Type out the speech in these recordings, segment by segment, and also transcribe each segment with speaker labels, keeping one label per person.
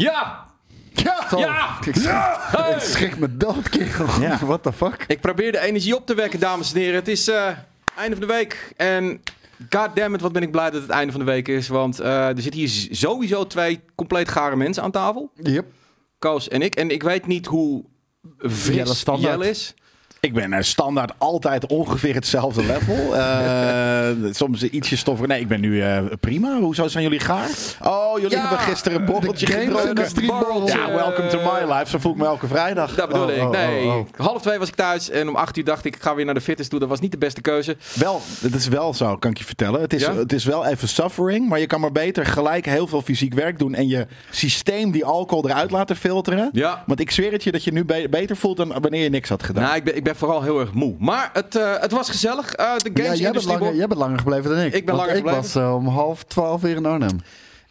Speaker 1: Ja!
Speaker 2: Ja!
Speaker 1: Ja!
Speaker 2: Ik schrik,
Speaker 1: Hey!
Speaker 2: ik schrik me dood, kerel.
Speaker 3: Ja.
Speaker 2: What the fuck?
Speaker 1: Ik probeer de energie op te wekken, dames en heren. Het is eh einde van de week. En goddammit, wat ben ik blij dat het einde van de week is. Want eh, er zitten hier z- sowieso twee compleet gare mensen aan tafel.
Speaker 2: Yep.
Speaker 1: Koos en ik. En ik weet niet hoe
Speaker 2: Jelle
Speaker 1: fris
Speaker 2: standaard.
Speaker 1: Jelle is.
Speaker 3: Ik ben eh, standaard altijd ongeveer hetzelfde level. Eh, soms ietsje stoffer. Nee, ik ben nu eh, prima. Hoezo zijn jullie gaar? Oh, jullie
Speaker 1: Ja,
Speaker 3: hebben gisteren een borreltje gedronken. Ja, welcome to my life. Zo voel ik me elke vrijdag.
Speaker 1: Dat bedoel
Speaker 2: Oh,
Speaker 1: ik.
Speaker 2: oh,
Speaker 1: Nee,
Speaker 2: oh, oh.
Speaker 1: half twee was ik thuis. En om acht uur dacht ik, ik ga weer naar de fitness toe. Dat was niet de beste keuze.
Speaker 3: Wel, het is wel zo, kan ik je vertellen. Het is,
Speaker 1: Ja?
Speaker 3: het is wel even suffering, maar je kan maar beter gelijk heel veel fysiek werk doen en je systeem die alcohol eruit laten filteren.
Speaker 1: Ja.
Speaker 3: Want ik zweer het je dat je nu be- beter voelt dan wanneer je niks had gedaan.
Speaker 1: Nou, ik ben, ik ben vooral heel erg moe. Maar het, eh, het was gezellig. Eh, de
Speaker 2: Ja,
Speaker 1: games
Speaker 2: jij, bent langer, jij bent langer gebleven dan ik.
Speaker 1: Ik ben langer
Speaker 2: ik
Speaker 1: gebleven.
Speaker 2: was eh, om half twaalf weer in Arnhem.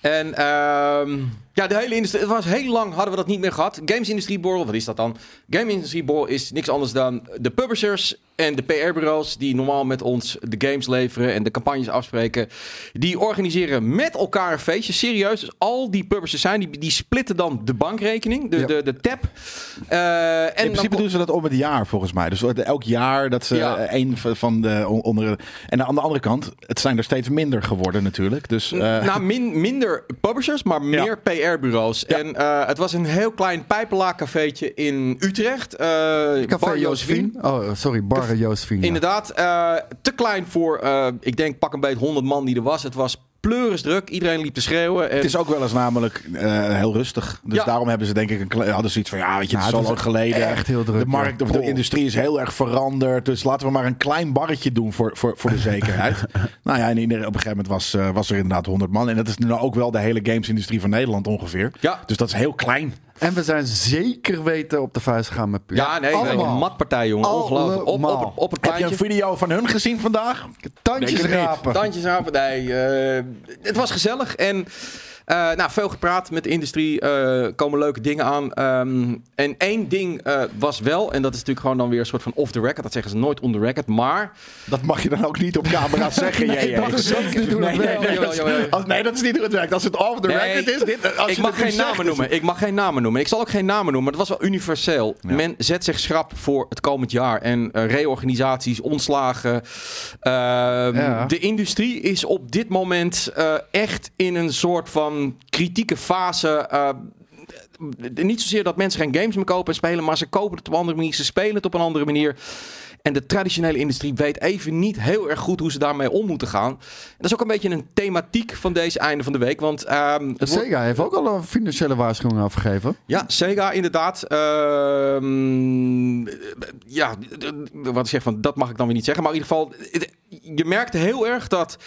Speaker 1: En ehm, ja, de hele industrie. Het was heel lang hadden we dat niet meer gehad. Games Industrie Borrel, wat is dat dan? Game Industrie Borrel is niks anders dan de publishers en de PR-bureaus die normaal met ons de games leveren en de campagnes afspreken. Die organiseren met elkaar een feestje. Serieus. Dus al die publishers zijn, die, die splitten dan de bankrekening, de,
Speaker 2: Ja.
Speaker 1: de, de tab. Eh, en
Speaker 3: in principe
Speaker 1: dan-
Speaker 3: doen ze dat om het jaar volgens mij. Dus elk jaar dat ze
Speaker 1: Ja.
Speaker 3: een van- de on- onder. En aan de andere kant, het zijn er steeds minder geworden natuurlijk. Dus eh,
Speaker 1: nou, min, minder publishers, maar
Speaker 3: Ja.
Speaker 1: meer PR-bureaus.
Speaker 3: Ja.
Speaker 1: En eh, het was een heel klein pijpenlaag-cafeetje in Utrecht. Eh,
Speaker 2: Café
Speaker 1: Bar
Speaker 2: Josephine. Oh, sorry, Bar Josephine.
Speaker 1: Inderdaad, eh, te klein voor, ik denk pak een beetje 100 man die er was. Het was pleurisdruk, iedereen liep te schreeuwen. En...
Speaker 3: het is ook wel eens namelijk eh, heel rustig. Dus
Speaker 1: Ja.
Speaker 3: daarom hebben ze denk ik een hadden zoiets van ja, weet je, het is lang geleden.
Speaker 2: echt heel druk,
Speaker 3: De markt of de industrie is heel erg veranderd. Dus laten we maar een klein barretje doen voor, voor, voor de zekerheid. nou ja, en ieder- op een gegeven moment was, eh, was er inderdaad 100 man. En dat is nu ook wel de hele gamesindustrie van Nederland ongeveer.
Speaker 1: Ja.
Speaker 3: Dus dat is heel klein.
Speaker 2: En we zijn zeker weten op de vuist gegaan met Puur.
Speaker 1: Ja, nee, nee,
Speaker 2: allemaal.
Speaker 1: een matpartij, jongen. Ongelooflijk. Op, op,
Speaker 2: Allemaal.
Speaker 1: op, op het
Speaker 3: Heb je een video van hun gezien vandaag?
Speaker 2: Tandjes rapen.
Speaker 1: Tandjes aan, nee. eh, het was gezellig en nou, veel gepraat met de industrie. eh, komen leuke dingen aan. Ehm, en één ding eh, was wel, en dat is natuurlijk gewoon dan weer een soort van off the record. Dat zeggen ze nooit on the record, maar...
Speaker 3: Dat mag je dan ook niet op camera zeggen.
Speaker 2: Nee, dat is niet hoe het
Speaker 3: nee,
Speaker 2: werkt.
Speaker 3: dat is- als- niet hoe het werkt. Als het off the
Speaker 1: Nee,
Speaker 3: record is, dit, als
Speaker 1: ik
Speaker 3: je
Speaker 1: mag geen
Speaker 3: zegt,
Speaker 1: namen noemen. Ik mag geen namen noemen. Ik zal ook geen namen noemen. Maar het was wel universeel.
Speaker 3: Ja.
Speaker 1: Men zet zich schrap voor het komend jaar. En eh, reorganisaties, ontslagen. Ehm,
Speaker 2: Ja.
Speaker 1: De industrie is op dit moment eh, echt in een soort van kritieke fase. eh, niet zozeer dat mensen geen games meer kopen en spelen, maar ze kopen het op een andere manier, ze spelen het op een andere manier. En de traditionele industrie weet even niet heel erg goed hoe ze daarmee om moeten gaan. En dat is ook een beetje een thematiek van deze einde van de week. Want ehm, het wordt-
Speaker 2: Sega heeft ook al een financiële waarschuwing afgegeven.
Speaker 1: ja, Sega inderdaad. Ehm, ja, wat ik zeg van, dat mag ik dan weer niet zeggen. Maar in ieder geval, je merkte heel erg dat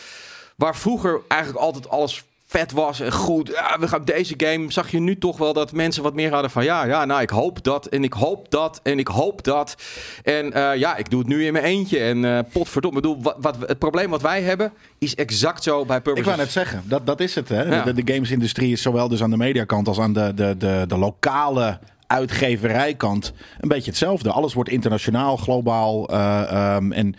Speaker 1: waar vroeger eigenlijk altijd alles vet was en goed, ja, we gaan deze game, zag je nu toch wel dat mensen wat meer hadden van, ja, ja, nou, ik hoop dat en ik hoop dat en ik hoop dat. En eh, ja, ik doe het nu in mijn eentje en eh potverdomme, ik bedoel, wat, wat, het probleem wat wij hebben is exact zo bij
Speaker 3: Ik
Speaker 1: Purpose.
Speaker 3: wou net zeggen, dat, dat is het. Hè?
Speaker 1: Ja.
Speaker 3: De, de gamesindustrie is zowel dus aan de mediakant als aan de, de, de, de lokale uitgeverijkant een beetje hetzelfde. Alles wordt internationaal, globaal. eh, ehm, en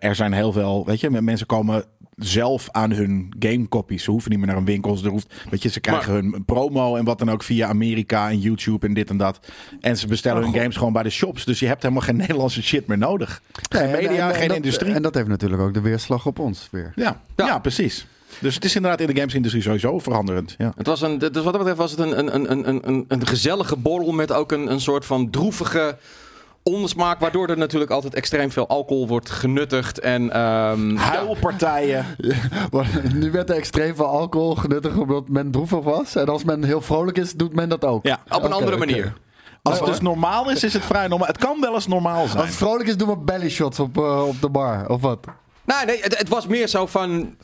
Speaker 3: er zijn heel veel, weet je, mensen komen zelf aan hun gamecopies. Ze hoeven niet meer naar een winkel. Ze, hoeft, weet je, ze krijgen hun promo en wat dan ook via Amerika en YouTube en dit en dat. En ze bestellen hun games gewoon bij de shops. Dus je hebt helemaal geen Nederlandse shit meer nodig. Geen media,
Speaker 2: en- en
Speaker 3: geen
Speaker 2: dat-
Speaker 3: industrie.
Speaker 2: En dat heeft natuurlijk ook de weerslag op ons weer.
Speaker 3: Ja,
Speaker 1: Ja.
Speaker 3: ja. precies. Dus het is inderdaad in de gamesindustrie sowieso veranderend. Ja.
Speaker 1: Het was een, dus wat dat betreft was het een, een, een, een, een, een gezellige borrel met ook een, een soort van droevige ondersmaak, waardoor er natuurlijk altijd extreem veel alcohol wordt genuttigd. En ehm,
Speaker 3: Huilpartijen.
Speaker 2: Nu werd er extreem veel alcohol genuttigd omdat men droevig was. En als men heel vrolijk is, doet men dat ook.
Speaker 3: Ja.
Speaker 1: op een andere manier.
Speaker 3: Als het dus normaal is, is het vrij normaal. Het kan wel eens normaal
Speaker 2: Als
Speaker 3: zijn.
Speaker 2: het vrolijk is, doen we belly shots op, eh, op de bar. Of wat?
Speaker 1: Nee, het, het was meer zo van.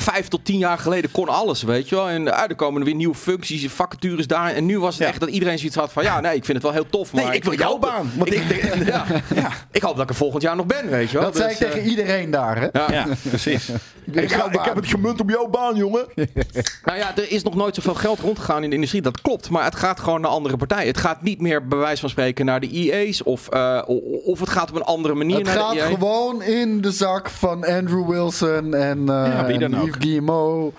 Speaker 1: Vijf tot tien jaar geleden kon alles, weet je wel. En uh, er komen er weer nieuwe functies, vacatures daar. En nu was het
Speaker 3: Ja.
Speaker 1: echt dat iedereen zoiets had van... Ja, nee, ik vind het wel heel tof, maar...
Speaker 3: Nee, ik wil jouw
Speaker 1: hoop dat-
Speaker 3: baan. Want ik,
Speaker 1: Ja, ja. ik hoop dat ik er volgend jaar nog ben, weet je wel.
Speaker 2: Dat zei
Speaker 1: Dus,
Speaker 2: ik tegen
Speaker 1: eh,
Speaker 2: iedereen daar, hè?
Speaker 1: ja.
Speaker 3: ja, precies.
Speaker 2: Ik, ga- ik heb het
Speaker 3: gemunt op jouw baan, jongen.
Speaker 1: Nou ja, er is nog nooit zoveel geld rondgegaan in de industrie. Dat klopt, maar het gaat gewoon naar andere partijen. Het gaat niet meer, bij wijze van spreken, naar de EA's. Of, eh, of het gaat op een andere manier
Speaker 2: Het
Speaker 1: naar
Speaker 2: gaat
Speaker 1: de EA.
Speaker 2: gewoon in de zak van Andrew Wilson en, eh
Speaker 3: Ja, wie dan
Speaker 2: en
Speaker 3: ook.
Speaker 2: Guillemot.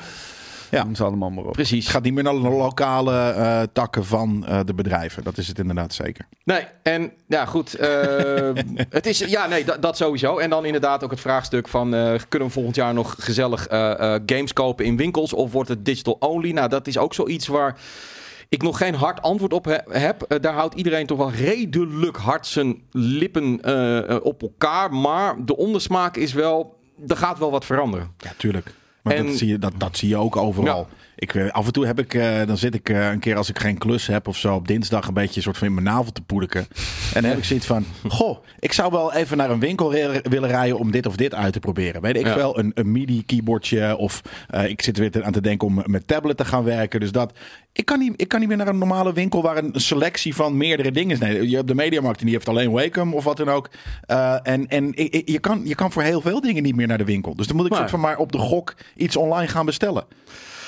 Speaker 3: Ja.
Speaker 2: Noem ze allemaal maar op.
Speaker 1: Precies.
Speaker 3: Het gaat niet meer naar de lokale eh, takken van eh, de bedrijven. Dat is het inderdaad zeker.
Speaker 1: Nee, en ja, goed. eh, het is, ja, nee, dat, sowieso. En dan inderdaad ook het vraagstuk van... kunnen we volgend jaar nog gezellig games kopen in winkels? Of wordt het digital only? Nou, dat is ook zoiets waar ik nog geen hard antwoord op he- heb. Daar houdt iedereen toch wel redelijk hard zijn lippen op elkaar. Maar de ondersmaak is wel... Er gaat wel wat veranderen.
Speaker 3: Ja, tuurlijk. Maar
Speaker 1: En-
Speaker 3: dat, zie je, dat, dat zie je ook overal.
Speaker 1: Ja.
Speaker 3: Ik, eh, af en toe heb ik, eh, dan zit ik eh, een keer als ik geen klus heb of zo op dinsdag een beetje een soort van in mijn navel te poedeken. En dan heb ik zoiets van, goh, ik zou wel even naar een winkel willen rijden om dit of dit uit te proberen. Weet ik
Speaker 1: Ja.
Speaker 3: wel, een, een MIDI keyboardje of ik zit er weer te- aan te denken om met tablet te gaan werken. Dus dat, ik kan niet, ik kan niet meer naar een normale winkel waar een selectie van meerdere dingen is. Nee, je hebt de Mediamarkt en die heeft alleen Wacom of wat dan ook. En en je, kan, je kan voor heel veel dingen niet meer naar de winkel. Dus dan moet ik soort van maar op de gok iets online gaan bestellen.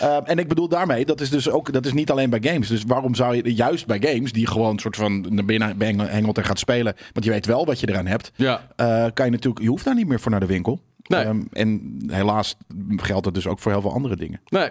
Speaker 3: Uh, en ik bedoel daarmee, dat is dus ook, dat is niet alleen bij games. Dus waarom zou je juist bij games, die gewoon een soort van naar binnen hengelt en gaat spelen, want je weet wel wat je eraan hebt,
Speaker 1: Ja.
Speaker 3: uh, kan je natuurlijk, je hoeft daar niet meer voor naar de winkel.
Speaker 1: Nee.
Speaker 3: Um, en helaas geldt dat dus ook voor heel veel andere dingen.
Speaker 1: Nee.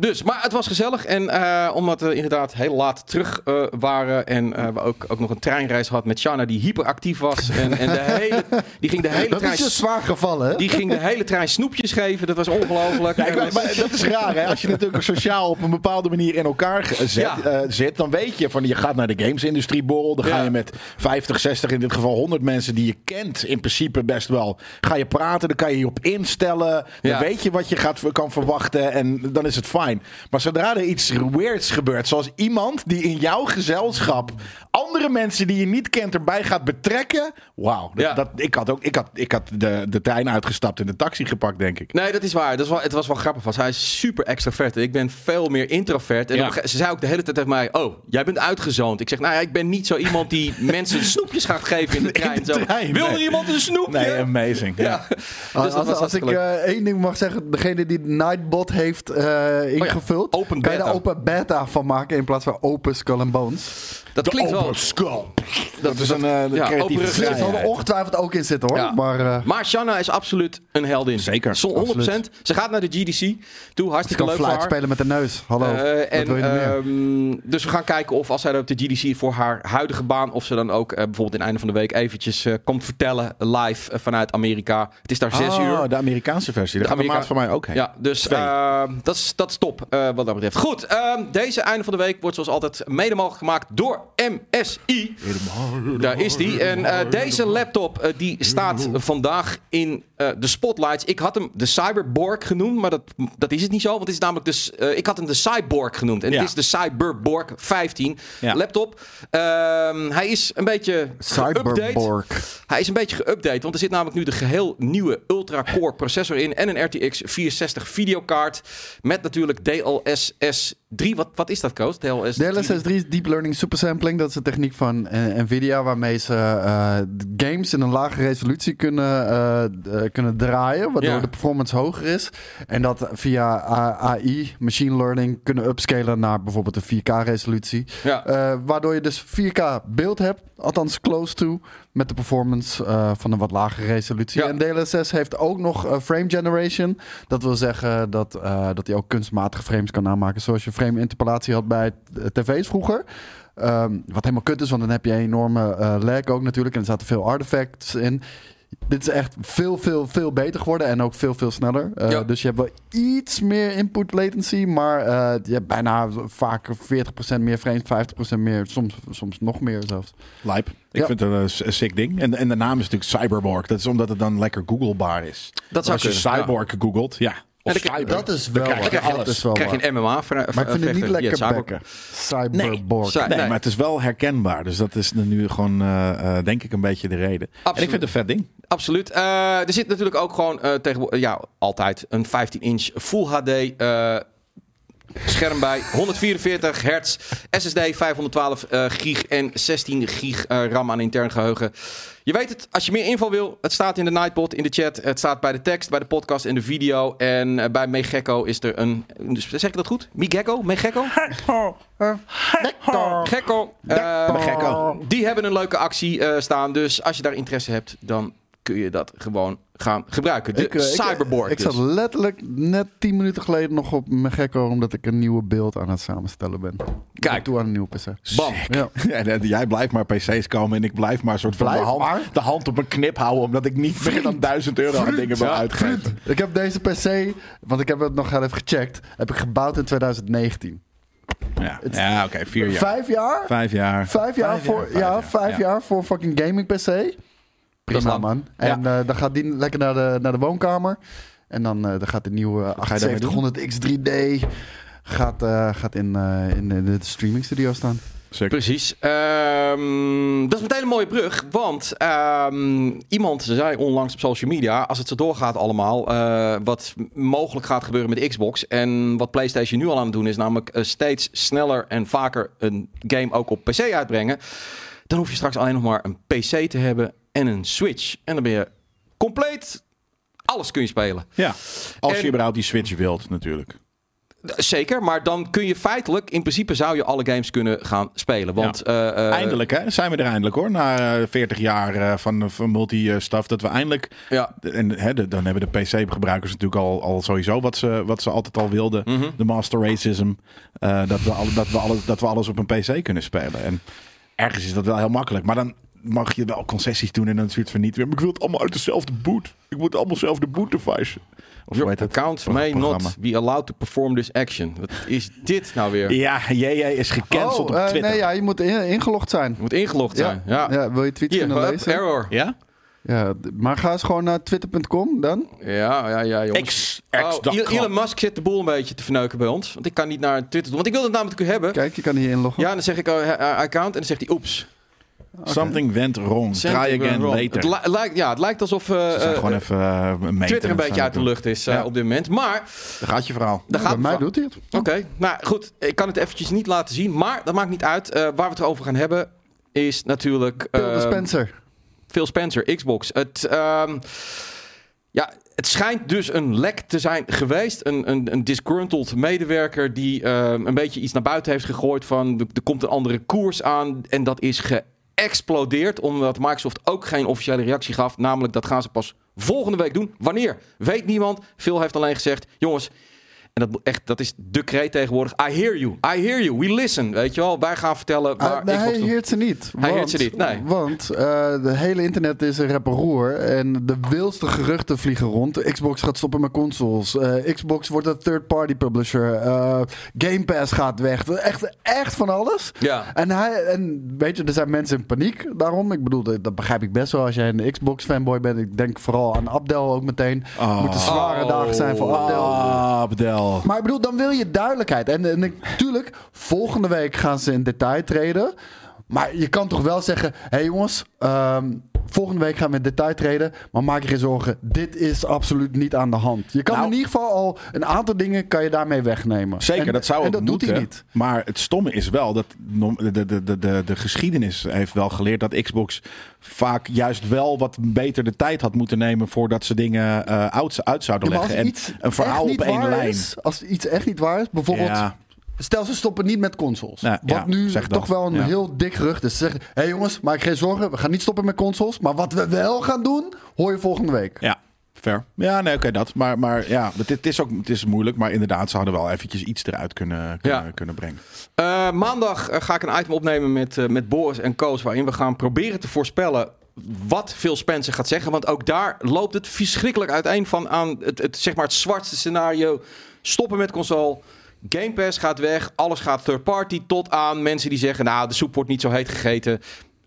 Speaker 1: Dus, maar het was gezellig. En uh, omdat we inderdaad heel laat terug uh, waren. En uh, we ook, ook nog een treinreis hadden met Shana die hyperactief was. En, en de hele, die ging de hele
Speaker 2: dat
Speaker 1: trein.
Speaker 2: is je zwaar gevallen, hè?
Speaker 1: Die ging de hele trein snoepjes geven. Dat was ongelooflijk.
Speaker 3: Ja, maar, maar dat is raar, hè? Als je natuurlijk sociaal op een bepaalde manier in elkaar zet,
Speaker 1: Ja.
Speaker 3: zit, dan weet je van je gaat naar de gamesindustrie borrel. Dan ga
Speaker 1: Ja.
Speaker 3: je met 50, 60, in dit geval 100 mensen die je kent, in principe best wel. Ga je praten, dan kan je je op instellen. Dan weet je wat je gaat, kan verwachten en dan is het fijn. Maar zodra er iets weirds gebeurt, zoals iemand die in jouw gezelschap andere mensen die je niet kent erbij gaat betrekken. Wauw, dat,
Speaker 1: Ja.
Speaker 3: dat, ik had ook ik had, ik had de, de trein uitgestapt en de taxi gepakt, denk ik.
Speaker 1: Nee, dat is waar. Dat is wel, het was wel grappig. Want hij is super extravert. En ik ben veel meer introvert. En
Speaker 3: Ja.
Speaker 1: ze zei ook de hele tijd tegen mij... Oh, jij bent uitgezoond. Ik zeg, nou ja, ik ben niet zo iemand die mensen snoepjes gaat geven in de trein.
Speaker 3: de
Speaker 1: Zo, Wil
Speaker 3: nee.
Speaker 1: er iemand een snoepje?
Speaker 3: Nee, amazing. Ja.
Speaker 1: Ja. Dus
Speaker 2: als
Speaker 1: dat was
Speaker 2: als ik eh, één ding mag zeggen, degene die Nightbot heeft eh, ingevuld,
Speaker 1: open
Speaker 2: kan je er
Speaker 1: beta.
Speaker 2: open beta van maken in plaats van open skull and bones.
Speaker 1: Dat klinkt wel...
Speaker 3: Open skull. Dat, is een uh,
Speaker 1: ja,
Speaker 3: creatieve
Speaker 1: open rug.
Speaker 2: Er zal er ongetwijfeld ook in zitten hoor.
Speaker 1: Ja.
Speaker 2: Maar eh,
Speaker 1: Maar Shanna is absoluut een heldin.
Speaker 3: Zeker,
Speaker 1: Zo 100%.
Speaker 2: absoluut.
Speaker 1: Ze gaat naar de GDC toe. Hartstikke
Speaker 2: kan
Speaker 1: leuk voor
Speaker 2: fluit
Speaker 1: haar.
Speaker 2: spelen met de neus. Hallo,
Speaker 1: Eh,
Speaker 2: wat
Speaker 1: en,
Speaker 2: wil je meer?
Speaker 1: ehm, dus we gaan kijken of als zij op de GDC voor haar huidige baan... of ze dan ook eh, bijvoorbeeld in het einde van de week eventjes eh, komt vertellen live eh, vanuit Amerika. Het is daar zes
Speaker 3: Ah,
Speaker 1: uur.
Speaker 3: de Amerikaanse versie. Daar
Speaker 1: De
Speaker 3: gaat de
Speaker 1: Amerika-
Speaker 3: maat van mij ook heen.
Speaker 1: Ja, dus ehm, dat, is, dat is top eh, wat dat betreft. Goed, ehm, deze einde van de week wordt zoals altijd mede mogelijk gemaakt door MSI. Daar is die. En eh, deze laptop eh, die staat vandaag in eh, de spotlights. Ik had hem de Cyberborg genoemd, maar dat, dat is het niet zo. Want het is namelijk de, s- eh, ik had hem de Cyborg genoemd. En
Speaker 3: Ja.
Speaker 1: het is de Cyberborg 15
Speaker 3: Ja.
Speaker 1: laptop. Ehm, hij is een beetje geüpdate.
Speaker 2: Cyberborg.
Speaker 1: Hij is een beetje geüpdate, want er zit namelijk nu de geheel nieuwe ultra-core processor in en een RTX 460 videokaart met natuurlijk DLSS 3. Wat, wat is dat, Koos? DLSS 3?
Speaker 2: DLSS 3 is Deep Learning Supersampling. Dat is een techniek van eh, Nvidia waarmee ze eh, de games in een lage resolutie kunnen, eh, kunnen draaien. Waardoor
Speaker 1: Ja.
Speaker 2: de performance hoger is. En dat via AI, machine learning, kunnen upscalen naar bijvoorbeeld een 4K resolutie.
Speaker 1: Ja.
Speaker 2: Waardoor je dus 4K beeld hebt, althans close to, met de performance van een wat lagere resolutie.
Speaker 1: Ja.
Speaker 2: En DLSS heeft ook nog frame generation. Dat wil zeggen dat, eh, dat hij ook kunstmatige frames kan aanmaken. Zoals je frame interpolatie had bij tv's vroeger. Ehm, wat helemaal kut is, want dan heb je een enorme eh lag ook natuurlijk. En er zaten veel artifacts in. Dit is echt veel, veel, veel beter geworden. En ook veel, veel sneller. Eh,
Speaker 1: Ja.
Speaker 2: Dus je hebt wel iets meer input latency. Maar eh, je hebt bijna vaak 40% meer frames, 50% meer. Soms, soms nog meer zelfs.
Speaker 3: Lijp. Ik
Speaker 2: Ja.
Speaker 3: vind het een sick ding. En, en de naam is natuurlijk Cyberborg. Dat is omdat het dan lekker googlebaar is.
Speaker 1: Dat zou
Speaker 3: Als je
Speaker 1: kunnen,
Speaker 3: Cyborg googelt, ja. Of cyber,
Speaker 2: dat is
Speaker 3: dan
Speaker 2: wel
Speaker 3: krijg je alles.
Speaker 2: Is wel
Speaker 1: krijg je een MMA
Speaker 2: Maar ik vind het niet lekker bekken. Cyberborg.
Speaker 1: Cy-
Speaker 3: Nee,
Speaker 1: Nee.
Speaker 3: maar het is wel herkenbaar. Dus dat is nu gewoon, eh, eh, denk ik, een beetje de reden. En ik
Speaker 1: Absoluut.
Speaker 3: vind het een vet ding.
Speaker 1: Absoluut. Eh, er zit natuurlijk ook gewoon eh tegenwoordig, ja, altijd een 15-inch Full HD eh, scherm bij. 144 hertz, SSD 512 eh, gig en 16 gig eh, RAM aan intern geheugen. Je weet het, als je meer info wil, het staat in de Nightbot, in de chat. Het staat bij de tekst, bij de podcast en de video. En eh, bij Megekko is er een... Dus zeg ik dat goed? Megekko? Megekko? Gekko.
Speaker 3: Megekko.
Speaker 1: Die hebben een leuke actie eh, staan. Dus als je daar interesse hebt, dan kun je dat gewoon gaan gebruiken. De
Speaker 2: Ik, eh, ik-
Speaker 1: cyberboard.
Speaker 2: Ik,
Speaker 1: dus.
Speaker 2: zat letterlijk net 10 minuten geleden nog op mijn gekko omdat ik een nieuwe beeld aan het samenstellen ben.
Speaker 1: Kijk.
Speaker 2: Ik doe aan een nieuwe PC.
Speaker 1: Bam.
Speaker 2: Ja.
Speaker 3: Dat- jij blijft maar PC's komen en ik blijf maar soort van de hand, de hand op een knip houden. Omdat ik niet meer dan 1000 euro aan dingen wil
Speaker 1: ja,
Speaker 3: uitgeven.
Speaker 2: Ik heb deze PC, want ik heb het nog even gecheckt, heb ik gebouwd in 2019.
Speaker 3: Ja, ja oké, vier jaar.
Speaker 2: Vijf jaar?
Speaker 3: Vijf jaar.
Speaker 2: Vijf jaar
Speaker 3: Vijf
Speaker 2: voor,
Speaker 3: jaar, vijf
Speaker 2: ja, vijf
Speaker 3: ja.
Speaker 2: jaar voor fucking gaming PC.
Speaker 1: Is
Speaker 2: Prima man. En eh, dan gaat die lekker naar de, naar de woonkamer. En dan, eh, dan gaat de nieuwe
Speaker 3: ga je daarmee doen?
Speaker 2: 7800X 3D gaat, eh, gaat in, eh, in de, de streaming studio staan.
Speaker 3: Sick.
Speaker 1: Precies. Ehm, dat is meteen een mooie brug, want ehm, iemand zei onlangs op social media, als het zo doorgaat allemaal, eh, wat mogelijk gaat gebeuren met Xbox en wat PlayStation nu al aan het doen is, namelijk steeds sneller en vaker een game ook op PC uitbrengen, dan hoef je straks alleen nog maar een PC te hebben en een Switch. En dan ben je compleet, alles kun je spelen.
Speaker 3: Ja, als
Speaker 1: En-
Speaker 3: je überhaupt die switch wilt natuurlijk.
Speaker 1: Zeker, maar dan kun je feitelijk, in principe zou je alle games kunnen gaan spelen. Want eh, eh,
Speaker 3: eindelijk hè, zijn we er eindelijk hoor. Na eh, 40 jaar eh, van, van multi-stuff. Dat we eindelijk...
Speaker 1: Ja,
Speaker 3: En hè, de- dan hebben de PC-gebruikers natuurlijk al, al sowieso wat ze, wat ze altijd al wilden.
Speaker 1: Mhm.
Speaker 3: De master racism. dat, we alle, dat, we alles, dat we alles op een PC kunnen spelen. En ergens is dat wel heel makkelijk. Maar dan mag je wel concessies doen en dan zoiets van niet weer. Maar ik wil het allemaal uit dezelfde boot. Ik moet allemaal zelf de boot device. Of
Speaker 1: Your
Speaker 3: heet dat?
Speaker 1: account
Speaker 3: Pro-
Speaker 1: may
Speaker 3: programma.
Speaker 1: not be allowed to perform this action. Wat is dit nou weer?
Speaker 3: Ja, JJ is gecanceld
Speaker 2: oh,
Speaker 3: op
Speaker 2: eh,
Speaker 3: Twitter.
Speaker 2: nee, ja, je moet in- ingelogd zijn.
Speaker 1: Je moet ingelogd zijn. Ja.
Speaker 2: Ja, wil je tweets
Speaker 1: Hier,
Speaker 2: kunnen lezen?
Speaker 1: error.
Speaker 3: Ja?
Speaker 2: Ja, maar ga eens gewoon naar twitter.com dan.
Speaker 1: Ja, ja, ja, jongens.
Speaker 3: X,
Speaker 1: Oh,
Speaker 3: X,
Speaker 1: Elon- Elon Musk zit de boel een beetje te verneuken bij ons. Want ik kan niet naar Twitter doen. Want ik wil het namelijk hebben.
Speaker 2: Kijk, je kan hier inloggen.
Speaker 1: Ja, dan zeg ik uh, uh, account en dan zegt hij oeps.
Speaker 3: Something went wrong. Try again
Speaker 1: wrong.
Speaker 3: later.
Speaker 1: Het, li- lijkt, ja, het lijkt alsof uh, uh,
Speaker 3: gewoon even uh, een meter
Speaker 1: Twitter een beetje uit de lucht is uh,
Speaker 3: Ja.
Speaker 1: op dit moment. Maar.
Speaker 3: Daar gaat je verhaal.
Speaker 1: daar
Speaker 2: Ja,
Speaker 1: gaat
Speaker 2: bij mij doet hij het.
Speaker 1: Oké, nou goed. Ik kan het eventjes niet laten zien. Maar dat maakt niet uit. Uh, waar we het over gaan hebben is natuurlijk...
Speaker 2: Phil
Speaker 1: uh,
Speaker 2: Spencer.
Speaker 1: Phil Spencer, Xbox. Het, um, ja, het schijnt dus een lek te zijn geweest. Een, een, een disgruntled medewerker die um, een beetje iets naar buiten heeft gegooid van... Er komt een andere koers aan en dat is geëxplodeerd... omdat Microsoft ook geen officiële reactie gaf. Namelijk, dat gaan ze pas volgende week doen. Wanneer? Weet niemand. Phil heeft alleen gezegd, jongens... En dat, echt, dat is de kreet tegenwoordig. I hear you. I hear you. We listen. Weet je wel? Wij gaan vertellen waar
Speaker 2: Uh, nee, hij heert ze niet.
Speaker 1: Hij
Speaker 2: want,
Speaker 1: heert ze niet, nee.
Speaker 2: Want uh, de hele internet is een rapperoer. En de wildste geruchten vliegen rond. Xbox gaat stoppen met consoles. Uh, Xbox wordt een third-party publisher. Uh, Game Pass gaat weg. Echt, echt van alles.
Speaker 1: Ja.
Speaker 2: En, hij, en weet je, er zijn mensen in paniek daarom. Ik bedoel, dat, dat begrijp ik best wel als jij een Xbox-fanboy bent. Ik denk vooral aan Abdel ook meteen. Het
Speaker 3: Oh.
Speaker 2: moeten zware
Speaker 1: Oh.
Speaker 2: dagen zijn voor Abdel.
Speaker 3: Ah, Abdel.
Speaker 2: Maar ik bedoel, dan wil je duidelijkheid. En, en natuurlijk, volgende week gaan ze in detail treden. Maar je kan toch wel zeggen: hé hey jongens, um, volgende week gaan we in detail treden. Maar maak je geen zorgen, dit is absoluut niet aan de hand. Je kan
Speaker 3: Nou,
Speaker 2: in ieder geval al een aantal dingen kan je daarmee wegnemen.
Speaker 3: Zeker,
Speaker 2: en,
Speaker 3: dat zou
Speaker 2: En dat
Speaker 3: moeten.
Speaker 2: doet hij niet.
Speaker 3: Maar het stomme is wel dat de, de, de, de, de geschiedenis heeft wel geleerd dat Xbox vaak juist wel wat beter de tijd had moeten nemen voordat ze dingen uh, uit, uit zouden
Speaker 2: Ja,
Speaker 3: leggen. En een verhaal op één lijn.
Speaker 2: Is, als iets echt niet waar is, bijvoorbeeld.
Speaker 3: Ja.
Speaker 2: Stel, ze stoppen niet met consoles.
Speaker 3: Ja,
Speaker 2: wat
Speaker 3: ja,
Speaker 2: nu
Speaker 3: zeg dat.
Speaker 2: toch wel een
Speaker 3: Ja.
Speaker 2: heel dik gerucht is. Ze zeggen, hé hey jongens, maak geen zorgen. We gaan niet stoppen met consoles. Maar wat we wel gaan doen, hoor je volgende week.
Speaker 3: Ja, fair. Ja, nee, oké, dat. Maar, maar ja, het, het is ook het is moeilijk. Maar inderdaad, ze hadden wel eventjes iets eruit kunnen, kunnen,
Speaker 1: Ja.
Speaker 3: kunnen brengen.
Speaker 1: Uh, maandag uh, ga ik een item opnemen met, uh, met Boris en Koos... waarin we gaan proberen te voorspellen wat Phil Spencer gaat zeggen. Want ook daar loopt het verschrikkelijk uiteen van aan het, het, zeg maar het zwartste scenario. Stoppen met console... Game Pass gaat weg, alles gaat third party tot aan mensen die zeggen... nou, de soep wordt niet zo heet gegeten.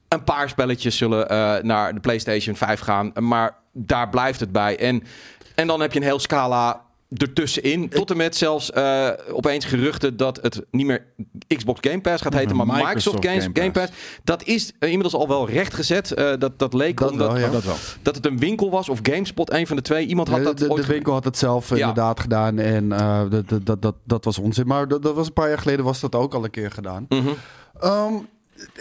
Speaker 1: Een paar spelletjes zullen uh, naar de PlayStation 5 gaan, maar daar blijft het bij. En, en dan heb je een heel scala ertussenin. Tot en met zelfs uh, opeens geruchten dat het niet meer Xbox Game Pass gaat heten, maar Microsoft, Microsoft Games, Game, Pass. Game, Pass. Dat is uh, inmiddels al wel rechtgezet. Uh, dat, dat leek
Speaker 2: dat
Speaker 1: omdat
Speaker 2: wel, ja.
Speaker 3: dat, wel.
Speaker 1: dat het een winkel was of GameSpot, een van de twee. Iemand had dat
Speaker 2: de,
Speaker 1: ooit
Speaker 2: de winkel had het zelf ja. inderdaad gedaan en uh, dat, dat, dat, dat was onzin. Maar dat, dat was een paar jaar geleden was dat ook al een keer gedaan.
Speaker 1: Mm -hmm.
Speaker 2: um,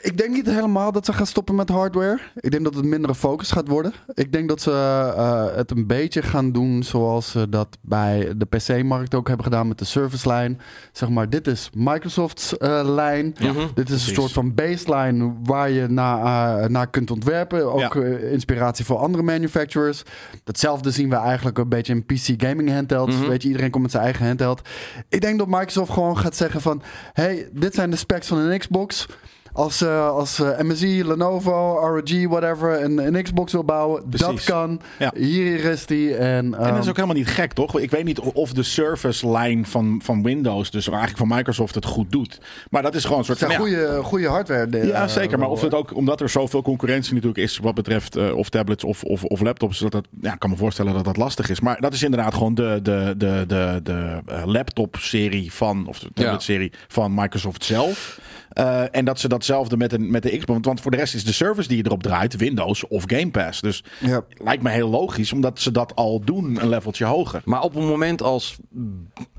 Speaker 2: Ik denk niet helemaal dat ze gaan stoppen met hardware. Ik denk dat het mindere focus gaat worden. Ik denk dat ze eh, het een beetje gaan doen zoals ze dat bij de PC-markt ook hebben gedaan met de service line. Zeg maar, dit is Microsoft's eh, lijn.
Speaker 1: Ja,
Speaker 2: dit is een soort van baseline waar je naar, eh, naar kunt ontwerpen. Ook
Speaker 3: Ja.
Speaker 2: inspiratie voor andere manufacturers. Datzelfde zien we eigenlijk een beetje in PC gaming handhelds.
Speaker 1: Mhm.
Speaker 2: Weet je, iedereen komt met zijn eigen handheld. Ik denk dat Microsoft gewoon gaat zeggen van... hey, dit zijn de specs van een Xbox. Als, eh, als eh, MSI, Lenovo, ROG, whatever, een, een Xbox wil bouwen, dat kan.
Speaker 3: Ja.
Speaker 2: Hier is die. En,
Speaker 3: En dat
Speaker 2: ehm,
Speaker 3: is ook helemaal niet gek, toch? Ik weet niet of de service line van, van Windows, dus eigenlijk van Microsoft, het goed doet. Maar dat is gewoon een soort
Speaker 2: het zijn
Speaker 3: van. ja,
Speaker 2: goede, goede hardware. de-
Speaker 3: Ja,
Speaker 2: eh,
Speaker 3: zeker. Maar of
Speaker 2: wel,
Speaker 3: het ook, omdat er zoveel concurrentie natuurlijk is wat betreft eh, of tablets of, of, of laptops, dat dat, ja, ik kan me voorstellen dat dat lastig is. Maar dat is inderdaad gewoon de, de, de, de, de eh, laptop-serie van, of de tablet-serie van Microsoft zelf. Eh, en dat ze datzelfde met, een, met de Xbox. Want voor de rest is de service die je erop draait Windows of Game Pass. Dus
Speaker 2: Ja.
Speaker 3: lijkt me heel logisch, omdat ze dat al doen, een leveltje hoger.
Speaker 1: Maar op een moment als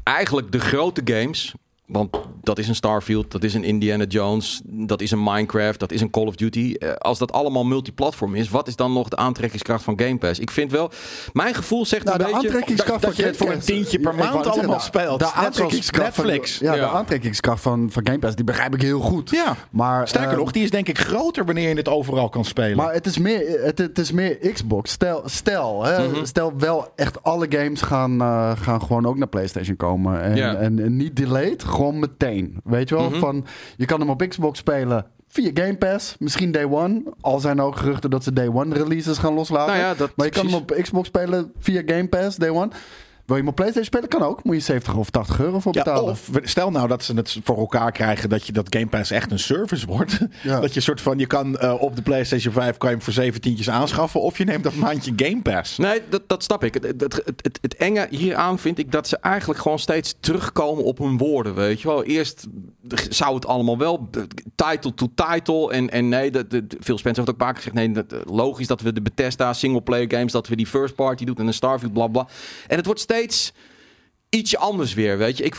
Speaker 1: eigenlijk de grote games. Want dat is een Starfield, dat is een Indiana Jones, dat is een Minecraft, dat is een Call of Duty. Eh, Als dat allemaal multiplatform is, wat is dan nog de aantrekkingskracht van Game Pass? Ik vind wel, mijn gevoel zegt
Speaker 2: Nou,
Speaker 1: een
Speaker 2: de
Speaker 1: beetje...
Speaker 2: aantrekkingskracht
Speaker 3: dat
Speaker 2: van
Speaker 3: je het voor een tientje per maand allemaal
Speaker 2: zeggen,
Speaker 3: speelt.
Speaker 2: De aantrekkingskracht van-
Speaker 3: Netflix.
Speaker 2: ja, de
Speaker 1: Ja.
Speaker 2: aantrekkingskracht van, van Game Pass, die begrijp ik heel goed.
Speaker 3: Ja,
Speaker 2: Maar,
Speaker 3: sterker
Speaker 2: eh,
Speaker 3: nog, die is denk ik groter wanneer je het overal kan spelen.
Speaker 2: Maar het is meer, het, het is meer Xbox. Stel, stel, hè,
Speaker 1: Mhm.
Speaker 2: stel wel echt alle games gaan, eh, gaan gewoon ook naar PlayStation komen. En,
Speaker 1: Ja.
Speaker 2: en, en niet delayed, gewoon meteen. Weet je wel?
Speaker 1: Mhm.
Speaker 2: Van, je kan hem op Xbox spelen via Game Pass. Misschien Day One. Al zijn er ook geruchten dat ze Day One releases gaan loslaten.
Speaker 1: Nou ja, dat-
Speaker 2: maar je kan hem op Xbox spelen via Game Pass, Day One. Wil je op PlayStation spelen? Kan ook. Moet je 70 of 80 euro voor
Speaker 3: ja,
Speaker 2: betalen.
Speaker 3: of stel nou dat ze het voor elkaar krijgen dat je dat Game Pass echt een service wordt.
Speaker 2: Ja.
Speaker 3: Dat je soort van je kan eh, op de PlayStation 5 kan je hem voor 17 aanschaffen of je neemt dat maandje Game Pass.
Speaker 1: Nee, dat, dat snap ik. Het, het, het, het, het enge hieraan vind ik dat ze eigenlijk gewoon steeds terugkomen op hun woorden. Weet je wel, eerst zou het allemaal wel title to title. En, en nee, dat, dat, Phil Spencer heeft ook een paar keer gezegd: nee, dat, eh, logisch dat we de Bethesda single player games, dat we die first party doen en een Starfield, bla bla. En het wordt steeds ietsje anders weer. Weet je, ik.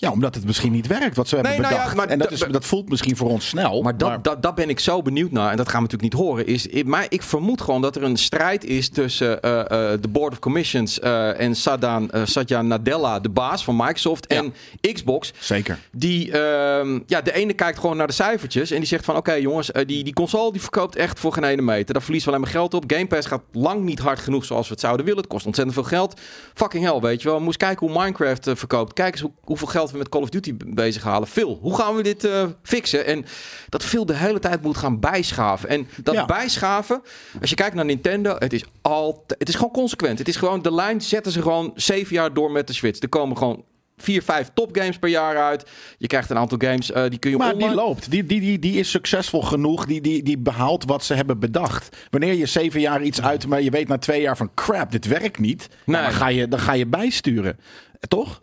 Speaker 3: Ja, omdat het misschien niet werkt wat ze hebben
Speaker 1: nou ja,
Speaker 3: bedacht.
Speaker 1: maar
Speaker 3: en dat, is, dat voelt misschien voor ons snel.
Speaker 1: Maar dat, dat, dat ben ik zo benieuwd naar. En dat gaan we natuurlijk niet horen. Is, ik- maar ik vermoed gewoon dat er een strijd is tussen eh, eh, de Board of Commissions eh, en Sadan, Satya Nadella, de baas van Microsoft, en Xbox.
Speaker 3: Zeker.
Speaker 1: Die, ehm, ja, de ene kijkt gewoon naar de cijfertjes en die zegt van, oké jongens, die, die console die verkoopt echt voor geen ene meter. Daar verliezen we alleen maar geld op. Game Pass gaat lang niet hard genoeg zoals we het zouden willen. Het kost ontzettend veel geld. Fucking hell, weet je wel. Moest kijken hoe Minecraft verkoopt. Kijk eens hoe, hoeveel geld we met Call of Duty bezig halen. Phil, hoe gaan we dit eh, fixen? En dat Phil de hele tijd moet gaan bijschaven. En dat
Speaker 3: Ja.
Speaker 1: bijschaven, als je kijkt naar Nintendo, het is altijd, het is gewoon consequent. Het is gewoon, de lijn zetten ze gewoon zeven jaar door met de Switch. Er komen gewoon vier, vijf topgames per jaar uit. Je krijgt een aantal games, eh, die kun je
Speaker 3: Maar
Speaker 1: online...
Speaker 3: die loopt. Die, die, die, die is succesvol genoeg. Die, die, die behaalt wat ze hebben bedacht. Wanneer je zeven jaar iets uit, maar je weet na twee jaar van crap, dit werkt niet.
Speaker 1: Nee.
Speaker 3: Dan, ga je, dan ga je bijsturen. Eh, Toch?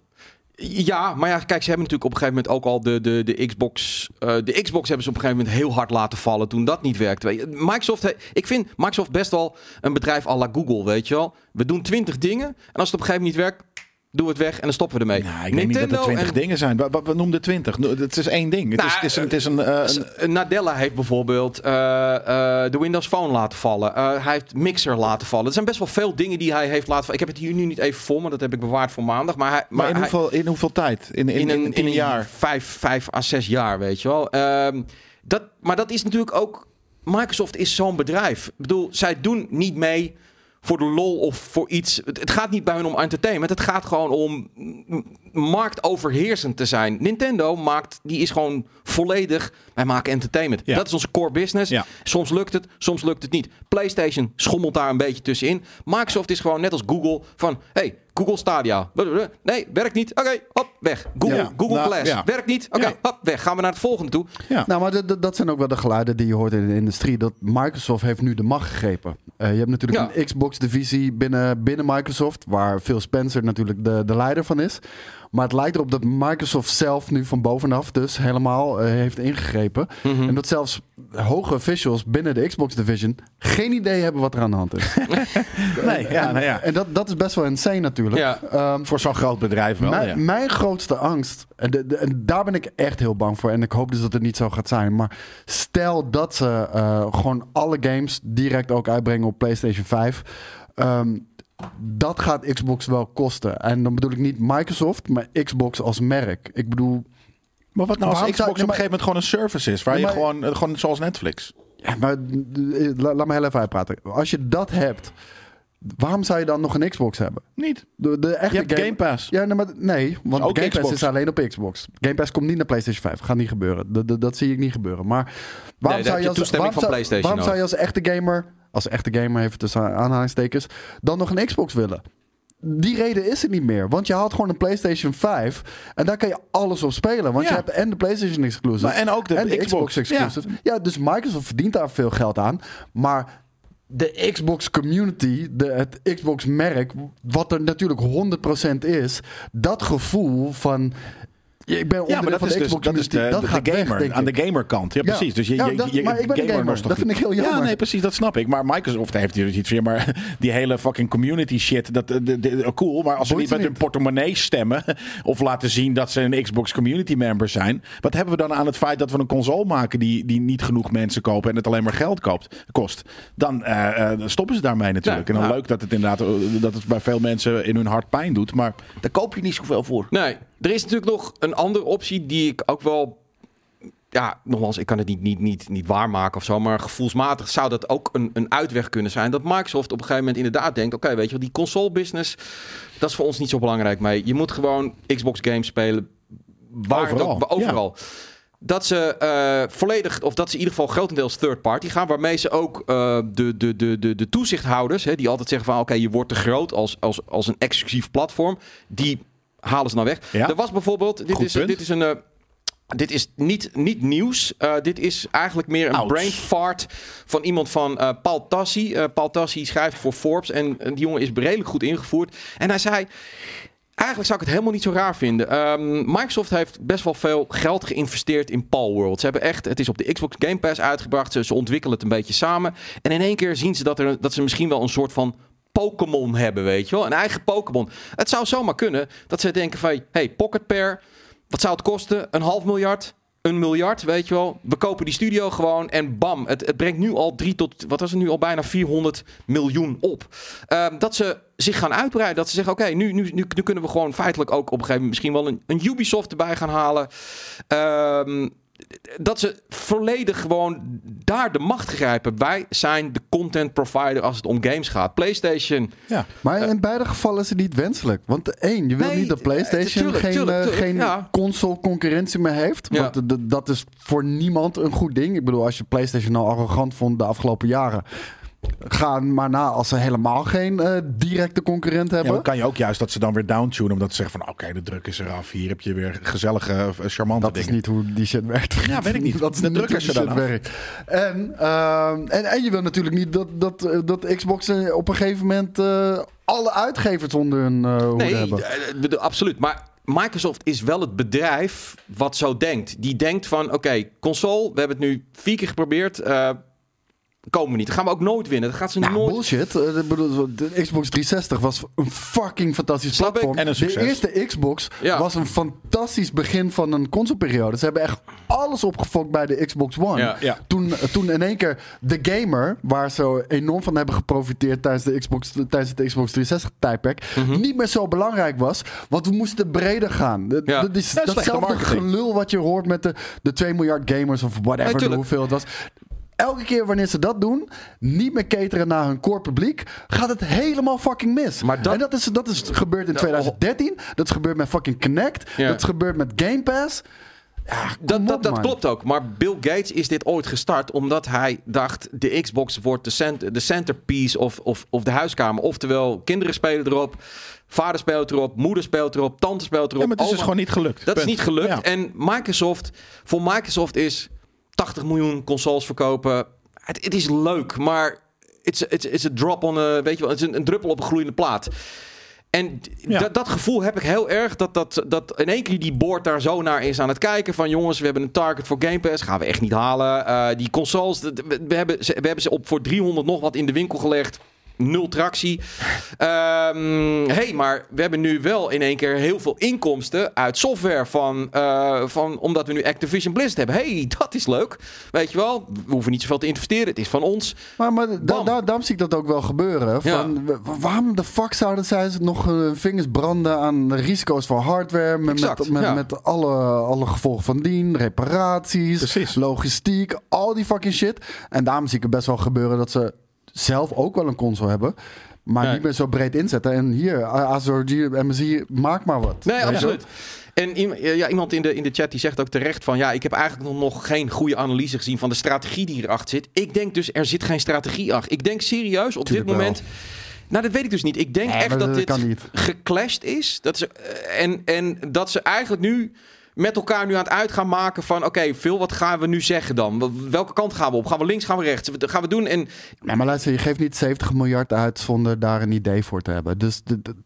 Speaker 1: Ja, maar ja, kijk, ze hebben natuurlijk op een gegeven moment ook al de, de, de Xbox. eh, de Xbox hebben ze op een gegeven moment heel hard laten vallen toen dat niet werkte. Microsoft, ik vind Microsoft best wel een bedrijf à la Google, weet je wel. We doen twintig dingen en als het op een gegeven moment niet werkt, doen we het weg en dan stoppen we ermee.
Speaker 3: Nou, ik weet niet dat er twintig
Speaker 1: en-
Speaker 3: dingen zijn. Wat, wat we noemden twintig. Het is één ding. Het,
Speaker 1: Nou,
Speaker 3: is, het, is een, het is een, eh, een-
Speaker 1: S- Nadella heeft bijvoorbeeld eh, eh, de Windows Phone laten vallen. Eh, hij heeft Mixer laten vallen. Er zijn best wel veel dingen die hij heeft laten vallen. Ik heb het hier nu niet even voor me, dat heb ik bewaard voor maandag. Maar, hij,
Speaker 3: maar in,
Speaker 1: hij-
Speaker 3: hoeveel, in hoeveel tijd? In, in, in, tien
Speaker 1: een
Speaker 3: jaar?
Speaker 1: Vijf, vijf à zes jaar, weet je wel. Ehm, dat, maar dat is natuurlijk ook... Microsoft is zo'n bedrijf. Ik bedoel, zij doen niet mee voor de lol of voor iets. Het, het gaat niet bij hun om entertainment. Het gaat gewoon om marktoverheersend te zijn. Nintendo maakt, die is gewoon volledig... Wij maken entertainment.
Speaker 3: Ja.
Speaker 1: Dat is onze core business.
Speaker 3: Ja.
Speaker 1: Soms lukt het, soms lukt het niet. PlayStation schommelt daar een beetje tussenin. Microsoft is gewoon net als Google van... Hey, Google Stadia. Nee, werkt niet. Oké, hop, weg. Google,
Speaker 3: Ja.
Speaker 1: Google
Speaker 3: Nou,
Speaker 1: Glass.
Speaker 3: ja.
Speaker 1: Werkt niet. Oké,
Speaker 3: Ja.
Speaker 1: hop, weg. Gaan we naar het volgende toe.
Speaker 3: Ja.
Speaker 2: Nou, maar dat- zijn ook wel de geluiden die je hoort in de industrie. Dat Microsoft heeft nu de macht gegrepen. Eh, je hebt natuurlijk
Speaker 1: Ja.
Speaker 2: een Xbox-divisie binnen, binnen Microsoft, waar Phil Spencer natuurlijk de, de leider van is. Maar het lijkt erop dat Microsoft zelf nu van bovenaf dus helemaal eh, heeft ingegrepen.
Speaker 1: Mhm.
Speaker 2: En dat zelfs hoge officials binnen de Xbox Division geen idee hebben wat er aan de hand is.
Speaker 3: Nee, ja, nou ja.
Speaker 2: En dat, dat is best wel insane natuurlijk.
Speaker 1: Ja.
Speaker 2: Ehm,
Speaker 3: Voor zo'n groot bedrijf wel.
Speaker 2: mijn,
Speaker 3: ja.
Speaker 2: mijn grootste angst, en, de- de- en daar ben ik echt heel bang voor. En ik hoop dus dat het niet zo gaat zijn. Maar stel dat ze eh, gewoon alle games direct ook uitbrengen op PlayStation 5. ehm, dat gaat Xbox wel kosten. En dan bedoel ik niet Microsoft, maar Xbox als merk. Ik bedoel,
Speaker 3: Maar wat nou als Xbox
Speaker 2: zou-
Speaker 3: op een gegeven moment gewoon een service is? Waar
Speaker 2: Nee,
Speaker 3: je
Speaker 2: maar-
Speaker 3: gewoon, eh, gewoon zoals Netflix.
Speaker 2: ja, maar eh, la- laat me heel even uitpraten. Als je dat hebt, waarom zou je dan nog een Xbox hebben?
Speaker 3: Niet.
Speaker 2: De, de echte
Speaker 3: Je hebt Game Pass.
Speaker 2: Ja, nee, maar, nee want
Speaker 3: Ook
Speaker 2: Game Pass is alleen op Xbox. Game Pass komt niet naar PlayStation 5. Gaat niet gebeuren. Dat, dat, dat zie ik niet gebeuren. Maar waarom zou
Speaker 1: je
Speaker 2: als,
Speaker 1: toestemming
Speaker 2: waarom
Speaker 1: van
Speaker 2: zou-
Speaker 1: PlayStation
Speaker 2: Waarom zou je als echte gamer, als echte gamer even tussen aanhalingstekens, dan nog een Xbox willen? Die reden is er niet meer. Want je haalt gewoon een PlayStation 5 en daar kan je alles op spelen. Want
Speaker 3: Ja.
Speaker 2: je hebt en de PlayStation exclusive
Speaker 3: Maar en ook de
Speaker 2: en de
Speaker 3: Xbox.
Speaker 2: Xbox exclusive. Ja. dus Microsoft verdient daar veel geld aan. Maar de Xbox community, de, het Xbox merk, wat er natuurlijk 100% is, dat gevoel van. Ja, Ik ben
Speaker 3: Ja, maar dat
Speaker 2: van
Speaker 3: is
Speaker 2: de
Speaker 3: dus
Speaker 2: Xbox
Speaker 3: dat is de,
Speaker 2: dat gaat
Speaker 3: de
Speaker 2: weg,
Speaker 3: gamer.
Speaker 2: denk
Speaker 3: aan de gamerkant. Ja,
Speaker 2: Ja.
Speaker 3: precies. Dus je,
Speaker 2: Ja, dat-
Speaker 3: je,
Speaker 2: maar ik ben
Speaker 3: gamer
Speaker 2: gamer. Dat vind ik heel
Speaker 3: Ja,
Speaker 2: jammer.
Speaker 3: nee, precies. Dat snap ik. Maar Microsoft heeft hier iets weer. Maar die hele fucking community shit. Dat, de, de, de- cool. Maar als ze
Speaker 2: Boeit
Speaker 3: niet
Speaker 2: ze
Speaker 3: met hun
Speaker 2: niet.
Speaker 3: portemonnee stemmen. Of laten zien dat ze een Xbox community member zijn. Wat hebben we dan aan het feit dat we een console maken. Die, die niet genoeg mensen kopen. En het alleen maar geld koopt, kost. Dan eh, eh, stoppen ze daarmee natuurlijk.
Speaker 1: Ja,
Speaker 3: en dan
Speaker 1: ja.
Speaker 3: leuk dat het inderdaad. eh, Dat het bij veel mensen in hun hart pijn doet. Maar daar koop je niet zoveel voor.
Speaker 1: Nee, er is natuurlijk nog een andere optie die ik ook wel. Ja, nogmaals, ik kan het niet, niet, niet, niet waarmaken of zo. Maar gevoelsmatig zou dat ook een, een uitweg kunnen zijn. Dat Microsoft op een gegeven moment inderdaad denkt: oké, weet je wel, die console business. Dat is voor ons niet zo belangrijk mee. Je moet gewoon Xbox games spelen. Waar
Speaker 3: Overal,
Speaker 1: ook- overal. Dat ze eh, volledig, of dat ze in ieder geval grotendeels third party gaan. Waarmee ze ook eh, de, de, de, de, de toezichthouders, hè, die altijd zeggen van oké, je wordt te groot als, als, als een exclusief platform. Die halen ze nou weg.
Speaker 3: Ja.
Speaker 1: Er was bijvoorbeeld, dit
Speaker 3: Goed
Speaker 1: is,
Speaker 3: punt.
Speaker 1: dit is een. eh, dit is niet, niet nieuws. Eh, dit is eigenlijk meer een brain fart van iemand van eh, Paul Tassi. Eh, Paul Tassi schrijft voor Forbes en die jongen is redelijk goed ingevoerd. En hij zei, Eigenlijk zou ik het helemaal niet zo raar vinden. Ehm, Microsoft heeft best wel veel geld geïnvesteerd in Palworld. Ze hebben echt, het is op de Xbox Game Pass uitgebracht. Ze, ze ontwikkelen het een beetje samen. En in één keer zien ze dat, er, dat ze misschien wel een soort van Pokémon hebben, weet je wel. Een eigen Pokémon. Het zou zomaar kunnen dat ze denken van... hey, Pocket Pair, wat zou het kosten? Een half miljard? Een miljard, weet je wel. We kopen die studio gewoon en bam. Het, het brengt nu al drie tot, wat was het nu, al bijna 400 miljoen op. Ehm, dat ze zich gaan uitbreiden. Dat ze zeggen, oké, nu, nu, nu, kunnen we gewoon feitelijk ook op een gegeven moment misschien wel een, een Ubisoft erbij gaan halen. Ehm, dat ze volledig gewoon daar de macht grijpen. Wij zijn de content provider als het om games gaat. PlayStation.
Speaker 3: Ja.
Speaker 2: Maar in beide gevallen is het niet wenselijk. Want één, je wil
Speaker 1: Nee,
Speaker 2: niet dat PlayStation
Speaker 1: tuurlijk,
Speaker 2: geen,
Speaker 1: tuurlijk,
Speaker 2: eh,
Speaker 1: tuurlijk,
Speaker 2: geen
Speaker 1: ja.
Speaker 2: console concurrentie meer heeft.
Speaker 1: Ja.
Speaker 2: Want dat is voor niemand een goed ding. Ik bedoel, als je PlayStation al arrogant vond de afgelopen jaren. Ga maar na als ze helemaal geen eh, directe concurrent
Speaker 3: Ja,
Speaker 2: hebben.
Speaker 3: dan kan je ook juist dat ze dan weer downtunen. Omdat ze zeggen van oké, de druk is eraf. Hier heb je weer gezellige, eh, charmante
Speaker 2: dat is
Speaker 3: dingen.
Speaker 2: niet hoe die shit werkt.
Speaker 3: Ja, weet ik niet.
Speaker 2: dat is
Speaker 3: De druk is er
Speaker 2: shit
Speaker 3: dan
Speaker 2: werkt. En, ehm, en, en je wil natuurlijk niet dat, dat, eh, dat Xbox op een gegeven moment eh, alle uitgevers onder hun eh hoede
Speaker 1: Nee,
Speaker 2: hebben.
Speaker 1: bedoel, absoluut. Maar Microsoft is wel het bedrijf wat zo denkt. Die denkt van, oké, console, we hebben het nu vier keer geprobeerd. eh, komen we niet. Dat gaan we ook nooit winnen. Dat gaat ze
Speaker 2: Nou,
Speaker 1: nooit...
Speaker 2: bullshit. Eh, ik bedoel, De Xbox 360 was een fucking fantastisch
Speaker 1: Snap ik.
Speaker 2: platform.
Speaker 3: En een
Speaker 2: de
Speaker 3: succes.
Speaker 2: eerste Xbox
Speaker 1: Ja.
Speaker 2: was een fantastisch begin van een consoleperiode. Ze hebben echt alles opgefokt bij de Xbox One.
Speaker 1: Ja.
Speaker 3: Ja.
Speaker 2: Toen, toen in één keer de gamer, waar ze enorm van hebben geprofiteerd tijdens, de Xbox, tijdens het Xbox 360 tijdperk, niet meer zo belangrijk was. Want we moesten breder gaan. Dat,
Speaker 1: Ja.
Speaker 2: dat is datzelfde gelul wat je hoort met de, de 2 miljard gamers of whatever, hoeveel het was. Elke keer wanneer ze dat doen, niet meer cateren naar hun core publiek, gaat het helemaal fucking mis.
Speaker 1: Maar dat-
Speaker 2: en dat is, dat is gebeurd in 2013. Dat is gebeurd met fucking Connect.
Speaker 1: Ja.
Speaker 2: Dat is gebeurd met Game Pass. Ja,
Speaker 1: Dat, dat,
Speaker 2: op,
Speaker 1: dat
Speaker 2: man.
Speaker 1: klopt ook. Maar Bill Gates is dit ooit gestart omdat hij dacht... de Xbox wordt de, cent, de centerpiece of, of, of de huiskamer. Oftewel, kinderen spelen erop, vader speelt erop, moeder speelt erop, tante speelt erop.
Speaker 3: Ja, maar het is dus gewoon niet gelukt.
Speaker 1: Dat is niet gelukt.
Speaker 3: Ja.
Speaker 1: En Microsoft, voor Microsoft is 80 miljoen consoles verkopen. Het, het is leuk, maar it's, it's a drop on a, weet je wel, het is een, een druppel op een gloeiende plaat. En
Speaker 3: Ja.
Speaker 1: dat- gevoel heb ik heel erg. Dat, dat, dat in één keer die board daar zo naar is aan het kijken. Van jongens, we hebben een target voor Game Pass. Gaan we echt niet halen. Eh, die consoles, we hebben, ze, we hebben ze op voor 300 nog wat in de winkel gelegd. Nul tractie. Ehm hey, maar we hebben nu wel in één keer heel veel inkomsten uit software. Van, eh, van, omdat we nu Activision Blizzard hebben. hey, dat is leuk. Weet je wel, we hoeven niet zoveel te investeren. Het is van ons.
Speaker 2: Maar, maar da- da- daarom zie ik dat ook wel gebeuren. Van, wa- waarom de fuck zouden zij nog hun vingers branden aan de risico's van hardware? Met,
Speaker 1: Exact,
Speaker 2: met, met,
Speaker 1: ja.
Speaker 2: met alle, alle gevolgen van dien, reparaties,
Speaker 3: Precies.
Speaker 2: logistiek, al die fucking shit. En daarom zie ik het best wel gebeuren dat ze zelf ook wel een console hebben. Maar niet meer zo breed inzetten. En hier, ASRG, MSI, maak maar wat.
Speaker 1: Nee, absoluut. En ja, iemand in de, in de chat die zegt ook terecht van... ja, ik heb eigenlijk nog- nog geen goede analyse gezien van de strategie die hierachter zit. Ik denk dus, er zit geen strategie achter. Ik denk serieus op
Speaker 2: Tuurlijk
Speaker 1: dit
Speaker 2: wel.
Speaker 1: moment... Nou, dat weet ik dus niet. Ik denk echt dat
Speaker 2: dat
Speaker 1: dit geclashed is. Dat ze, eh, en, en dat ze eigenlijk nu met elkaar nu aan het uit gaan maken van... oké, Phil, wat gaan we nu zeggen dan? Welke kant gaan we op? Gaan we links, gaan we rechts? Wat gaan we doen? En
Speaker 2: Nee, maar luister, je geeft niet 70 miljard uit zonder daar een idee voor te hebben. Dus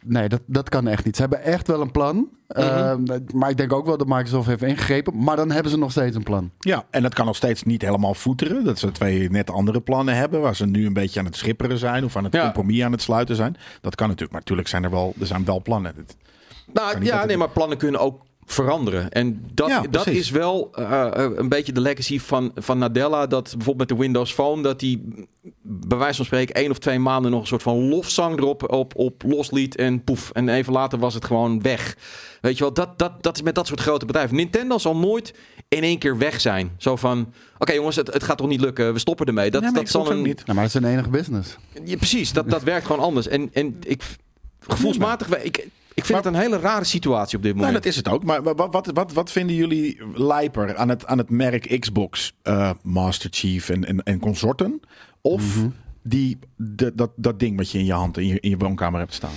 Speaker 2: nee, dat, dat kan echt niet. Ze hebben echt wel een plan. Eh, maar ik denk ook wel dat Microsoft heeft ingegrepen. Maar dan hebben ze nog steeds een plan.
Speaker 3: Ja, en dat kan nog steeds niet helemaal voeteren. Dat ze twee net andere plannen hebben. Waar ze nu een beetje aan het schipperen zijn. Of aan het
Speaker 1: Ja.
Speaker 3: compromis aan het sluiten zijn. Dat kan natuurlijk. Maar natuurlijk zijn er wel, er zijn wel plannen. Het-
Speaker 1: Nou ja, nee, maar plannen kunnen ook veranderen. En dat,
Speaker 3: Ja,
Speaker 1: dat is wel eh, eh, een beetje de legacy van, van Nadella. Dat bijvoorbeeld met de Windows Phone, dat die bij wijze van spreken één of twee maanden nog een soort van lofzang erop op, op losliet en poef. En even later was het gewoon weg. Weet je wel, dat, dat, dat is met dat soort grote bedrijven. Nintendo zal nooit in één keer weg zijn. Zo van, oké jongens, het, het gaat toch niet lukken, we stoppen ermee. Dat,
Speaker 3: Nee,
Speaker 1: dat zal een,
Speaker 3: niet.
Speaker 2: Nou, maar dat is een enige business.
Speaker 1: ja, precies, dat, dat werkt gewoon anders. En, en ik, gevoelsmatig, ik, ik vind het een hele rare situatie op dit
Speaker 3: Nou,
Speaker 1: moment.
Speaker 3: dat is het ook. Maar wat, wat, wat, wat vinden jullie lijper aan het, aan het merk Xbox, eh, Master Chief en, en, en consorten? Of
Speaker 1: Mhm.
Speaker 3: die, de, dat, dat ding wat je in je hand in je, in je woonkamer hebt staan?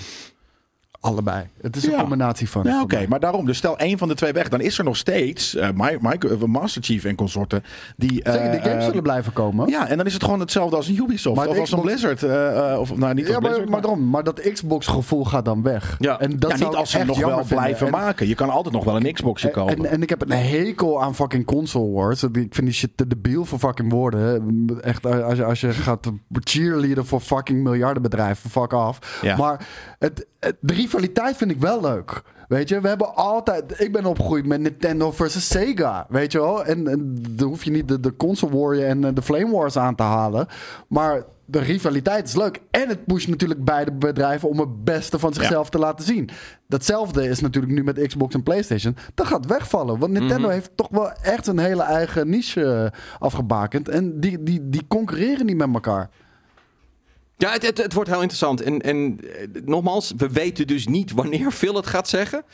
Speaker 2: Allebei. Het is een
Speaker 3: Ja.
Speaker 2: combinatie van.
Speaker 3: Ja, oké. Maar daarom, dus stel één van de twee weg. Dan is er nog steeds eh, Mi- Mi- eh, Master Chief en consorten. Die, eh,
Speaker 2: Zeker, die games
Speaker 3: eh,
Speaker 2: zullen blijven komen.
Speaker 3: Ja, en dan is het gewoon hetzelfde als een Ubisoft.
Speaker 2: Maar
Speaker 3: of als een
Speaker 2: Xbox-
Speaker 3: Blizzard. eh, eh, of nou, niet als
Speaker 2: Ja, maar,
Speaker 3: Blizzard.
Speaker 2: maar, daarom, maar dat Xbox-gevoel gaat dan weg.
Speaker 1: Ja.
Speaker 2: En dat
Speaker 3: ja, niet als ze nog wel blijven
Speaker 2: En-
Speaker 3: maken. Je kan altijd nog wel een Xboxje kopen.
Speaker 2: En, en ik heb een hekel aan fucking console wars. Ik vind die shit te debiel voor fucking woorden. Echt, als je, als je gaat cheerleaden voor fucking miljardenbedrijven, fuck af.
Speaker 3: Ja.
Speaker 2: Maar het- de rivaliteit vind ik wel leuk. Weet je, we hebben altijd. Ik ben opgegroeid met Nintendo versus Sega. Weet je wel? En, en dan hoef je niet de, de console warrior en eh, de flame wars aan te halen. Maar de rivaliteit is leuk. En het pusht natuurlijk beide bedrijven om het beste van zichzelf te laten zien. Datzelfde is natuurlijk nu met Xbox en PlayStation. Dat gaat wegvallen. Want Nintendo heeft toch wel echt een hele eigen niche eh, afgebakend. En die, die, die concurreren niet met elkaar.
Speaker 1: Ja, het, het, het wordt heel interessant. En, en eh, nogmaals, we weten dus niet wanneer Phil het gaat zeggen.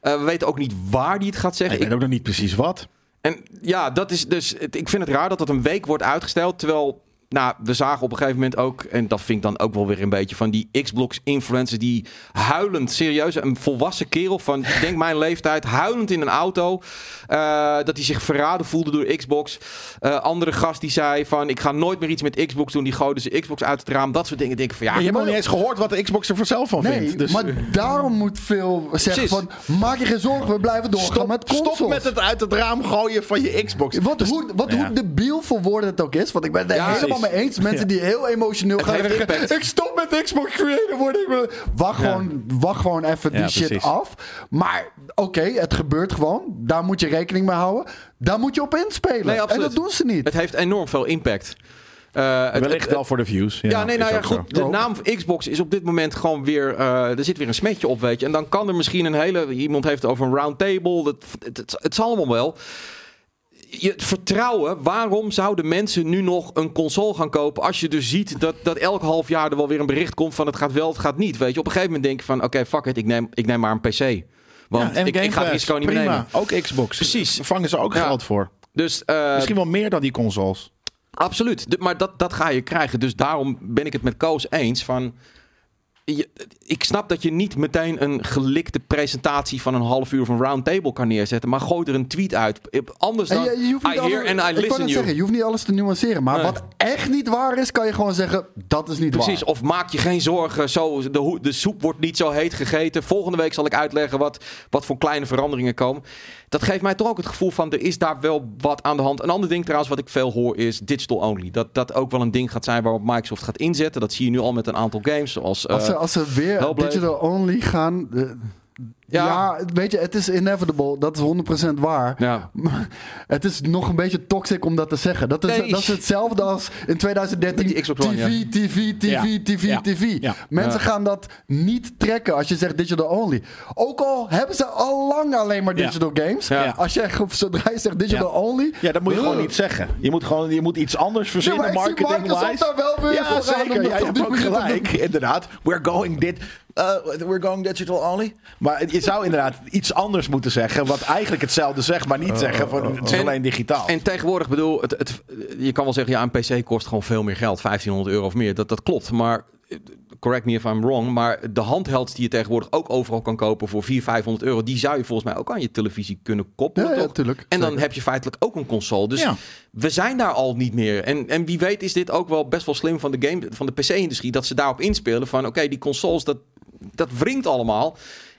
Speaker 1: Eh, we weten ook niet waar hij het gaat zeggen.
Speaker 3: ik weet ook nog niet precies wat.
Speaker 1: En ja, dat is dus. het- ik vind het raar dat dat een week wordt uitgesteld. Terwijl. Nou, we zagen op een gegeven moment ook, en dat vind ik dan ook wel weer een beetje van die Xbox-influencers die huilend, serieus, een volwassen kerel van, ik denk mijn leeftijd, huilend in een auto, eh, dat hij zich verraden voelde door Xbox. Eh, andere gast die zei van, ik ga nooit meer iets met Xbox doen, die gooide zijn Xbox uit het raam. Dat soort dingen denk ik van, ja,
Speaker 3: je hebt nog niet eens gehoord wat de Xbox er voor zelf van
Speaker 2: Nee,
Speaker 3: vindt. Dus
Speaker 2: maar daarom moet veel zeggen
Speaker 1: Precies.
Speaker 2: van... Maak je geen zorgen, we blijven doorgaan
Speaker 3: stop,
Speaker 2: met consoles.
Speaker 3: stop met het uit het raam gooien van je Xbox.
Speaker 2: Wat,
Speaker 3: Dus-
Speaker 2: hoe, wat
Speaker 3: Ja.
Speaker 2: hoe debiel voor woorden het ook is. Want ik ben er
Speaker 1: Ja,
Speaker 2: helemaal
Speaker 3: precies.
Speaker 2: mee eens. Mensen die heel emotioneel
Speaker 1: Het
Speaker 2: gaan
Speaker 1: impact.
Speaker 2: Ik stop met Xbox Creator worden. Ik wil-" Wacht,
Speaker 1: Ja.
Speaker 2: gewoon, wacht gewoon even die shit
Speaker 3: precies.
Speaker 2: af. Maar oké, het gebeurt gewoon. Daar moet je rekening mee houden. Daar moet je op inspelen.
Speaker 1: Nee,
Speaker 2: en dat doen ze niet.
Speaker 1: het heeft enorm veel impact. Eh, het-
Speaker 3: Wellicht wel voor de views.
Speaker 1: Ja, nee, nou ja,
Speaker 3: zo.
Speaker 1: goed. De naam van Xbox is op dit moment gewoon weer. eh, er zit weer een smetje op, weet je. En dan kan er misschien een hele. Iemand heeft het over een round table. Dat, het, het, het zal allemaal wel. Je, vertrouwen, waarom zouden mensen nu nog een console gaan kopen als je dus ziet dat, dat elk half jaar er wel weer een bericht komt van het gaat wel, het gaat niet. Weet je, op een gegeven moment denk je van oké, fuck it, ik neem, ik neem maar een PC. Want
Speaker 3: Ja,
Speaker 1: ik, ik ga het risico niet meer
Speaker 3: prima.
Speaker 1: nemen.
Speaker 3: Ook Xbox.
Speaker 1: Precies.
Speaker 3: Vangen ze ook
Speaker 1: Ja.
Speaker 3: geld voor.
Speaker 1: Dus eh,
Speaker 3: Misschien wel meer dan die consoles.
Speaker 1: Absoluut. De- maar dat, dat ga je krijgen. Dus daarom ben ik het met Koos eens van... je- ik snap dat je niet meteen een gelikte presentatie van een half uur van roundtable kan neerzetten. Maar gooi er een tweet uit. Anders
Speaker 2: En
Speaker 1: dan
Speaker 2: je, je hoeft niet
Speaker 1: I hear and listen
Speaker 2: zeggen, je hoeft niet alles te nuanceren. Maar
Speaker 1: Nee.
Speaker 2: wat echt niet waar is, kan je gewoon zeggen, dat is niet
Speaker 1: Precies,
Speaker 2: waar.
Speaker 1: of maak je geen zorgen. Zo, de, de soep wordt niet zo heet gegeten. Volgende week zal ik uitleggen wat, wat voor kleine veranderingen komen. Dat geeft mij toch ook het gevoel van er is daar wel wat aan de hand. Een ander ding trouwens wat ik veel hoor is digital only. Dat dat ook wel een ding gaat zijn waarop Microsoft gaat inzetten. Dat zie je nu al met een aantal games. Zoals,
Speaker 2: Als ze,
Speaker 1: eh,
Speaker 2: als ze weer
Speaker 1: Hellblade.
Speaker 2: digital only gaan... ja.
Speaker 1: Ja.
Speaker 2: weet je, het is inevitable. Dat is 100% waar.
Speaker 1: ja.
Speaker 2: Het is nog een beetje toxic om dat te zeggen. Dat is,
Speaker 1: Nee.
Speaker 2: dat is hetzelfde als in 2013
Speaker 1: Met die Xbox One,
Speaker 2: TV,
Speaker 1: ja.
Speaker 2: TV, TV,
Speaker 3: Ja.
Speaker 2: TV,
Speaker 3: Ja.
Speaker 2: TV.
Speaker 3: Ja.
Speaker 2: Mensen
Speaker 1: Ja.
Speaker 2: gaan dat niet trekken als je zegt digital only. Ook al hebben ze al lang alleen maar
Speaker 3: Ja.
Speaker 2: digital games.
Speaker 1: Ja.
Speaker 2: Als je, zodra je zegt digital only...
Speaker 3: Ja, dat moet je gewoon niet zeggen. Je moet gewoon je moet iets anders
Speaker 2: Ja,
Speaker 3: verzinnen,
Speaker 2: maar ik zie
Speaker 3: marketing
Speaker 2: Microsoft
Speaker 3: wise.
Speaker 2: daar wel weer
Speaker 3: Ja, zeker.
Speaker 2: dat
Speaker 3: Ja, je
Speaker 2: op
Speaker 3: hebt ook gelijk, inderdaad. We're going dit. uh, we're going digital only. Maar je zou inderdaad iets anders moeten zeggen, wat eigenlijk hetzelfde zegt, maar niet zeggen van het is
Speaker 1: En-
Speaker 3: alleen digitaal.
Speaker 1: En tegenwoordig bedoel, het, het, je kan wel zeggen, ja, een PC kost gewoon veel meer geld, 1500 euro of meer. Dat, dat klopt, maar eh, correct me if I'm wrong, maar de handhelds die je tegenwoordig ook overal kan kopen voor 400, 500 euro, die zou je volgens mij ook aan je televisie kunnen koppelen,
Speaker 2: Ja, ja,
Speaker 1: toch?
Speaker 2: tuurlijk.
Speaker 1: En dan
Speaker 2: Zeker.
Speaker 1: heb je feitelijk ook een console. Dus
Speaker 3: Ja.
Speaker 1: we zijn daar al niet meer. En, en wie weet is dit ook wel best wel slim van de, game, van de PC-industrie, dat ze daarop inspelen van, oké, die consoles, dat, dat wringt allemaal.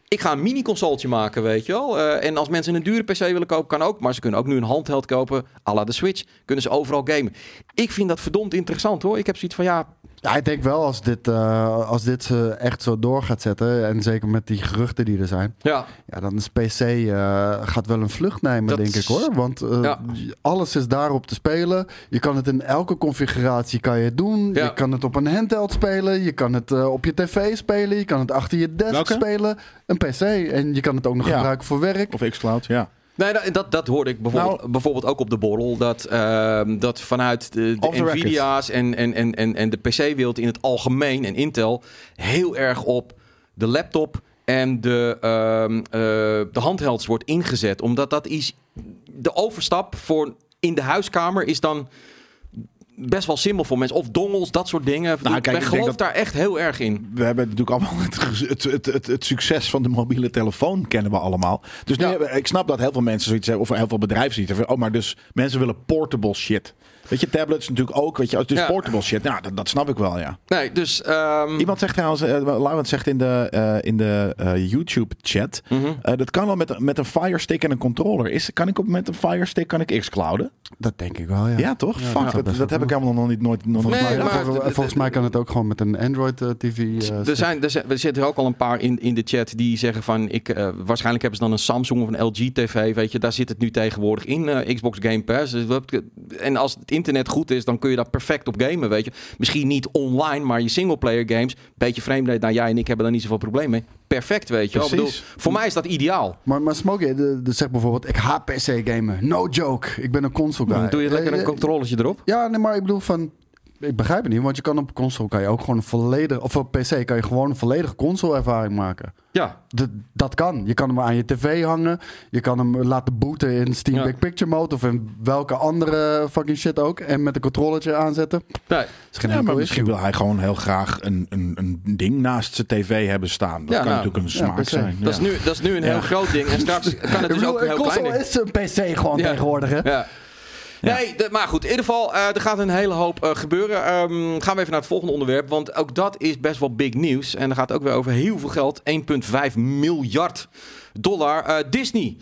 Speaker 1: Ik ga een mini-consoletje maken, weet je wel. Eh, en als mensen een dure PC willen kopen, kan ook. Maar ze kunnen ook nu een handheld kopen, à la de Switch. Kunnen ze overal gamen. Ik vind dat verdomd interessant, hoor. Ik heb zoiets van, ja...
Speaker 2: Ja, ik denk wel als dit, eh, als dit ze echt zo door gaat zetten. En zeker met die geruchten die er zijn.
Speaker 1: ja
Speaker 2: Ja, dan is PC eh, gaat wel een vlucht nemen,
Speaker 1: Dat
Speaker 2: denk ik hoor. Want eh,
Speaker 1: Ja.
Speaker 2: alles is daarop te spelen. Je kan het in elke configuratie kan je het doen.
Speaker 1: Ja.
Speaker 2: Je kan het op een handheld spelen. Je kan het eh, op je tv spelen. Je kan het achter je desk
Speaker 3: Welke?
Speaker 2: spelen. Een PC. En je kan het ook nog
Speaker 3: Ja.
Speaker 2: gebruiken voor werk.
Speaker 3: Of xCloud, ja.
Speaker 1: Nee, dat, dat, dat hoorde ik bijvoorbeeld,
Speaker 3: Nou-
Speaker 1: bijvoorbeeld ook op de borrel. Dat, ehm, dat vanuit de. Nvidia's en, en, en, en, en de PC-wereld in het algemeen en Intel heel erg op de laptop en de, ehm, eh, de handhelds wordt ingezet. Omdat dat is. De overstap voor in de huiskamer is dan best wel simpel voor mensen. Of dongels, dat soort dingen.
Speaker 3: Nou, kijk,
Speaker 1: ik geloof
Speaker 3: dat-
Speaker 1: daar echt heel erg in.
Speaker 3: We hebben natuurlijk allemaal het, het, het, succes van de mobiele telefoon kennen we allemaal. Dus nu,
Speaker 1: Ja.
Speaker 3: ik snap dat heel veel mensen zoiets hebben, of heel veel bedrijven zoiets hebben. Oh, maar dus mensen willen portable shit. Weet je, tablets natuurlijk ook. Weet je, dus
Speaker 1: Ja.
Speaker 3: portable shit. Nou, dat, dat snap ik wel, ja.
Speaker 1: Nee, dus. ehm,
Speaker 3: Iemand zegt trouwens, uh, Laurent zegt in de, eh, in de eh, YouTube-chat,
Speaker 1: mhm.
Speaker 3: eh, dat kan wel met, met een Fire Stick en een controller. Is, kan ik op met een Fire Stick kan ik xClouden?
Speaker 2: Dat denk ik wel, ja.
Speaker 3: Ja, toch? Fuck,
Speaker 2: dat
Speaker 3: heb ik helemaal nog niet nooit nog
Speaker 2: Volgens,
Speaker 1: Nee,
Speaker 2: mij,
Speaker 1: maar
Speaker 2: volgens mij kan het ook gewoon met een Android eh, TV. eh,
Speaker 1: Er, zijn, er, zijn, er zitten er ook al een paar in, in de chat die zeggen van... Ik, eh, waarschijnlijk hebben ze dan een Samsung of een LG TV. Weet je, daar zit het nu tegenwoordig in, eh, Xbox Game Pass. Dus en als het internet goed is, dan kun je daar perfect op gamen, weet je. Misschien niet online, maar je singleplayer games... Beetje vreemd, nou jij en ik hebben daar niet zoveel probleem mee. Perfect, weet je bedoel, Voor mij is dat ideaal.
Speaker 2: Maar, maar Smokey, de, de, zeg bijvoorbeeld, ik haat PC gamen. No joke. Ik ben een console guy.
Speaker 1: Dan doe je lekker
Speaker 2: Eh,
Speaker 1: een controllertje erop.
Speaker 2: Ja, nee, maar ik bedoel van... Ik begrijp het niet, want je kan op console kan je ook gewoon een volledig... Of op PC kan je gewoon een volledige console-ervaring maken.
Speaker 1: Ja,
Speaker 2: D- dat kan. Je kan hem aan je tv hangen. Je kan hem laten booten in Steam
Speaker 1: Ja.
Speaker 2: Big Picture Mode... of in welke andere fucking shit ook. En met een controllertje aanzetten.
Speaker 1: nee.
Speaker 2: is geen
Speaker 3: Ja, maar misschien wil hij gewoon heel graag een, een, een ding naast zijn tv hebben staan. Dat
Speaker 1: Ja,
Speaker 3: kan
Speaker 1: nou,
Speaker 3: natuurlijk een smaak zijn.
Speaker 1: Dat, is nu, dat is nu een heel groot ding. En straks kan het dus
Speaker 2: bedoel,
Speaker 1: ook een heel klein ding.
Speaker 2: is een PC gewoon
Speaker 1: Ja.
Speaker 2: tegenwoordig, hè?
Speaker 1: Ja. Nee, de- maar goed. In ieder geval, eh, er gaat een hele hoop eh, gebeuren. Ehm, gaan we even naar het volgende onderwerp. Want ook dat is best wel big nieuws. En dat gaat ook weer over heel veel geld. 1,5 miljard dollar. Eh, Disney.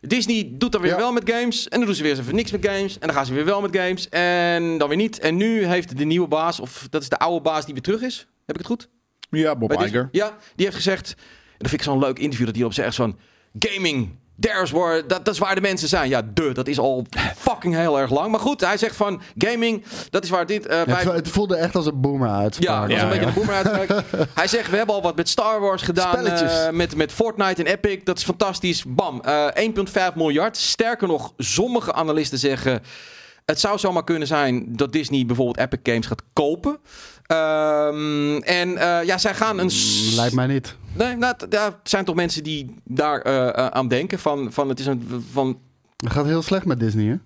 Speaker 1: Disney doet dan weer
Speaker 2: Ja.
Speaker 1: wel met games. En dan doen ze weer eens even niks met games. En dan gaan ze weer wel met games. En dan weer niet. En nu heeft de nieuwe baas, of dat is de oude baas die weer terug is. Heb ik het goed?
Speaker 3: Ja, Bob? Iger.
Speaker 1: Ja, die heeft gezegd. En dat vind ik zo'n leuk interview dat hij op zegt van gaming. There's where, dat, dat is waar de mensen zijn. Ja, de, dat is al fucking heel erg lang. Maar goed, hij zegt van gaming, dat is waar dit. eh,
Speaker 2: Ja, het, voelde echt als een boomer
Speaker 1: ja, dat is
Speaker 3: Ja,
Speaker 1: een beetje
Speaker 3: ja.
Speaker 1: de boomer uitspraak. Hij zegt, we hebben al wat met Star Wars gedaan.
Speaker 2: Spelletjes.
Speaker 1: eh, met, met Fortnite en Epic. Dat is fantastisch. Bam. eh 1,5 miljard. Sterker nog, sommige analisten zeggen... Het zou zomaar kunnen zijn dat Disney bijvoorbeeld Epic Games gaat kopen. Ehm, en eh, ja, zij gaan een...
Speaker 2: Lijkt mij niet.
Speaker 1: Nee, nou, ja, het zijn toch mensen die daar eh, eh, aan denken. Van, van het is een... Van,
Speaker 2: Het gaat heel slecht met Disney, hè?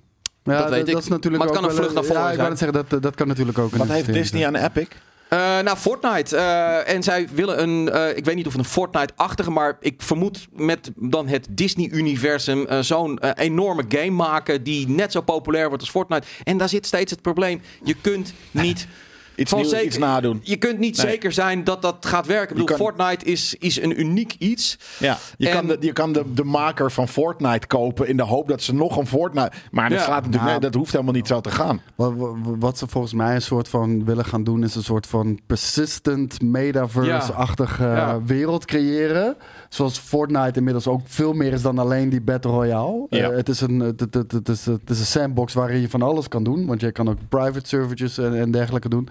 Speaker 2: Ja,
Speaker 1: Dat weet ik.
Speaker 2: is natuurlijk
Speaker 1: Maar het
Speaker 2: ook
Speaker 1: kan een vlucht naar
Speaker 2: Ja,
Speaker 1: voren
Speaker 2: ik wou net zeggen, dat, dat kan natuurlijk ook
Speaker 3: Wat heeft Disney aan Epic?
Speaker 1: Eh, nou, Fortnite. Eh, en zij willen een, eh, ik weet niet of het een Fortnite-achtige, maar ik vermoed met dan het Disney-universum zo'n enorme game maken die net zo populair wordt als Fortnite. En daar zit steeds het probleem. Je kunt niet
Speaker 3: Iets
Speaker 1: van
Speaker 3: nieuws,
Speaker 1: zeker-
Speaker 3: iets nadoen.
Speaker 1: Je kunt niet
Speaker 3: Nee.
Speaker 1: zeker zijn dat dat gaat werken. Ik bedoel,
Speaker 3: kan-
Speaker 1: Fortnite is, is een uniek iets.
Speaker 3: Ja, je
Speaker 1: En-
Speaker 3: kan, de, je kan de, de maker van Fortnite kopen in de hoop dat ze nog een Fortnite... Maar dat,
Speaker 1: Ja.
Speaker 3: slaat natuurlijk,
Speaker 2: Nou.
Speaker 3: nee, dat hoeft helemaal niet zo te gaan.
Speaker 2: Wat, wat- ze volgens mij een soort van willen gaan doen, is een soort van persistent metaverse-achtige
Speaker 1: Ja.
Speaker 2: wereld creëren. Zoals Fortnite inmiddels ook veel meer is dan alleen die Battle Royale.
Speaker 3: Ja.
Speaker 2: Eh, het, is een, het, het, het, het is, het is een sandbox waarin je van alles kan doen. Want je kan ook private servers en, en dergelijke doen.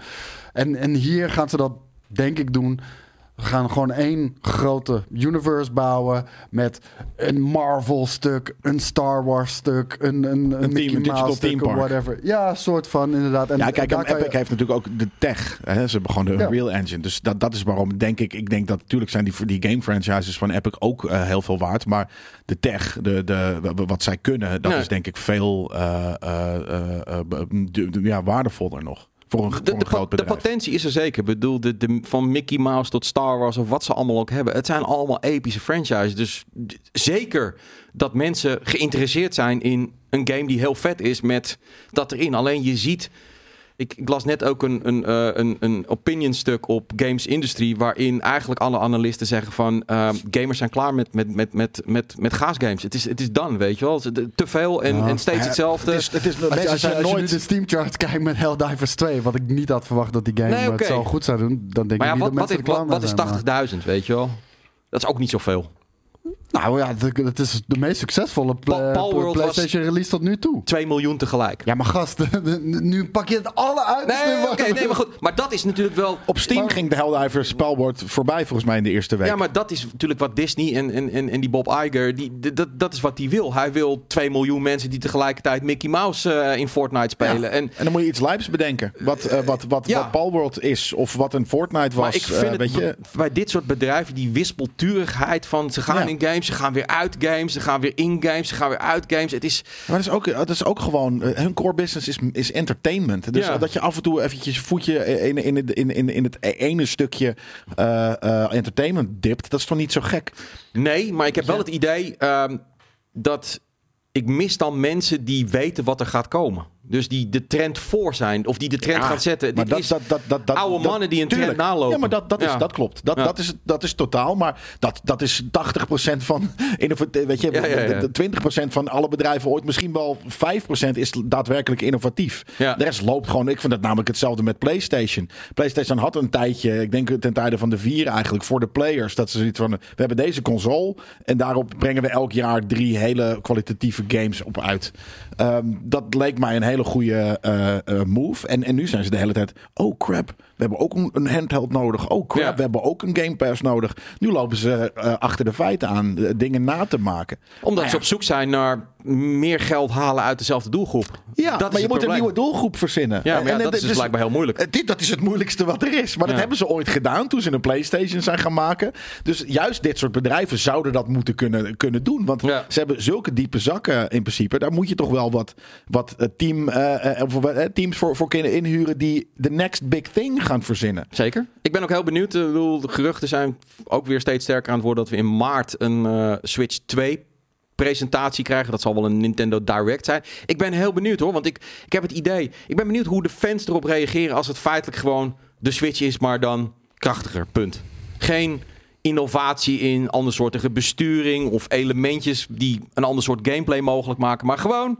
Speaker 2: En, en hier gaan ze dat, denk ik, doen. We gaan gewoon één grote universe bouwen met een Marvel-stuk, een Star Wars-stuk, een, een, een,
Speaker 3: team-
Speaker 2: Mickey
Speaker 3: een digital
Speaker 2: Mouse-stuk,
Speaker 3: theme
Speaker 2: of
Speaker 3: park.
Speaker 2: whatever. Ja, soort van inderdaad. En
Speaker 3: Ja, kijk, en Epic
Speaker 2: je-
Speaker 3: heeft natuurlijk ook de tech. Hè? Ze hebben gewoon de
Speaker 2: Ja.
Speaker 3: Real Engine. Dus dat, dat is waarom, denk ik, ik denk dat natuurlijk zijn die, die game franchises van Epic ook eh, heel veel waard. Maar de tech, de, de, wat zij kunnen, dat
Speaker 1: Nee.
Speaker 3: is denk ik veel eh, eh, ja, waardevoller nog. Voor een,
Speaker 1: De,
Speaker 3: voor
Speaker 1: de,
Speaker 3: een groot
Speaker 1: de potentie is er zeker. Ik bedoel, de, de, van Mickey Mouse tot Star Wars of wat ze allemaal ook hebben. Het zijn allemaal epische franchises. Dus zeker dat mensen geïnteresseerd zijn in een game die heel vet is met dat erin. Alleen je ziet... Ik, ik las net ook een, een, eh, een, een opinion stuk op Games Industry... waarin eigenlijk alle analisten zeggen van... eh, gamers zijn klaar met, met, met, met, met, met gaasgames. Het is, het is done, weet je wel. Te veel en,
Speaker 2: Ja.
Speaker 1: en steeds
Speaker 3: Ja,
Speaker 1: hetzelfde.
Speaker 3: Het is, het is,
Speaker 2: Als je,
Speaker 3: mensen
Speaker 2: als je,
Speaker 3: zijn
Speaker 2: als je nu
Speaker 3: nooit...
Speaker 2: de Steam charts kijkt met Helldivers 2, wat ik niet had verwacht dat die game
Speaker 1: Nee,
Speaker 2: het zo goed zou doen, dan denk
Speaker 1: maar
Speaker 2: ik
Speaker 1: ja,
Speaker 2: niet
Speaker 1: wat,
Speaker 2: dat
Speaker 1: wat,
Speaker 2: mensen
Speaker 1: is,
Speaker 2: klaar
Speaker 1: wat, wat is
Speaker 2: zijn,
Speaker 1: 80.000, weet je wel? Dat is ook niet zoveel.
Speaker 2: Nou ja, het- het is de meest succesvolle pla-
Speaker 1: was-
Speaker 2: PlayStation release tot nu toe.
Speaker 1: 2 miljoen tegelijk.
Speaker 2: Ja, maar gast, nu pak je het alle uit.
Speaker 1: Nee, oké, nee, maar goed. Maar dat is natuurlijk wel...
Speaker 3: Op Steam ging de Helldivers spelbord voorbij volgens mij in de eerste week.
Speaker 1: Ja, maar dat is natuurlijk wat Disney en, en, en, en die Bob Iger, die, dat, dat is wat hij wil. Hij wil 2 miljoen mensen die tegelijkertijd Mickey Mouse eh, in Fortnite spelen.
Speaker 3: Ja.
Speaker 1: En,
Speaker 3: En dan moet je iets lijps bedenken. Wat, eh, wat, wat,
Speaker 1: Ja.
Speaker 3: wat Palworld is of wat een Fortnite was.
Speaker 1: maar ik vind
Speaker 3: eh,
Speaker 1: het
Speaker 3: weet je,
Speaker 1: bij dit soort bedrijven, die wispelturigheid van ze gaan
Speaker 3: Ja.
Speaker 1: in games, ze gaan weer uit games, ze gaan weer in games, ze gaan weer uit games. Het is,
Speaker 3: Maar dat is ook, dat is ook gewoon, eh, hun core business is, is entertainment. Dus
Speaker 1: Ja.
Speaker 3: dat je af en toe eventjes je voetje in, in, in, in, in, het ene stukje eh, eh, entertainment dipt, dat is toch niet zo gek?
Speaker 1: Nee, maar ik heb wel het idee ehm, dat ik mis dan mensen die weten wat er gaat komen. Dus die de trend voor zijn of die de trend
Speaker 3: Ja,
Speaker 1: gaan zetten. Dit
Speaker 3: dat,
Speaker 1: is
Speaker 3: dat, dat, dat, dat,
Speaker 1: oude mannen die een trend nalopen.
Speaker 3: Ja, maar dat, dat, is,
Speaker 1: Ja.
Speaker 3: dat klopt. Dat,
Speaker 1: Ja.
Speaker 3: dat, is, dat is totaal. Maar dat, dat is 80% van, weet je,
Speaker 1: Ja, ja, ja.
Speaker 3: de- de 20% van alle bedrijven ooit. Misschien wel 5% is daadwerkelijk innovatief. De rest loopt gewoon. Ik vind dat namelijk hetzelfde met PlayStation. PlayStation had een tijdje, ik denk ten tijde van de vier eigenlijk, voor de players. Dat ze zoiets van, we hebben deze console en daarop brengen we elk jaar drie hele kwalitatieve games op uit. Ehm, dat leek mij een hele goede eh, eh, move. En, en nu zijn ze de hele tijd, oh crap, hebben ook een, een handheld nodig.
Speaker 1: Ja.
Speaker 3: we hebben ook een Game Pass nodig. Nu lopen ze eh, achter de feiten aan, eh, dingen na te maken.
Speaker 1: Omdat
Speaker 3: Nou
Speaker 1: ze op zoek zijn naar meer geld halen uit dezelfde doelgroep.
Speaker 3: Ja,
Speaker 1: dat
Speaker 3: maar je moet een nieuwe doelgroep verzinnen.
Speaker 1: Ja, maar ja,
Speaker 3: En- en
Speaker 1: dat is dus blijkbaar heel moeilijk.
Speaker 3: Eh, dit- dat is het moeilijkste wat er is. Maar dat hebben ze ooit gedaan toen ze een PlayStation zijn gaan maken. Dus juist dit soort bedrijven zouden dat moeten kunnen, kunnen doen. Want ze hebben zulke diepe zakken in principe. Daar moet je toch wel wat, wat team, teams voor, voor kunnen inhuren die de next big thing gaan verzinnen.
Speaker 1: Zeker. Ik ben ook heel benieuwd. De geruchten zijn ook weer steeds sterker aan het worden dat we in maart een eh, Switch 2 presentatie krijgen. Dat zal wel een Nintendo Direct zijn. Ik ben heel benieuwd hoor, want ik, ik heb het idee. Ik ben benieuwd hoe de fans erop reageren als het feitelijk gewoon de Switch is, maar dan krachtiger. Punt. Geen innovatie in andersoortige besturing of elementjes die een ander soort gameplay mogelijk maken, maar gewoon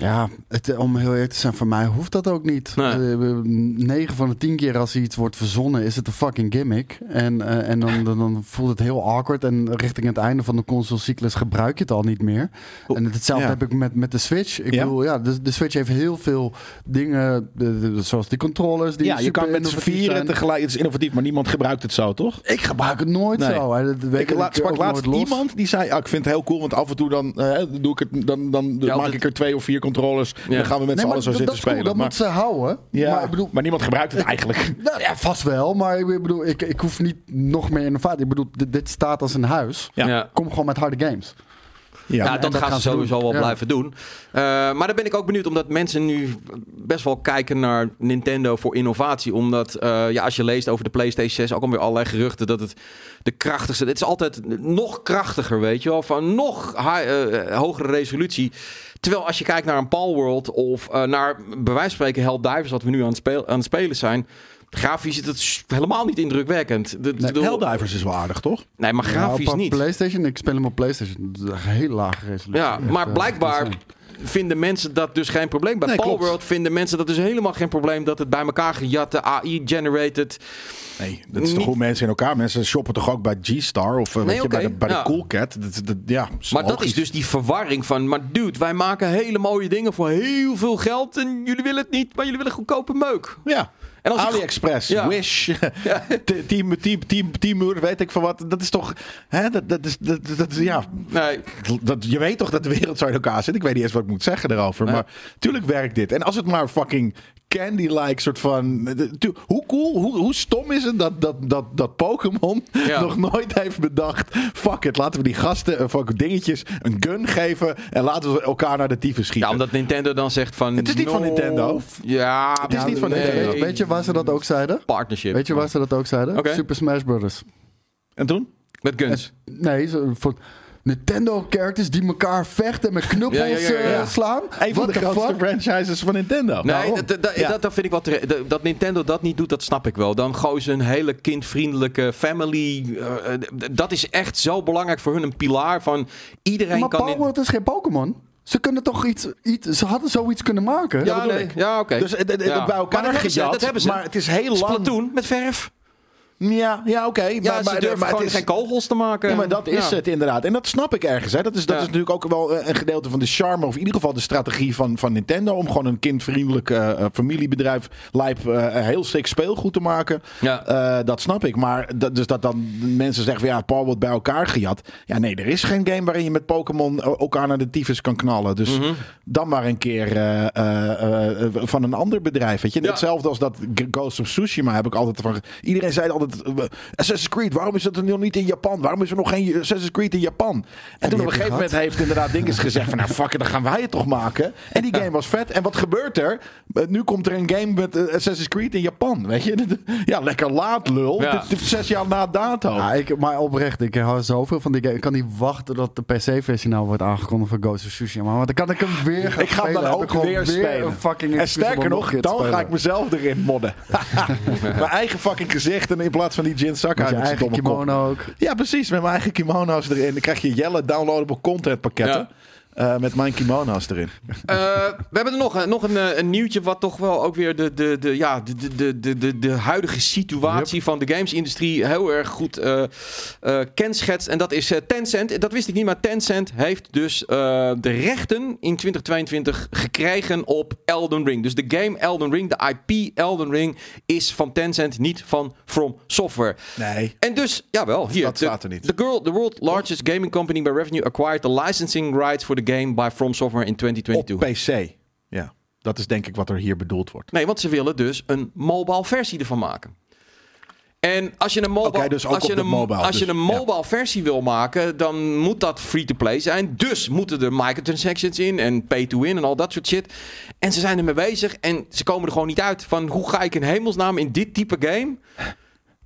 Speaker 2: Ja, het, om heel eerlijk te zijn, voor mij hoeft dat ook niet.
Speaker 1: Nee.
Speaker 2: Eh, 9 van de 10 keer als iets wordt verzonnen, is het een fucking gimmick. En, eh, en dan, dan, dan voelt het heel awkward. En richting het einde van de consolecyclus gebruik je het al niet meer. En hetzelfde
Speaker 3: Ja.
Speaker 2: heb ik met, met de Switch. Ik
Speaker 3: Ja?
Speaker 2: bedoel, ja, de, de Switch heeft heel veel dingen, de- de- zoals die controllers. Die
Speaker 3: ja, je kan met z'n vieren tegelijk. Het is innovatief, maar niemand gebruikt het zo, toch?
Speaker 2: Ik gebruik het nooit
Speaker 3: Nee.
Speaker 2: zo. hè. Dat weet
Speaker 3: Ik sprak laatst iemand die zei: ah, Ik vind het heel cool, want af en toe dan, eh, doe ik het, dan, dan
Speaker 1: Ja,
Speaker 3: maak ik er twee of vier controllers.
Speaker 1: Ja.
Speaker 3: dan gaan we met
Speaker 2: Nee,
Speaker 3: z'n allen zo zitten
Speaker 2: dat is cool,
Speaker 3: spelen.
Speaker 2: Dat
Speaker 3: maar,
Speaker 2: moet ze houden.
Speaker 3: ja,
Speaker 2: Maar ik bedoel,
Speaker 3: maar niemand gebruikt het eigenlijk.
Speaker 2: Nou ja, vast wel, maar ik bedoel, ik, ik hoef niet nog meer innovatie. Ik bedoel, dit, dit staat als een huis.
Speaker 3: Ja.
Speaker 1: ja.
Speaker 2: Kom gewoon met harde games.
Speaker 3: Ja.
Speaker 1: Ja,
Speaker 2: en
Speaker 1: dat,
Speaker 2: dat
Speaker 1: gaan
Speaker 2: gaan
Speaker 1: ze sowieso
Speaker 2: doen.
Speaker 1: wel
Speaker 2: Ja.
Speaker 1: blijven doen. Eh, maar dan ben ik ook benieuwd, omdat mensen nu best wel kijken naar Nintendo voor innovatie. Omdat eh, ja, als je leest over de PlayStation 6, ook alweer allerlei geruchten dat het de krachtigste. Het is altijd nog krachtiger, weet je wel. Van nog eh, hogere resolutie. Terwijl als je kijkt naar een Palworld of eh, naar bij wijze van spreken Helldivers, wat we nu aan het, speel- aan het spelen zijn. Grafisch is het helemaal niet indrukwekkend. De-
Speaker 3: Helldivers is wel aardig, toch?
Speaker 1: Nee, maar
Speaker 2: Ja,
Speaker 1: grafisch
Speaker 2: op
Speaker 1: niet.
Speaker 2: PlayStation, ik speel hem op PlayStation. Hele lage resolutie.
Speaker 1: Ja,
Speaker 2: Echt,
Speaker 1: maar
Speaker 2: eh,
Speaker 1: blijkbaar vinden mensen dat dus geen probleem. Bij
Speaker 3: Nee.
Speaker 1: Palworld vinden mensen dat dus helemaal geen probleem dat het bij elkaar gejatte AI-generated.
Speaker 3: Nee, dat is toch hoe mensen in elkaar. Mensen shoppen toch ook bij G-Star of eh, weet je, bij de, bij de
Speaker 1: ja.
Speaker 3: Cool Cat. Dat, dat, ja,
Speaker 1: Maar dat is dus die verwarring van, maar dude, wij maken hele mooie dingen voor heel veel geld en jullie willen het niet, maar jullie willen goedkope meuk.
Speaker 3: Ja.
Speaker 1: En als
Speaker 3: AliExpress,
Speaker 1: Ja.
Speaker 3: Wish,
Speaker 1: Ja.
Speaker 3: te- team, team, team, Teamur, weet ik van wat. Dat is toch, hè, dat, dat is, dat, dat, is- ja,
Speaker 1: Nee,
Speaker 3: dat, je weet toch dat de wereld zo in elkaar zit. Ik weet niet eens wat ik moet zeggen.
Speaker 1: Nee.
Speaker 3: Maar tuurlijk werkt dit. En als het maar fucking candy-like soort van... Hoe cool, hoe, hoe stom is het dat, dat, dat, dat Pokémon
Speaker 1: Ja.
Speaker 3: nog nooit heeft bedacht... Fuck it, laten we die gasten, uh, fuck dingetjes, een gun geven... en laten we elkaar naar de tyfus schieten.
Speaker 1: ja, omdat Nintendo dan zegt van...
Speaker 3: Het is niet van Nintendo.
Speaker 1: Ja,
Speaker 3: Het is
Speaker 2: Ja,
Speaker 3: niet van
Speaker 2: weet-
Speaker 3: Nintendo.
Speaker 2: Weet, je waar ze dat ook zeiden?
Speaker 1: partnership.
Speaker 2: Weet je waar ze dat ook zeiden? Super Smash Brothers.
Speaker 3: En toen?
Speaker 1: Met guns.
Speaker 2: Nee, ze- voor Nintendo-characters die elkaar vechten en met knuppels
Speaker 1: Ja, ja, ja, ja, ja.
Speaker 2: eh, slaan.
Speaker 3: Een van de grootste
Speaker 2: fuck?
Speaker 3: franchises van Nintendo.
Speaker 1: Nee, dat, dat,
Speaker 3: Ja.
Speaker 1: vind ik wel terecht. Dat- Nintendo dat niet doet, dat snap ik wel. Dan gooien ze een hele kindvriendelijke family. eh, eh, dat is echt zo belangrijk voor hun. Een pilaar van iedereen
Speaker 2: Maar
Speaker 1: kan... in-
Speaker 2: Palworld is geen Pokémon. Ze kunnen toch iets, iets... Ze hadden zoiets kunnen maken.
Speaker 1: Ja,
Speaker 3: bedoel
Speaker 1: nee.
Speaker 3: ik.
Speaker 1: Ja, oké.
Speaker 3: Dus het, het- het
Speaker 1: Ja.
Speaker 3: bij elkaar
Speaker 1: Maar dat hebben ze,
Speaker 3: gejat,
Speaker 1: dat hebben ze.
Speaker 3: Maar het is heel lang.
Speaker 1: Splatoon met verf.
Speaker 3: Ja, ja oké.
Speaker 1: Ja,
Speaker 3: maar,
Speaker 1: ze
Speaker 3: maar,
Speaker 1: durven
Speaker 3: maar
Speaker 1: gewoon
Speaker 3: het is,
Speaker 1: geen kogels te maken.
Speaker 3: Ja, maar dat is
Speaker 1: Ja.
Speaker 3: het inderdaad. En dat snap ik ergens. Hè. Dat, is, dat
Speaker 1: Ja.
Speaker 3: is natuurlijk ook wel eh, een gedeelte van de charme. Of in ieder geval de strategie van, van Nintendo. Om gewoon een kindvriendelijk eh, eh, familiebedrijf. Lijp heel sick speelgoed te maken.
Speaker 1: Ja.
Speaker 3: Dat snap ik. Maar dat, dus dat dan mensen zeggen van ja, Paul wordt bij elkaar gejat. Ja, nee, er is geen game waarin je met Pokémon elkaar naar de tyfus kan knallen. Dus
Speaker 1: Mhm.
Speaker 3: dan maar een keer van een ander bedrijf. Weet je? Hetzelfde als dat Ghost of Tsushima heb ik altijd van. Iedereen zei altijd eh, Assassin's Creed. Waarom is dat er nog niet in Japan? Waarom is er nog geen Assassin's Creed in Japan? En toen op een gegeven moment heeft inderdaad Dinges gezegd van nou fuck it, dan gaan wij het toch maken. En die game was vet. En wat gebeurt er? Eh, Nu komt er een game met eh, Assassin's Creed in Japan. Weet je? Ja, lekker laat lul.
Speaker 1: Ja.
Speaker 3: Dit- dit is zes jaar na dato.
Speaker 2: Ja, ik, maar oprecht, ik hou zoveel van die game. Ik kan niet wachten dat de PC-versie nou wordt aangekondigd voor Ghost of Tsushima. Want dan kan ik hem weer gaan
Speaker 3: Ik ga hem
Speaker 2: spelen.
Speaker 3: dan ook
Speaker 2: gewoon
Speaker 3: weer spelen.
Speaker 2: een fucking
Speaker 3: En sterker nog, dan ga
Speaker 2: spelen.
Speaker 3: ik mezelf erin modden. mijn eigen fucking gezicht en in plaats van die Sakai
Speaker 2: Met je
Speaker 3: met zijn
Speaker 2: eigen
Speaker 3: kop.
Speaker 2: kimono ook.
Speaker 3: Ja, precies. Met mijn eigen kimono's erin. Dan krijg je Jelle downloadable content pakketten.
Speaker 1: Ja.
Speaker 3: Eh, met mijn kimono's erin.
Speaker 1: Eh, we hebben er nog, een- nog een, eh, een nieuwtje wat toch wel ook weer de, de, de, ja, de, de- de, de, de, de huidige situatie van de gamesindustrie heel erg goed eh, eh, kenschetst. En dat is eh, Tencent. Dat wist ik niet, maar Tencent heeft dus eh, de rechten in 2022 gekregen op Elden Ring. Dus de game Elden Ring, de IP Elden Ring, is van Tencent, niet van From Software.
Speaker 3: Nee.
Speaker 1: En dus, jawel, hier.
Speaker 3: Dat staat er niet.
Speaker 1: The, girl, the world largest gaming company by revenue acquired the licensing rights for the game by From Software in
Speaker 3: Op
Speaker 1: 2022.
Speaker 3: PC. Ja. Dat is denk ik wat er hier bedoeld wordt.
Speaker 1: Nee, want ze willen dus een mobile versie ervan maken. En als je een mobile,
Speaker 3: dus
Speaker 1: als je
Speaker 3: op
Speaker 1: een,
Speaker 3: mobile,
Speaker 1: als je
Speaker 3: dus,
Speaker 1: een
Speaker 3: ja.
Speaker 1: mobile versie wil maken, dan moet dat free-to-play zijn. Dus moeten er microtransactions in en pay-to-win en al dat soort shit. En ze zijn ermee bezig en ze komen er gewoon niet uit van hoe ga ik in hemelsnaam in dit type game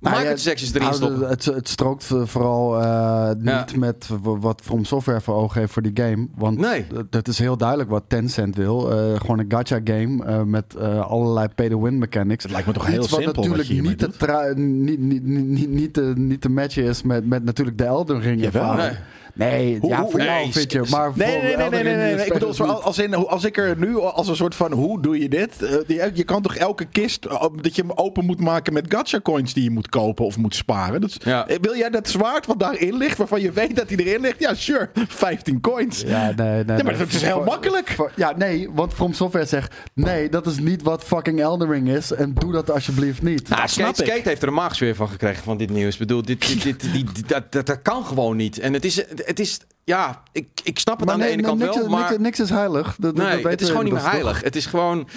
Speaker 2: Nou ja,
Speaker 1: microtransactions erin stoppen.
Speaker 2: Het, het strookt eh, vooral eh, niet met wat From Software voor ogen heeft voor die game. Want
Speaker 1: Nee.
Speaker 2: dat is heel duidelijk wat Tencent wil. Eh, gewoon een gacha game eh, met eh, allerlei pay-to-win mechanics.
Speaker 3: Het lijkt me toch heel
Speaker 2: Iets wat
Speaker 3: simpel wat
Speaker 2: natuurlijk
Speaker 3: hiermee
Speaker 2: niet te, niet, niet, niet, niet, te, niet te matchen is met, met natuurlijk de Elden Ring
Speaker 3: Jawel.
Speaker 1: Nee.
Speaker 2: Nee,
Speaker 3: Hoe-
Speaker 2: ja, voor
Speaker 1: nee,
Speaker 2: jou vind je. Maar
Speaker 3: Nee,
Speaker 2: voor
Speaker 3: nee, nee, nee, nee, Ik bedoel, als, in, als ik er nu als een soort van hoe doe je dit? Eh, je kan toch elke kist eh, dat je hem open moet maken met gacha coins die je moet kopen of moet sparen. Dat is-
Speaker 1: Ja.
Speaker 3: eh, Wil jij dat zwaard wat daarin ligt, waarvan je weet dat hij erin ligt? Ja, sure, 15 coins.
Speaker 2: Ja, nee, nee,
Speaker 3: maar
Speaker 2: nee.
Speaker 3: dat is heel
Speaker 2: Voor-
Speaker 3: makkelijk.
Speaker 2: voor- ja, nee, want From Software zegt... Nee, dat is niet wat fucking Elden Ring is. En doe dat alsjeblieft niet.
Speaker 1: Nou, Skate, heeft er een maagsfeer van gekregen van dit nieuws. Ik bedoel, dit, dit, dit, dit- dit- dat, dat, dat kan gewoon niet. En het is, het is ja, ik, ik snap het
Speaker 2: maar
Speaker 1: aan de ene
Speaker 2: nee,
Speaker 1: kant
Speaker 2: niks,
Speaker 1: wel,
Speaker 2: is-
Speaker 1: maar...
Speaker 2: niks, niks is heilig. Dat, dat
Speaker 1: Nee,
Speaker 2: weten
Speaker 1: het is gewoon niet meer
Speaker 2: toch?
Speaker 1: heilig. Het is gewoon...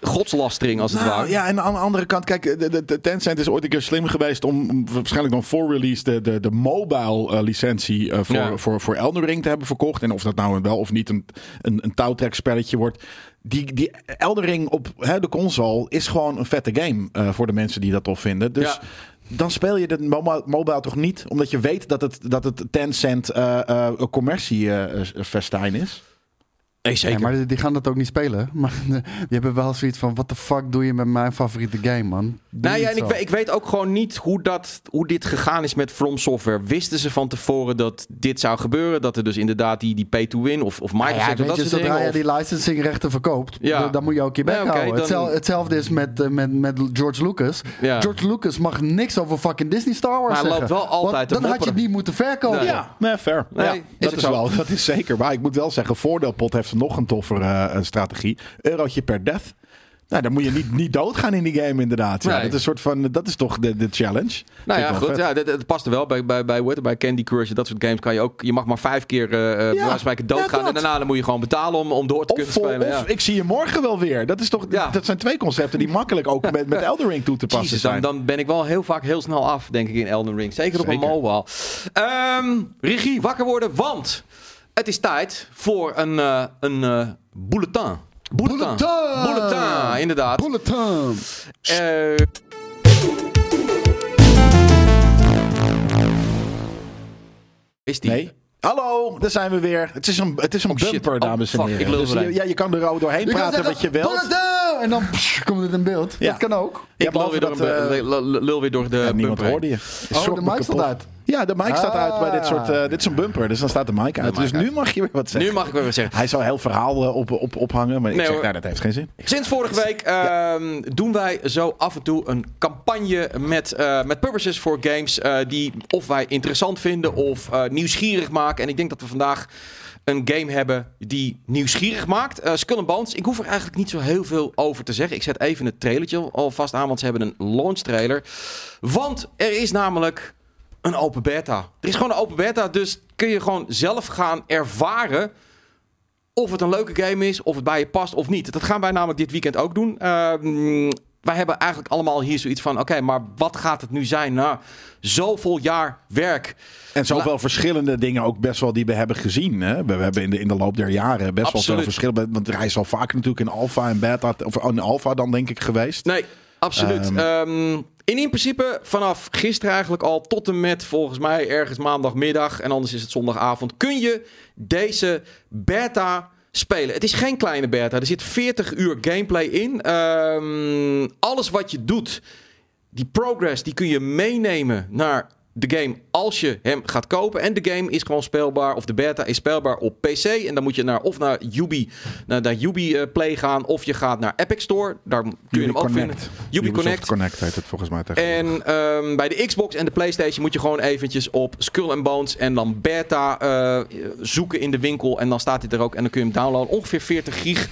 Speaker 1: godslastering als het
Speaker 3: Nou,
Speaker 1: ware.
Speaker 3: Ja, en aan de andere kant, kijk, de, de, de Tencent is ooit een keer slim geweest om om waarschijnlijk dan voor release de, de, de mobile eh, licentie eh, voor,
Speaker 1: Ja.
Speaker 3: voor, voor Elden Ring te hebben verkocht. En of dat nou wel of niet een, een, een touwtrekspelletje wordt. Die, die Elden Ring op hè, de console is gewoon een vette game eh, voor de mensen die dat tof vinden. Dus
Speaker 1: Ja.
Speaker 3: Dan speel je de mobile, toch niet, omdat je weet dat het, dat het Tencent eh eh commerciefestijn is.
Speaker 1: Nee, zeker.
Speaker 2: Nee, maar die- die gaan dat ook niet spelen. Maar die hebben wel zoiets van: wat de fuck doe je met mijn favoriete game, man?
Speaker 1: Nou ja, en ik, ik weet ook gewoon niet hoe, dat, hoe dit gegaan is met From Software. Wisten ze van tevoren dat dit zou gebeuren? Dat er dus inderdaad die, die pay-to-win of, of
Speaker 2: Nou
Speaker 1: Microsoft
Speaker 2: ja,
Speaker 1: dat
Speaker 2: je, zodra
Speaker 1: dingen?
Speaker 2: je
Speaker 1: of-
Speaker 2: die licensingrechten verkoopt,
Speaker 1: Ja.
Speaker 2: dan, dan moet je ook je bek
Speaker 1: Nee, oké,
Speaker 2: houden.
Speaker 1: dan-
Speaker 2: Hetzel- hetzelfde is met, eh, met, met George Lucas.
Speaker 1: Ja.
Speaker 2: George Lucas mag niks over fucking Disney Star Wars
Speaker 1: Maar hij
Speaker 2: zeggen.
Speaker 1: loopt wel altijd
Speaker 2: Dan had je het niet moeten verkopen.
Speaker 1: Nee.
Speaker 3: Ja, nee, fair.
Speaker 1: Nee,
Speaker 3: ja,
Speaker 1: is
Speaker 3: dat, is wel, dat is zeker. Maar ik moet wel zeggen, Voordeelpot heeft nog een toffere eh, strategie. Eurotje per death. Nou, dan moet je niet, niet doodgaan in die game inderdaad. Ja, dat, is een soort van, dat is toch de, de challenge.
Speaker 1: Nou ja, goed.
Speaker 3: vet.
Speaker 1: Ja, dat, dat past er wel. Bij, bij, bij, bij Candy Crush en dat soort games kan je ook... Je mag maar vijf keer van spreken doodgaan.
Speaker 3: ja,
Speaker 1: en daarna dan moet je gewoon betalen om, om door te
Speaker 3: Of,
Speaker 1: kunnen spelen.
Speaker 3: of
Speaker 1: ja.
Speaker 3: ik zie je morgen wel weer. Dat, is toch,
Speaker 1: Ja.
Speaker 3: dat zijn twee concepten die makkelijk ook met, met Elden Ring toe te passen
Speaker 1: Jezus,
Speaker 3: zijn.
Speaker 1: dan ben ik wel heel vaak heel snel af, denk ik, in Elden Ring. Zeker, op een mobile. Regie, wakker worden, want het is tijd voor een, eh, een bulletin. Bulletin.
Speaker 2: Bulletin!
Speaker 1: Bulletin, inderdaad.
Speaker 2: Bulletin.
Speaker 1: Eh, is die?
Speaker 3: Nee. Hallo, daar zijn we weer. Het is een, het is een
Speaker 1: Oh,
Speaker 3: bumper,
Speaker 1: Oh,
Speaker 3: dames en heren. Dus je, ja, je kan er ook doorheen
Speaker 2: Je
Speaker 3: praten wat je wilt.
Speaker 2: Bulletin! En dan pss, komt het in beeld.
Speaker 3: Ja.
Speaker 2: Dat kan ook.
Speaker 1: Ik
Speaker 3: Ja,
Speaker 1: lul weer, door
Speaker 3: dat, eh,
Speaker 1: lul- weer door de
Speaker 3: Ja, niemand
Speaker 1: bumper
Speaker 3: hoorde je.
Speaker 2: Oh, de mic staat uit.
Speaker 3: Ja, de mic staat uit bij dit soort... eh,
Speaker 2: Ah.
Speaker 3: dit is een bumper, dus dan staat de mic uit.
Speaker 1: mic
Speaker 3: dus
Speaker 1: uit.
Speaker 3: nu mag je weer wat zeggen.
Speaker 1: Nu mag ik weer wat zeggen.
Speaker 3: Hij zou heel verhaal eh, op, op, ophangen, maar ik zeg, nou, dat heeft geen zin.
Speaker 1: Sinds vorige week ehm, doen wij zo af en toe een campagne met, eh, met publishers voor games eh, die of wij interessant vinden of eh, nieuwsgierig maken. En ik denk dat we vandaag een game hebben die nieuwsgierig maakt. Eh Skull and Bones. Ik hoef er eigenlijk niet zo heel veel over te zeggen. Ik zet even het trailertje alvast aan, want ze hebben een launch trailer. Want er is namelijk een open beta. Er is gewoon een open beta, dus kun je gewoon zelf gaan ervaren of het een leuke game is, of het bij je past of niet. Dat gaan wij namelijk dit weekend ook doen. Ehm, wij hebben eigenlijk allemaal hier zoiets van: oké, maar wat gaat het nu zijn na zoveel jaar werk?
Speaker 3: En zoveel verschillende dingen ook best wel die we hebben gezien. Hè? We, we hebben in de, in de loop der jaren best wel veel verschillen. Want hij is al vaak natuurlijk in alpha en beta, of in alpha dan denk ik geweest.
Speaker 1: Nee, absoluut.
Speaker 3: Ehm.
Speaker 1: Ehm, en in principe vanaf gisteren eigenlijk al tot en met volgens mij ergens maandagmiddag en anders is het zondagavond kun je deze beta spelen. Het is geen kleine beta. Er zit 40 uur gameplay in. Ehm, alles wat je doet, die progress, die kun je meenemen naar de game als je hem gaat kopen. En de game is gewoon speelbaar, of de beta is speelbaar op PC. En dan moet je naar, of naar Ubi, naar, naar Ubi eh, Play gaan, of je gaat naar Epic Store. Daar kun je hem ook vinden. Ubi
Speaker 3: Ubisoft
Speaker 1: Connect.
Speaker 3: Connect heet het volgens mij tegenwoordig.
Speaker 1: En ehm, bij de Xbox en de PlayStation moet je gewoon eventjes op Skull and Bones en dan beta eh, zoeken in de winkel. En dan staat hij er ook en dan kun je hem downloaden. Ongeveer 40 gig.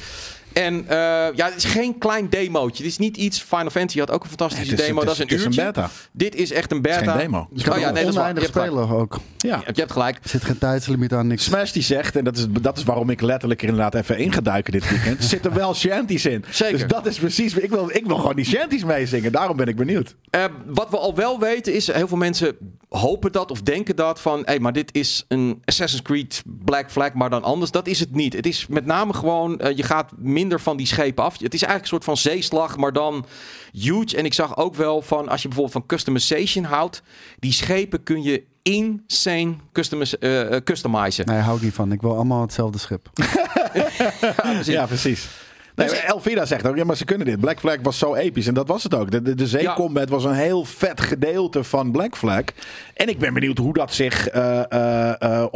Speaker 1: En eh, ja, het is geen klein demootje. Dit is niet iets. Final Fantasy had ook een fantastische
Speaker 3: Het is-
Speaker 1: demo.
Speaker 3: het
Speaker 1: dat is
Speaker 3: is-
Speaker 1: een
Speaker 3: het is beta.
Speaker 1: Dit is echt een beta.
Speaker 3: Het is geen demo.
Speaker 2: Je kan
Speaker 1: Oh ja, nee, dat is. Je
Speaker 2: spelen ook.
Speaker 3: Ja.
Speaker 1: Je hebt gelijk.
Speaker 2: Er zit geen tijdslimiet aan, niks.
Speaker 3: Smash die zegt, en dat is, dat is waarom ik letterlijk er inderdaad even in ga duiken dit weekend. Er zitten wel shanties in.
Speaker 1: Zeker.
Speaker 3: Dus dat is precies. Ik wil, ik wil gewoon die shanties meezingen. Daarom ben ik benieuwd.
Speaker 1: Eh, wat we al wel weten is, heel veel mensen hopen dat of denken dat van, hé, maar dit is een Assassin's Creed Black Flag, maar dan anders. Dat is het niet. Het is met name gewoon, eh, je gaat minder van die schepen af. Het is eigenlijk een soort van zeeslag, maar dan huge. En ik zag ook wel van, als je bijvoorbeeld van customization houdt, die schepen kun je insane customiz eh, eh, customizen.
Speaker 2: Nee, hou ik niet van. Ik wil allemaal hetzelfde schip.
Speaker 1: precies.
Speaker 3: Ja, precies. Nee,
Speaker 1: Dus-
Speaker 3: Elvira zegt ook, ja, maar ze kunnen dit. Black Flag was zo episch en dat was het ook. De, de, de zeecombat was een heel vet gedeelte van Black Flag. En ik ben benieuwd hoe dat zich, eh, eh, eh,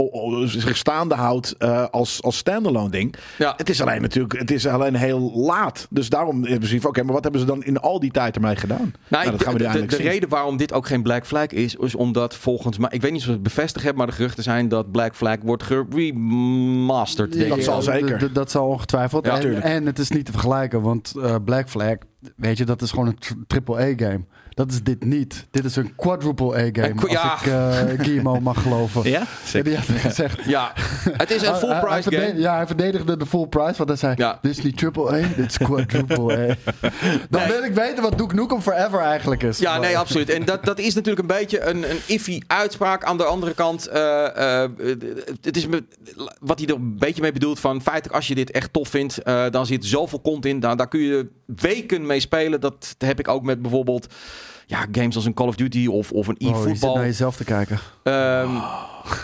Speaker 3: zich staande houdt eh, als, als standalone ding.
Speaker 1: Ja.
Speaker 3: Het is alleen natuurlijk, het is alleen heel laat. Dus daarom in principe, oké, maar wat hebben ze dan in al die tijd ermee gedaan?
Speaker 1: Nou,
Speaker 3: dat
Speaker 1: ik-
Speaker 3: gaan we
Speaker 1: de, de, de
Speaker 3: zien.
Speaker 1: reden waarom dit ook geen Black Flag is, is omdat volgens mij, ik weet niet of ze het bevestigd hebben, maar de geruchten zijn dat Black Flag wordt geremasterd. denk
Speaker 3: Dat
Speaker 1: ik.
Speaker 3: zal zeker.
Speaker 2: Dat zal ongetwijfeld.
Speaker 1: Ja,
Speaker 2: en,
Speaker 3: tuurlijk.
Speaker 2: en het is niet te vergelijken, want eh, Black Flag weet je, dat is gewoon een tr- triple-A-game. Dat is dit niet. Dit is een quadruple-A-game,
Speaker 1: Een qu- ja.
Speaker 2: als ik Guillermo mag geloven.
Speaker 3: Ja?
Speaker 2: Ja, die had gezegd.
Speaker 1: Ja, het is een full price game.
Speaker 2: Ja, hij verdedigde de full price, want hij zei,
Speaker 1: Ja.
Speaker 2: dit is niet triple A, dit is quadruple A. Dan
Speaker 1: Nee.
Speaker 2: wil ik weten wat Duke Nukem Forever eigenlijk is.
Speaker 1: Ja, nee, absoluut. En dat, dat is natuurlijk een beetje een, een iffy uitspraak. Aan de andere kant, eh, eh, het is me, wat hij er een beetje mee bedoelt van... feitelijk, als je dit echt tof vindt, eh, dan zit zoveel content in. Daar, daar kun je weken mee spelen. Dat heb ik ook met bijvoorbeeld ja, games als een Call of Duty of, of een
Speaker 2: Oh, je zit
Speaker 1: e-football.
Speaker 2: naar jezelf te kijken.
Speaker 1: Ehm,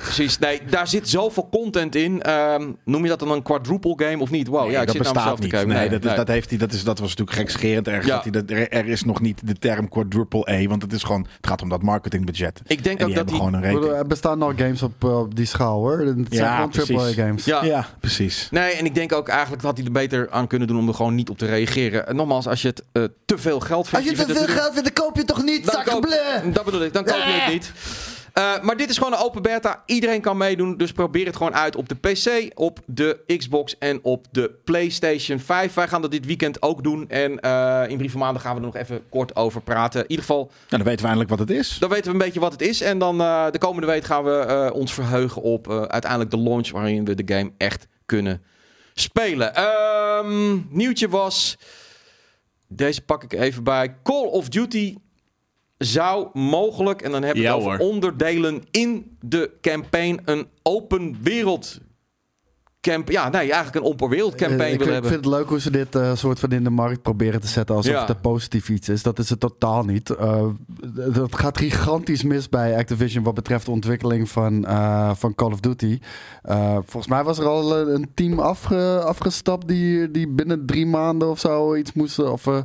Speaker 1: Precies, nee, daar zit zoveel content in. Ehm, noem je dat dan een quadruple game of niet? Wow,
Speaker 3: Nee,
Speaker 1: ja, ik
Speaker 3: dat
Speaker 1: zit
Speaker 3: bestaat niet. Nee, dat, is- dat, heeft hij, dat, is, dat was natuurlijk gekscherend ergens.
Speaker 1: Ja.
Speaker 3: Dat hij dat, er, er is nog niet de term quadruple A, want het, is gewoon, het gaat om dat marketingbudget.
Speaker 1: Ik denk
Speaker 3: En
Speaker 1: ook
Speaker 3: die
Speaker 1: dat die...
Speaker 3: gewoon een
Speaker 2: Er bestaan nog games op, eh, op die schaal hoor. Het zijn
Speaker 3: Ja,
Speaker 2: gewoon triple A
Speaker 3: precies.
Speaker 2: games.
Speaker 1: Ja,
Speaker 3: Ja, precies.
Speaker 1: Nee, en ik denk ook eigenlijk dat hij er beter aan kunnen doen om er gewoon niet op te reageren. En nogmaals, als je het eh, te veel geld vindt...
Speaker 2: Als je te
Speaker 1: vindt
Speaker 2: veel geld vindt, dan koop je toch niet,
Speaker 1: Dan koop-
Speaker 2: zakgeblé!
Speaker 1: Dat bedoel ik, dan koop je het niet. Eh, maar dit is gewoon een open beta. Iedereen kan meedoen. Dus probeer het gewoon uit op de PC, op de Xbox en op de PlayStation 5. Wij gaan dat dit weekend ook doen. En eh, in drie van maanden gaan we er nog even kort over praten. In ieder geval,
Speaker 3: Nou, dan weten we eindelijk wat het is.
Speaker 1: dan weten we een beetje wat het is. En dan eh, de komende week gaan we ons verheugen op uiteindelijk de launch waarin we de game echt kunnen spelen. Ehm, nieuwtje was, deze pak ik even bij, Call of Duty zou mogelijk, en dan hebben we
Speaker 3: Ja,
Speaker 1: het over
Speaker 3: hoor.
Speaker 1: onderdelen in de campaign, een open wereld camp, ja, nee, eigenlijk een open wereld campaign
Speaker 2: Eh, ik,
Speaker 1: willen
Speaker 2: vind, ik
Speaker 1: hebben.
Speaker 2: vind het leuk hoe ze dit eh, soort van in de markt proberen te zetten alsof
Speaker 1: Ja.
Speaker 2: het een positief iets is. Dat is het totaal niet. Eh, dat gaat gigantisch mis bij Activision wat betreft de ontwikkeling van, eh, van Call of Duty. Eh, volgens mij was er al een, team afge- afgestapt die, die binnen drie maanden of zo iets moest, of eh,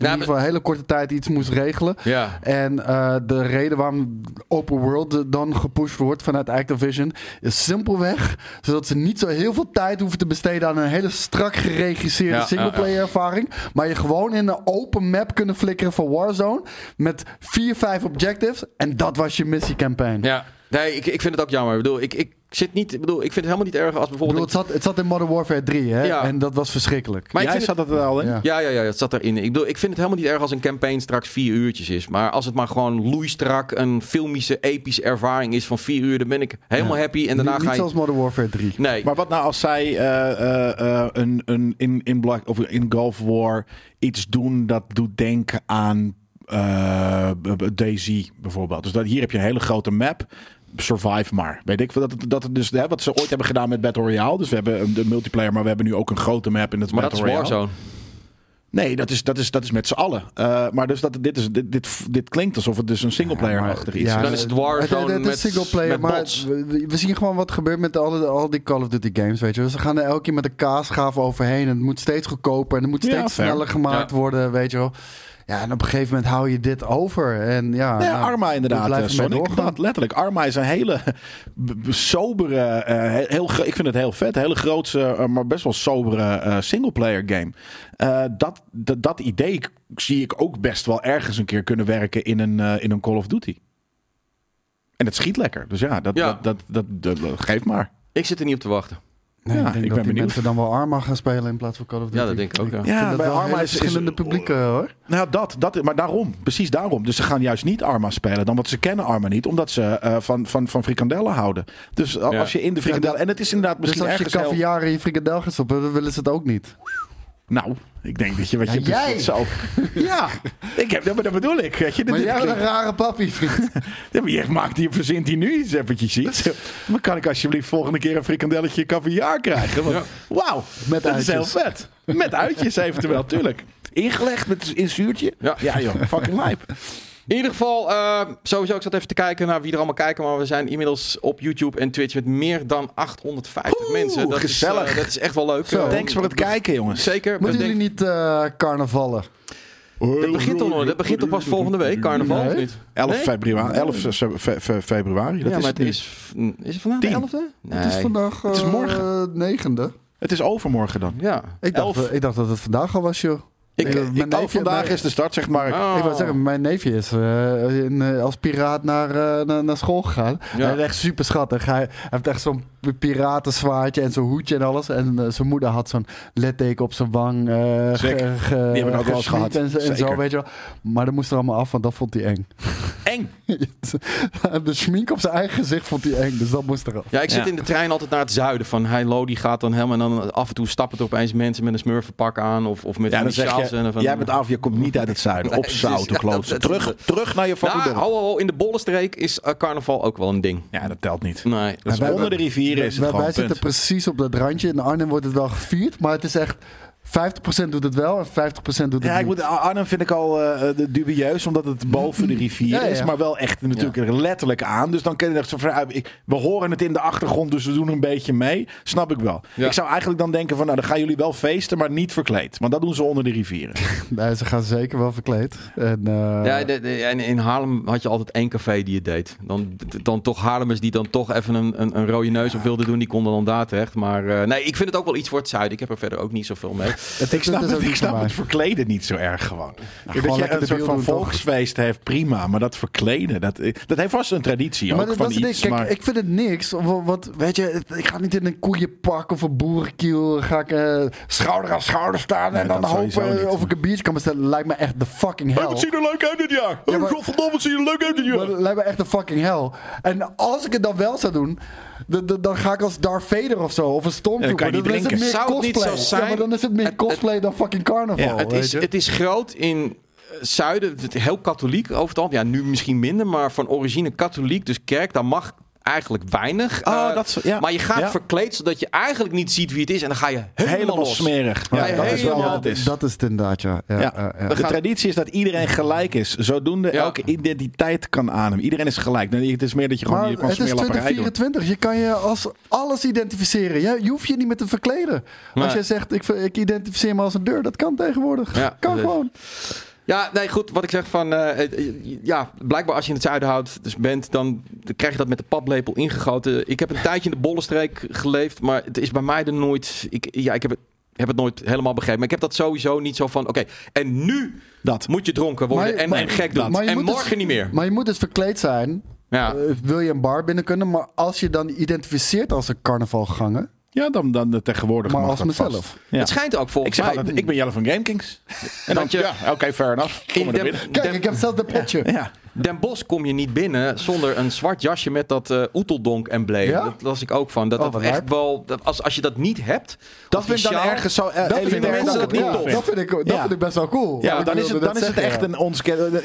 Speaker 2: in
Speaker 1: Nou,
Speaker 2: ieder geval een hele korte tijd iets moest regelen.
Speaker 1: Ja,
Speaker 2: En eh, de reden waarom open world dan gepusht wordt vanuit Activision is simpelweg zodat ze niet zo heel veel tijd hoeven te besteden aan een hele strak geregisseerde
Speaker 1: Ja,
Speaker 2: singleplayer ervaring, maar je gewoon in een open map kunnen flikkeren van Warzone met vier, vijf objectives en dat was je missiecampaign.
Speaker 1: ja. Nee, ik, ik vind het ook jammer. Ik bedoel, ik, ik zit niet, ik bedoel, ik vind het helemaal niet erg als
Speaker 2: Ik bedoel,
Speaker 1: bijvoorbeeld...
Speaker 2: het, zat, het zat in Modern Warfare 3 hè?
Speaker 1: Ja.
Speaker 2: en dat was verschrikkelijk.
Speaker 1: Maar
Speaker 3: Jij zat het er al in?
Speaker 2: Ja.
Speaker 1: Ja, ja, ja, het zat erin. Ik bedoel, ik vind het helemaal niet erg als een campaign straks vier uurtjes is. Maar als het maar gewoon loeistrak een filmische, epische ervaring is van vier uur, dan ben ik helemaal
Speaker 2: Ja.
Speaker 1: happy. En daarna
Speaker 2: niet,
Speaker 1: ga
Speaker 2: niet
Speaker 1: je...
Speaker 2: zoals Modern Warfare 3.
Speaker 1: Nee,
Speaker 3: Maar wat nou als zij eh, eh, eh, een, een, in, in, Black, of in Gulf War iets doen dat doet denken aan eh DayZ bijvoorbeeld. Dus dat, hier heb je een hele grote map. Survive maar. Weet ik dat het, dat het dus hè, wat ze ooit hebben gedaan met Battle Royale. Dus we hebben een- de multiplayer, maar we hebben nu ook een grote map in het
Speaker 1: maar dat
Speaker 3: Battle
Speaker 1: is
Speaker 3: Royale.
Speaker 1: Warzone.
Speaker 3: Nee, dat is, dat is, dat is met z'n allen. Eh, maar dus dat, dit, is, dit, dit, dit klinkt alsof het dus een singleplayer-achtig iets
Speaker 2: Ja,
Speaker 3: is.
Speaker 1: Dan is het Warzone
Speaker 2: het, het
Speaker 1: met-
Speaker 2: is singleplayer,
Speaker 1: met
Speaker 2: maar
Speaker 1: bots.
Speaker 2: we, we zien gewoon wat gebeurt met alle, al die Call of Duty games, weet je. Dus ze gaan er elke keer met de kaasgaven overheen. En het moet steeds goedkoper en het moet steeds sneller gemaakt
Speaker 1: Ja.
Speaker 2: worden, weet je wel. Ja, en op een gegeven moment hou je dit over. En ja,
Speaker 3: Ja,
Speaker 2: nou,
Speaker 3: Arma inderdaad, eh, Sonic.
Speaker 2: doorgaan.
Speaker 3: Dat, letterlijk. Arma is een hele sobere, eh, heel, ik vind het heel vet, hele grootse, eh, maar best wel sobere eh, singleplayer game. Eh, dat, dat, dat idee zie ik ook best wel ergens een keer kunnen werken in een, eh, in een Call of Duty. En het schiet lekker. Dus ja, dat,
Speaker 1: Ja.
Speaker 3: Dat, dat, dat, dat- geef maar.
Speaker 1: Ik zit er niet op te wachten.
Speaker 2: Nee,
Speaker 3: Ja,
Speaker 2: ik denk
Speaker 3: ik
Speaker 2: dat
Speaker 3: ben
Speaker 2: die
Speaker 3: benieuwd.
Speaker 2: mensen dan wel Arma gaan spelen in plaats van Call of Duty.
Speaker 1: Ja, dat denk ik ook, ja.
Speaker 3: Ja,
Speaker 2: dat
Speaker 3: bij
Speaker 2: wel
Speaker 3: Arma is-
Speaker 2: verschillende publieken hoor.
Speaker 3: Nou, dat, dat, maar daarom, precies daarom. Dus ze gaan juist niet Arma spelen, dan want ze kennen Arma niet, omdat ze eh, van, van, van frikandellen houden. Dus
Speaker 1: Ja.
Speaker 3: als je in de frikandel, en het is inderdaad
Speaker 2: Dus
Speaker 3: misschien
Speaker 2: als je caviar in je frikandel gaat stoppen, dan willen ze het ook niet.
Speaker 3: Nou, ik denk dat je wat
Speaker 2: Ja,
Speaker 3: je
Speaker 2: jij!
Speaker 3: Zo. Ja, ik heb, dat bedoel ik. Weet je,
Speaker 2: Maar jij bent een rare papi, vriend.
Speaker 3: Ja, maar je maakt die verzint die nu iets eventjes iets. Maar kan ik alsjeblieft volgende keer een frikandelletje caviar krijgen? Want,
Speaker 1: Ja.
Speaker 3: Wauw,
Speaker 2: Met
Speaker 3: dat is heel
Speaker 2: uitjes.
Speaker 3: vet. Met uitjes eventueel, tuurlijk. Ingelegd met in zuurtje.
Speaker 1: Ja.
Speaker 3: ja joh, fucking lijp.
Speaker 1: In ieder geval, eh, sowieso, ik zat even te kijken naar wie er allemaal kijken. Maar we zijn inmiddels op YouTube en Twitch met meer dan 850
Speaker 3: Oeh,
Speaker 1: mensen. Dat
Speaker 3: gezellig.
Speaker 1: Is, eh, dat is echt wel leuk.
Speaker 2: Zo.
Speaker 1: Eh,
Speaker 3: Thanks voor het kijken, jongens.
Speaker 1: Zeker.
Speaker 2: Moeten
Speaker 1: denk-
Speaker 2: jullie niet eh, carnavallen?
Speaker 1: Dat begint nog? Dat begint toch pas volgende week, carnaval,
Speaker 2: Nee.
Speaker 1: of niet?
Speaker 3: 11
Speaker 1: Nee?
Speaker 3: februari. 11 fe- fe- fe- februari. Dat
Speaker 1: ja,
Speaker 3: is
Speaker 1: maar
Speaker 3: het
Speaker 1: het is... Is het vandaag
Speaker 3: Tien.
Speaker 1: de 11e? Nee.
Speaker 2: Het is vandaag
Speaker 3: Het is
Speaker 2: eh,
Speaker 3: morgen.
Speaker 2: negende.
Speaker 3: Het is overmorgen dan.
Speaker 1: Ja.
Speaker 2: Ik dacht,
Speaker 3: Elf.
Speaker 2: ik dacht dat het vandaag al was, joh.
Speaker 1: Ik-
Speaker 2: Eh,
Speaker 3: oh,
Speaker 2: neefje-
Speaker 3: vandaag
Speaker 2: mijn-
Speaker 3: is de start, zeg maar.
Speaker 1: Oh.
Speaker 2: Ik wou zeggen, mijn neefje is eh, in, eh, als piraat naar, eh, naar, naar school gegaan.
Speaker 1: Ja.
Speaker 2: Hij is echt super schattig. Hij, hij heeft echt zo'n piratenzwaardje en zo'n hoedje en alles. En zijn moeder had zo'n litteken op zijn wang. eh ge- ge-
Speaker 3: Die heb ik ook wel eens gehad.
Speaker 2: En, zo- en zo,
Speaker 3: Zeker.
Speaker 2: weet je wel. Maar dat moest er allemaal af, want dat vond hij eng.
Speaker 3: Eng.
Speaker 2: de schmink op zijn eigen gezicht vond hij eng, dus dat moest eraf.
Speaker 1: Ja, ik zit
Speaker 3: Ja.
Speaker 1: in de trein altijd naar het zuiden. Van Heilo, die gaat dan helemaal... En dan af en toe stappen er opeens mensen met een smurfenpak aan. Of, of met
Speaker 3: Ja,
Speaker 1: van
Speaker 3: dan
Speaker 1: en van,
Speaker 3: jij bent af, je komt niet uit het zuiden. Op zout,
Speaker 1: dus- ja, dat-
Speaker 3: Terug, terug naar je fucking
Speaker 1: Nou, in de Bollenstreek is eh, carnaval ook wel een ding.
Speaker 3: Ja, dat telt niet.
Speaker 1: Nee.
Speaker 3: Dat is
Speaker 2: wij-
Speaker 3: onder de rivieren is het
Speaker 2: wij,
Speaker 3: gewoon
Speaker 2: wij
Speaker 3: punt.
Speaker 2: zitten precies op dat randje. In Arnhem wordt het wel gevierd, maar het is echt... 50% doet het wel en 50% doet het
Speaker 3: Ja, ik
Speaker 2: niet.
Speaker 3: moet, Arnhem vind ik al eh, de- dubieus, omdat het boven de rivier
Speaker 2: Ja, ja.
Speaker 3: is. Maar wel echt natuurlijk letterlijk aan. Dus dan kun je echt zo van, ik- we horen het in de achtergrond, dus we doen een beetje mee. Snap ik wel.
Speaker 1: Ja.
Speaker 3: Ik zou eigenlijk dan denken van, nou dan gaan jullie wel feesten, maar niet verkleed. Want dat doen ze onder de rivieren.
Speaker 2: Nee, ze gaan zeker wel verkleed. En, eh,
Speaker 1: Ja, de, de- en in Haarlem had je altijd één café die het deed. Dan, dan toch Haarlemers die dan toch even een, een, een rode neus op wilden doen, die konden dan daar terecht. Maar eh, nee, ik vind het ook wel iets voor het zuiden. Ik heb er verder ook niet zoveel mee.
Speaker 2: het,
Speaker 3: ik snap, het, ik snap het verkleden niet zo erg gewoon.
Speaker 2: gewoon
Speaker 3: dat je een soort van
Speaker 2: toch?
Speaker 3: volksfeest heeft, prima. Maar dat verkleden, dat, dat heeft vast een traditie
Speaker 2: Maar
Speaker 3: ook
Speaker 2: dat,
Speaker 3: van
Speaker 2: het
Speaker 3: iets.
Speaker 2: Kijk,
Speaker 3: maar...
Speaker 2: ik vind het niks. Wa- Wat, weet je, ik ga niet in een koeienpak of een boerenkiel. Ga ik eh, schouder aan schouder staan
Speaker 3: Nee,
Speaker 2: en dan hopen
Speaker 3: niet.
Speaker 2: of ik een biertje kan bestellen. Lijkt me echt de fucking hell.
Speaker 3: Hey, wat zie je er leuk uit dit jaar?
Speaker 2: Ja,
Speaker 3: Oh,
Speaker 2: maar-
Speaker 3: godverdomme, wat zie je er leuk uit dit
Speaker 2: Maar
Speaker 3: jaar?
Speaker 2: dat lijkt me echt de fucking hell. En als ik het dan wel zou doen, d- d- dan ga ik als Darth Vader of zo. Of een
Speaker 3: Ja, dan kan
Speaker 2: Stormtrooper.
Speaker 3: je niet
Speaker 2: dan is het meer
Speaker 1: Zou het niet zo zijn-
Speaker 2: Ja, maar dan is het meer Cosplay dan fucking carnaval.
Speaker 3: Ja,
Speaker 1: Het is, het is groot in eh, zuiden, heel katholiek over het. Ja, nu misschien minder, maar van origine katholiek. Dus kerk, daar mag eigenlijk weinig.
Speaker 3: Oh,
Speaker 1: Eh,
Speaker 3: dat ja.
Speaker 1: Maar je gaat
Speaker 3: Ja.
Speaker 1: verkleed zodat je eigenlijk niet ziet wie het is. En dan ga je helemaal,
Speaker 3: Helemaal
Speaker 1: los.
Speaker 3: smerig.
Speaker 1: Ja,
Speaker 3: Ja, dat is wel wat het is.
Speaker 2: Dat is het inderdaad, ja. ja,
Speaker 3: Ja.
Speaker 2: ja, ja.
Speaker 3: De
Speaker 1: gaat-
Speaker 3: traditie is dat iedereen gelijk is. Zodoende
Speaker 1: Ja.
Speaker 3: elke identiteit kan ademen. Iedereen is gelijk. Nee, Het is meer dat je gewoon
Speaker 2: Maar
Speaker 3: je kan
Speaker 2: het is
Speaker 3: smeerlapperij doen.
Speaker 2: 2024. Je kan je als alles identificeren. Je, je hoeft je niet meer te verkleden. Als jij zegt, ik, ik identificeer me als een deur. Dat kan tegenwoordig.
Speaker 1: Ja,
Speaker 2: kan gewoon.
Speaker 1: Ja, nee, goed. Wat ik zeg van... eh, eh, ja, blijkbaar als je in het zuiden houdt, dus bent, dan krijg je dat met de paplepel ingegoten. Ik heb een tijdje in de bollenstreek geleefd, maar het is bij mij er nooit... Ik, ja, ik heb het, heb het nooit helemaal begrepen. Maar ik heb dat sowieso niet zo van... Oké, en nu
Speaker 3: Dat.
Speaker 1: moet je dronken worden
Speaker 2: Maar-
Speaker 1: en,
Speaker 2: maar-
Speaker 1: en gek doen. En morgen
Speaker 2: dus-
Speaker 1: niet meer.
Speaker 2: Maar je moet dus verkleed zijn.
Speaker 1: Ja.
Speaker 2: Eh, wil je een bar binnen kunnen. Maar als je dan identificeert als een carnavalganger.
Speaker 3: Ja, dan, dan de tegenwoordig
Speaker 2: Maar
Speaker 3: mag
Speaker 2: als
Speaker 3: dat
Speaker 2: mezelf.
Speaker 3: vast. Ja.
Speaker 1: Het schijnt ook
Speaker 3: Ik
Speaker 1: volgens
Speaker 3: zeg
Speaker 1: mij...
Speaker 3: altijd, ik ben Jelle van GameKings. En dan,
Speaker 1: je-
Speaker 3: ja, oké, fair enough. Kom
Speaker 1: in.
Speaker 2: Kijk, ik heb zelfs de petje.
Speaker 3: Ja.
Speaker 1: Den Bosch kom je niet binnen zonder een zwart jasje met dat eh Oeteldonk-embleem.
Speaker 2: Ja?
Speaker 1: Dat las ik ook van. Dat
Speaker 2: Oh,
Speaker 1: dat echt wel... Dat als, als je dat niet hebt...
Speaker 3: Dat vind ik dan ergens zo eh,
Speaker 2: Dat vind, ik
Speaker 3: elitair
Speaker 2: wel
Speaker 3: dat ik niet
Speaker 2: Ja,
Speaker 3: tof
Speaker 2: dat vind ik, dat
Speaker 3: Ja.
Speaker 2: vind ik best wel cool.
Speaker 3: Ja,
Speaker 2: Ik
Speaker 3: dan is het, dan is het echt een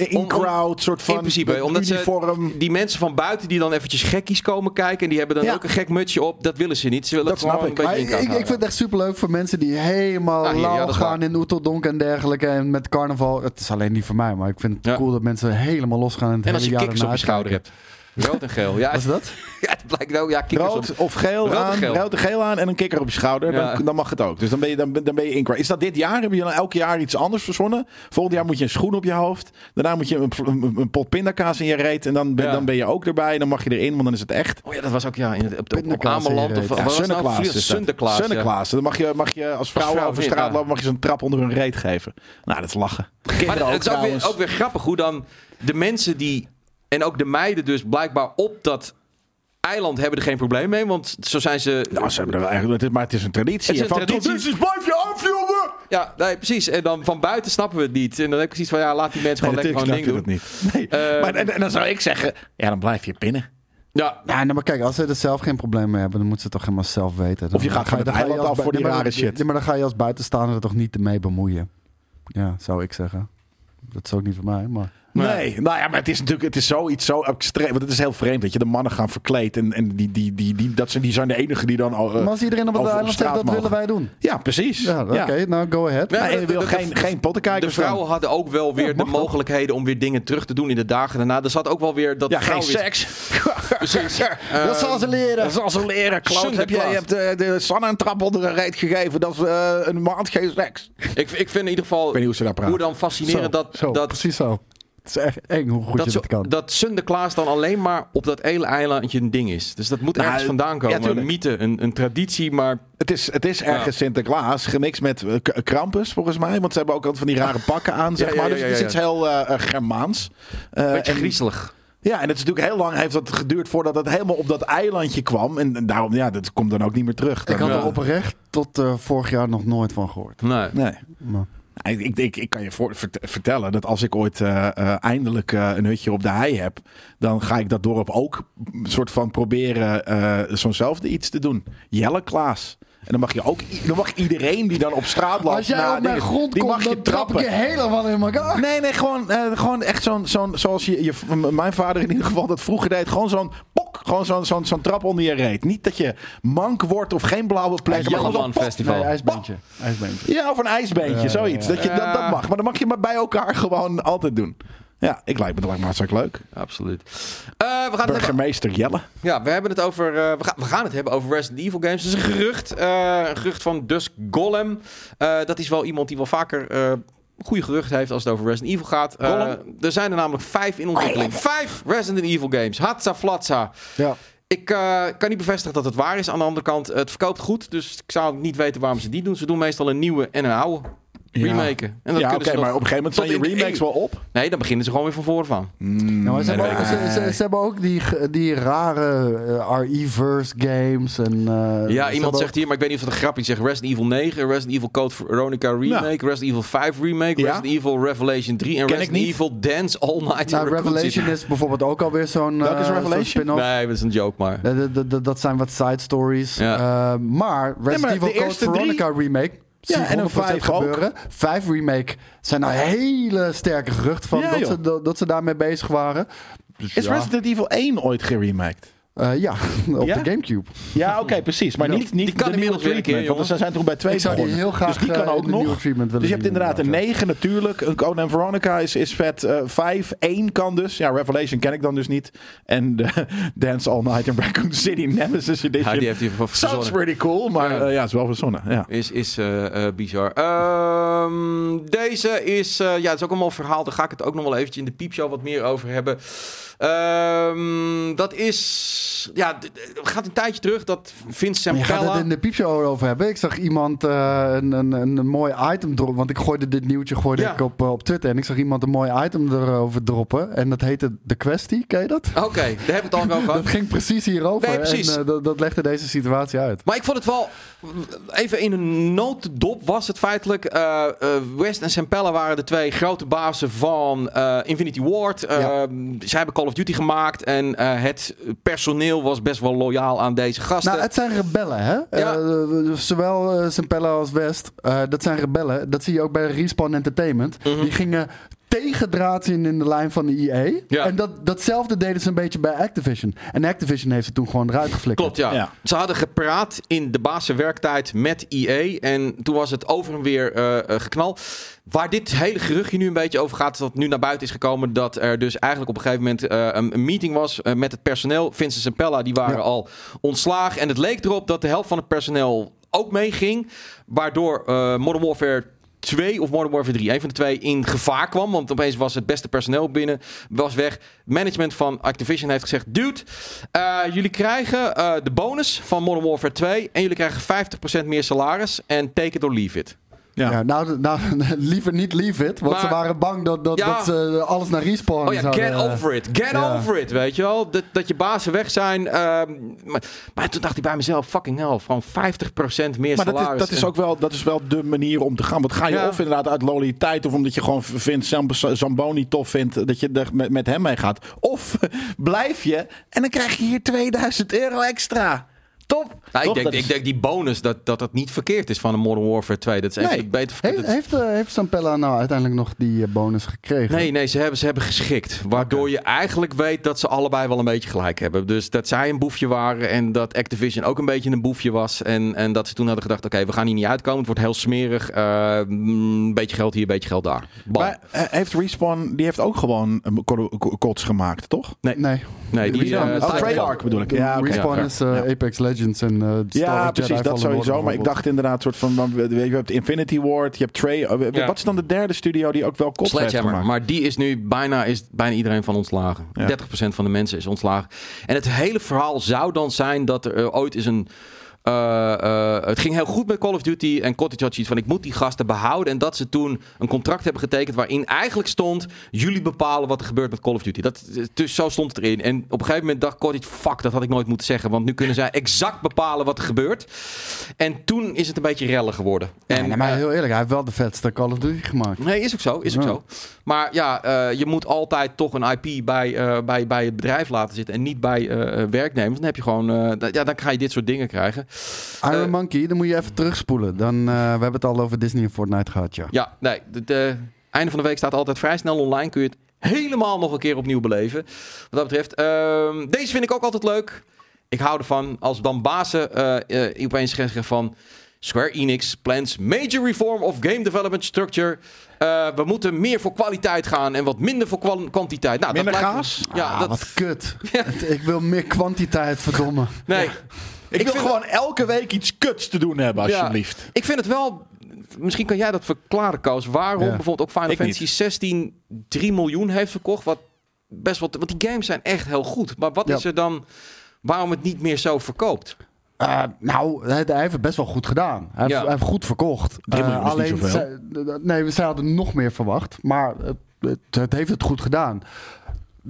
Speaker 3: in-crowd soort van
Speaker 1: in principe, omdat ze die mensen van buiten die dan eventjes gekkies komen kijken en die hebben dan ook een gek mutsje op, dat willen ze niet. Ze willen
Speaker 3: Dat
Speaker 1: het gewoon
Speaker 3: snap
Speaker 1: een
Speaker 3: ik.
Speaker 1: beetje in
Speaker 2: ik, ik, ik vind het echt superleuk voor mensen die helemaal lauw gaan in Oeteldonk en dergelijke. En met carnaval. Het is alleen niet voor mij, maar ik vind het cool dat mensen helemaal En, het
Speaker 1: En als je kikkers op je schouder hebt. Rood en geel. Ja,
Speaker 2: Wat is dat?
Speaker 1: ja, het blijkt ook. Ja, kikkers
Speaker 3: Rood
Speaker 1: op.
Speaker 3: of geel
Speaker 1: Rood en
Speaker 3: aan,
Speaker 1: geel.
Speaker 3: rood en geel aan en een kikker op je schouder.
Speaker 1: Ja.
Speaker 3: Dan, dan mag het ook. Dus dan ben je, dan, dan ben je in Is dat dit jaar? Hebben jullie elk jaar iets anders verzonnen? Volgend jaar moet je een schoen op je hoofd. Daarna moet je een, een, een pot pindakaas in je reet. En dan ben,
Speaker 1: Ja.
Speaker 3: dan ben je ook erbij. En dan mag je erin, want dan is het echt.
Speaker 1: Oh ja, dat was ook ja, in het, op, op,
Speaker 2: je
Speaker 1: Ameland. Of,
Speaker 3: Ja,
Speaker 1: was het nou?
Speaker 3: Sunneklaas. Sunneklaas. Dan mag je, mag je als vrouw,
Speaker 1: vrouw
Speaker 3: over straat lopen, mag je zo'n trap onder hun reet geven. Nou, dat is lachen.
Speaker 1: Maar het is ook weer, ook weer grappig hoe dan de mensen die... En ook de meiden dus blijkbaar op dat eiland hebben er geen probleem mee. Want zo zijn ze...
Speaker 3: Nou, ze hebben er wel eigenlijk, het is- maar het is een traditie.
Speaker 1: Het is een
Speaker 3: Van,
Speaker 1: traditie.
Speaker 3: Tradities, blijf je af, jongen!
Speaker 1: Ja, nee, precies. En dan van buiten snappen we het niet. En dan heb ik zoiets van, ja, laat die mensen gewoon
Speaker 3: Nee,
Speaker 1: lekker gewoon ding doen.
Speaker 3: niet. Nee.
Speaker 1: Eh,
Speaker 3: maar, en, en dan zou ik zeggen, ja, dan blijf je pinnen.
Speaker 1: Ja,
Speaker 2: Ja, nou, maar kijk, als ze er zelf geen probleem mee hebben, dan moeten ze het toch helemaal zelf weten. Dan
Speaker 3: Of je gaat van het eiland af voor die
Speaker 2: nee,
Speaker 3: rare shit.
Speaker 2: nee, maar dan ga je als buitenstaander er toch niet mee bemoeien. Ja, zou ik zeggen. Dat is ook niet voor mij, maar...
Speaker 3: Nee. nou ja, maar het is natuurlijk het is zoiets zo extreem. Want het is heel vreemd dat je de mannen gaan verkleed. En, en die, die, die, die, dat zijn, die zijn de enige die dan. al, eh,
Speaker 2: maar als iedereen op het
Speaker 3: op
Speaker 2: eiland zegt, dat
Speaker 3: mogen.
Speaker 2: willen wij doen.
Speaker 3: Ja, precies.
Speaker 2: Ja, oké, nou go ahead.
Speaker 3: Nee, je
Speaker 1: de-
Speaker 3: wil
Speaker 1: de-
Speaker 3: geen,
Speaker 1: de-
Speaker 3: geen
Speaker 1: de
Speaker 3: pottenkijkers
Speaker 1: vrouwen hadden ook wel weer
Speaker 2: Ja,
Speaker 1: de mogelijkheden om weer dingen terug te doen in de dagen daarna. Er zat ook wel weer dat
Speaker 3: Ja, geen
Speaker 1: weer-
Speaker 3: seks.
Speaker 1: Precies.
Speaker 2: dat zal ze leren.
Speaker 3: Dat zal ze leren. Kloot, heb je, je hebt eh, de Sanne een trap onder een reet gegeven. Dat is eh, een maand geen seks.
Speaker 1: Ik, ik vind in ieder geval
Speaker 3: weet niet hoe ze daar praten.
Speaker 1: hoe dan fascinerend
Speaker 2: Zo,
Speaker 1: dat,
Speaker 2: zo,
Speaker 1: dat
Speaker 2: precies zo. Het is echt eng hoe goed
Speaker 1: dat,
Speaker 2: je
Speaker 1: zo,
Speaker 2: dat kan.
Speaker 1: dat Sinterklaas dan alleen maar op dat ene eilandje een ding is. Dus dat moet
Speaker 3: Nou,
Speaker 1: ergens vandaan
Speaker 3: ja,
Speaker 1: komen.
Speaker 3: tuurlijk.
Speaker 1: een mythe, een, een traditie, maar
Speaker 3: Het is, het is ergens
Speaker 1: Ja.
Speaker 3: Sinterklaas gemixt met eh, Krampus, volgens mij. Want ze hebben ook altijd van die rare pakken aan, zeg
Speaker 1: Ja, ja,
Speaker 3: maar.
Speaker 1: ja,
Speaker 3: Dus
Speaker 1: ja,
Speaker 3: het is
Speaker 1: ja.
Speaker 3: iets heel eh, eh, Germaans. Eh,
Speaker 1: een beetje
Speaker 3: en-
Speaker 1: griezelig.
Speaker 3: Ja, en het is natuurlijk heel lang heeft dat geduurd voordat het helemaal op dat eilandje kwam. En, en daarom, ja, dat komt dan ook niet meer terug.
Speaker 2: Ik had er oprecht tot eh, vorig jaar nog nooit van gehoord.
Speaker 1: Nee.
Speaker 3: Nee.
Speaker 2: Maar-
Speaker 3: Ik, ik, ik, kan je vertellen dat als ik ooit eh, eh, eindelijk eh, een hutje op de hei heb, dan ga ik dat dorp ook soort van proberen zo'nzelfde iets te doen. Jelle Klaas. En dan mag je ook, dan mag iedereen die dan op straat loopt.
Speaker 2: Als jij op mijn
Speaker 3: die-
Speaker 2: grond
Speaker 3: die
Speaker 2: komt,
Speaker 3: mag je
Speaker 2: dan trap ik
Speaker 3: trappen.
Speaker 2: je helemaal in elkaar.
Speaker 3: Nee, nee, gewoon, eh, gewoon echt zo'n, zo'n zoals je, je, mijn vader in ieder geval dat vroeger deed. Gewoon zo'n pok, gewoon zo'n, zo'n, zo'n trap onder je reet. Niet dat je mank wordt of geen blauwe plekken.
Speaker 1: Jelleman
Speaker 3: pok.
Speaker 1: Festival.
Speaker 2: Nee, ijsbeentje. ijsbeentje.
Speaker 3: Ja, of een ijsbeentje, zoiets. Dat, je, dat, dat mag. Maar dan mag je maar bij elkaar gewoon altijd doen. Ja, ik lijkt me, dat lijkt me hartstikke leuk.
Speaker 1: Absoluut. Eh, we, gaan het hebben,
Speaker 3: Burgemeester Jelle.
Speaker 1: ja, we, hebben het over, eh, we, gaan, we gaan het hebben over Resident Evil games. Het is een gerucht. eh, een gerucht van Dusk Golem. Dat is wel iemand die wel vaker goede geruchten heeft als het over Resident Evil gaat. Er zijn er namelijk vijf in ontwikkeling. Vijf Resident Evil games. Hatsa Flatsa.
Speaker 2: Ja.
Speaker 1: Ik kan niet bevestigen dat het waar is. Aan de andere kant, het verkoopt goed. Dus ik zou niet weten waarom ze die doen. Ze doen meestal een nieuwe en een oude. Remaken. En dat
Speaker 3: ja, oké,
Speaker 1: kunnen ze
Speaker 3: maar op een gegeven moment zijn je remakes wel op.
Speaker 1: Nee, dan beginnen ze gewoon weer van voren van.
Speaker 3: Mm,
Speaker 2: maar ze,
Speaker 3: nee,
Speaker 2: hebben ook,
Speaker 3: weet ik
Speaker 2: ze,
Speaker 3: niet.
Speaker 2: ze- ze hebben ook die, die rare eh, RE-verse games. En, eh,
Speaker 1: Ja, iemand
Speaker 2: ook-
Speaker 1: zegt hier, maar ik weet niet of het een grapje is. Zegt Resident Evil 9, Resident Evil Code Veronica Remake, Resident Evil 5 Remake,
Speaker 3: Ja.
Speaker 1: Resident Evil Revelation 3 en
Speaker 3: Ken ik
Speaker 1: Resident. Evil Dance All Night in
Speaker 2: Nou, Revelation is bijvoorbeeld ook alweer zo'n
Speaker 3: is
Speaker 2: eh, zo'n
Speaker 3: Revelation?
Speaker 2: spin-off.
Speaker 1: Nee, dat is een joke maar.
Speaker 2: Dat zijn wat side stories.
Speaker 1: Ja.
Speaker 2: Eh, maar Resident
Speaker 3: maar
Speaker 2: Evil
Speaker 3: de
Speaker 2: Code Veronica remake.
Speaker 3: Ja, en een
Speaker 2: 100%
Speaker 3: vijf ook.
Speaker 2: gebeuren. Vijf remake zijn nou hele sterke geruchten van
Speaker 3: Ja,
Speaker 2: dat,
Speaker 3: joh.
Speaker 2: ze, dat, dat ze daarmee bezig waren. Dus
Speaker 3: Is
Speaker 2: ja,
Speaker 3: Resident Evil 1 ooit geremaked?
Speaker 2: Eh, ja, op
Speaker 3: Ja?
Speaker 2: de Gamecube.
Speaker 3: Ja, oké, precies. Maar
Speaker 2: Ja.
Speaker 3: niet, niet
Speaker 1: Die kan
Speaker 3: de nieuwe
Speaker 1: inmiddels weer een keer,
Speaker 3: treatment. Want ze zijn toen bij twee
Speaker 2: Ik zou die heel graag
Speaker 3: Dus die kan
Speaker 2: eh,
Speaker 3: ook
Speaker 2: de nieuwe
Speaker 3: nog.
Speaker 2: treatment willen
Speaker 3: Dus je hebt inderdaad een
Speaker 2: ja.
Speaker 3: 9 natuurlijk. Een Code and Veronica is, is vet. eh 5, 1 kan dus. Ja, Revelation ken ik dan dus niet. En de Dance All Night in Raccoon City Nemesis Edition.
Speaker 1: Ja, die heeft hij van
Speaker 3: Sounds pretty cool, maar
Speaker 1: Ja.
Speaker 3: ja, ja is wel verzonnen. Ja.
Speaker 1: Is, is eh, eh, bizar. Ehm, deze is, eh, ja, het is ook allemaal verhaal. Daar ga ik het ook nog wel eventjes in de piepshow wat meer over hebben. Ehm, dat is, ja, gaat een tijdje terug dat Vince
Speaker 2: Maar je gaat het in de piepshow over hebben. Ik zag iemand eh, een, een, een, mooi item droppen. Want ik gooide dit nieuwtje gooide
Speaker 1: Ja.
Speaker 2: ik op, eh, op Twitter. En ik zag iemand een mooi item erover droppen. En dat heette De Questie. Ken je dat?
Speaker 1: Oké, daar hebben we het al over gehad.
Speaker 2: Dat ging precies hierover.
Speaker 1: Nee, precies.
Speaker 2: En eh, dat, dat legde deze situatie uit.
Speaker 1: Maar ik vond het wel, even in een notendop was het feitelijk. West en Sampella waren de twee grote bazen van Infinity Ward.
Speaker 2: Ja.
Speaker 1: Zij hebben Call of Duty gemaakt en eh, het personeel was best wel loyaal aan deze gasten.
Speaker 2: Nou, het zijn rebellen, hè?
Speaker 1: Ja.
Speaker 2: Eh, zowel uh, Sempella als West. eh, dat zijn rebellen. Dat zie je ook bij Respawn Entertainment.
Speaker 1: Mhm.
Speaker 2: Die gingen tegendraads in, in de lijn van de EA.
Speaker 1: Ja.
Speaker 2: En dat, datzelfde deden ze een beetje bij Activision. En Activision heeft ze toen gewoon eruit geflikkerd.
Speaker 1: Klopt, ja.
Speaker 3: Ja.
Speaker 1: Ze hadden gepraat in de bazenwerktijd met EA. En toen was het over en weer eh, eh, geknal. Waar dit hele geruchtje nu een beetje over gaat... is dat nu naar buiten is gekomen... dat er dus eigenlijk op een gegeven moment eh, een, een meeting was... eh, met het personeel. Vincent en Pella, die waren
Speaker 2: Ja.
Speaker 1: al ontslagen. En het leek erop dat de helft van het personeel ook meeging. Waardoor eh, Modern Warfare 2 of Modern Warfare 3, een van de twee, in gevaar kwam. Want opeens was het beste personeel binnen, was weg. Management van Activision heeft gezegd: Dude, eh, jullie krijgen eh, de bonus van Modern Warfare 2 en jullie krijgen 50% meer salaris. En take it or leave it.
Speaker 3: Ja.
Speaker 2: Ja, nou, nou, liever niet leave it. Want
Speaker 1: Maar-
Speaker 2: ze waren bang dat, dat,
Speaker 1: Ja.
Speaker 2: dat ze alles naar respawn
Speaker 1: Oh ja,
Speaker 2: zouden...
Speaker 1: get over it. Get
Speaker 2: ja.
Speaker 1: over it, weet je wel. Dat, dat je bazen weg zijn. ehm, maar, maar toen dacht ik bij mezelf, fucking hell, van 50% meer
Speaker 3: Maar dat
Speaker 1: salaris.
Speaker 3: is, dat is ook wel, dat is wel de manier om te gaan. Want ga je
Speaker 1: Ja.
Speaker 3: of inderdaad uit loyaliteit... of omdat je gewoon vindt Zamb- Zamboni tof vindt... dat je er met, met hem mee gaat. Of blijf je en dan krijg je hier 2000 euro extra. Top.
Speaker 1: Nou, ik,
Speaker 3: Toch?
Speaker 1: denk,
Speaker 3: Dat is-
Speaker 1: ik denk die bonus, dat, dat dat niet verkeerd is van een Modern Warfare 2. Dat is even
Speaker 3: Nee.
Speaker 1: beter
Speaker 2: He-
Speaker 1: dat-
Speaker 2: heeft, eh, heeft Sampella nou uiteindelijk nog die eh, bonus gekregen?
Speaker 1: Nee, nee, ze hebben, ze hebben geschikt. Waardoor je eigenlijk weet dat ze allebei wel een beetje gelijk hebben. Dus dat zij een boefje waren en dat Activision ook een beetje een boefje was. En, en dat ze toen hadden gedacht, oké, we gaan hier niet uitkomen. Het wordt heel smerig. Eh, mm, een beetje geld hier, een beetje geld daar. Bam.
Speaker 3: Maar heeft Respawn... die heeft ook gewoon een ko- kots gemaakt, toch?
Speaker 2: Nee.
Speaker 1: Nee, die,
Speaker 2: dan?
Speaker 1: eh,
Speaker 2: Oh,
Speaker 1: Treyarch.
Speaker 3: Bedoel ik. Ja.
Speaker 2: Respawn
Speaker 1: ja.
Speaker 2: is
Speaker 3: Ja.
Speaker 2: Apex Legends en eh Star
Speaker 3: Ja, precies,
Speaker 2: Jedi
Speaker 3: dat sowieso. Maar ik dacht inderdaad, soort van, je hebt Infinity Ward, je hebt Trey. eh,
Speaker 1: Ja.
Speaker 3: Wat is dan de derde studio die ook wel kost heeft
Speaker 1: Sledgehammer.
Speaker 3: gemaakt?
Speaker 1: Maar die is nu bijna, is bijna iedereen van ontslagen.
Speaker 3: Ja.
Speaker 1: 30% van de mensen is ontslagen. En het hele verhaal zou dan zijn dat er eh, ooit is een. Eh, eh, het ging heel goed met Call of Duty en Cottage had zoiets van ik moet die gasten behouden en dat ze toen een contract hebben getekend waarin eigenlijk stond jullie bepalen wat er gebeurt met Call of Duty. Dat, dus zo stond het erin. En op een gegeven moment dacht Cottage fuck dat had ik nooit moeten zeggen, want nu kunnen zij exact bepalen wat er gebeurt. En toen is het een beetje rellen geworden.
Speaker 2: En, nee, maar
Speaker 1: eh,
Speaker 2: heel eerlijk, hij heeft wel de vetste Call of Duty gemaakt.
Speaker 1: Nee, is ook zo. Is ook
Speaker 2: Ja.
Speaker 1: zo. Maar ja, eh, je moet altijd toch een IP bij, eh, bij, bij het bedrijf laten zitten en niet bij eh, eh, werknemers. Dan heb je gewoon, eh, ja, dan ga je dit soort dingen krijgen.
Speaker 2: Iron
Speaker 1: Eh,
Speaker 2: Monkey, dan moet je even terugspoelen. Dan, eh, we hebben het al over Disney en Fortnite gehad, ja.
Speaker 1: Ja, nee, het einde van de week staat altijd vrij snel online. Kun je het helemaal nog een keer opnieuw beleven. Wat dat betreft. Ehm, deze vind ik ook altijd leuk. Ik hou ervan als dan bazen eh, eh, opeens zeggen van... Square Enix plans major reform of game development structure. Eh, we moeten meer voor kwaliteit gaan en wat minder voor kwa- kwantiteit. Nou,
Speaker 3: Minder
Speaker 1: dat lijkt-
Speaker 3: gaas?
Speaker 1: Ja,
Speaker 2: Ah,
Speaker 1: dat,
Speaker 2: wat kut.
Speaker 1: Ja.
Speaker 2: Ik wil meer kwantiteit, verdomme.
Speaker 1: nee.
Speaker 3: Ik, wil gewoon elke week iets kuts te doen hebben,
Speaker 1: Ja.
Speaker 3: alsjeblieft.
Speaker 1: Ik vind het wel. Misschien kan jij dat verklaren, Koos. Waarom
Speaker 2: Ja.
Speaker 1: bijvoorbeeld ook Final
Speaker 3: Ik niet.
Speaker 1: Fantasy 16 3 miljoen heeft verkocht. Wat best wel. Want die games zijn echt heel goed. Maar wat
Speaker 2: Ja.
Speaker 1: is er dan. Waarom het niet meer zo verkoopt?
Speaker 2: Eh, nou, hij, hij heeft het best wel goed gedaan. Hij, heeft,
Speaker 1: Ja.
Speaker 2: hij heeft goed verkocht.
Speaker 3: Drie miljoen is niet zoveel.
Speaker 2: zij- nee, zij hadden nog meer verwacht. Maar het, het heeft het goed gedaan.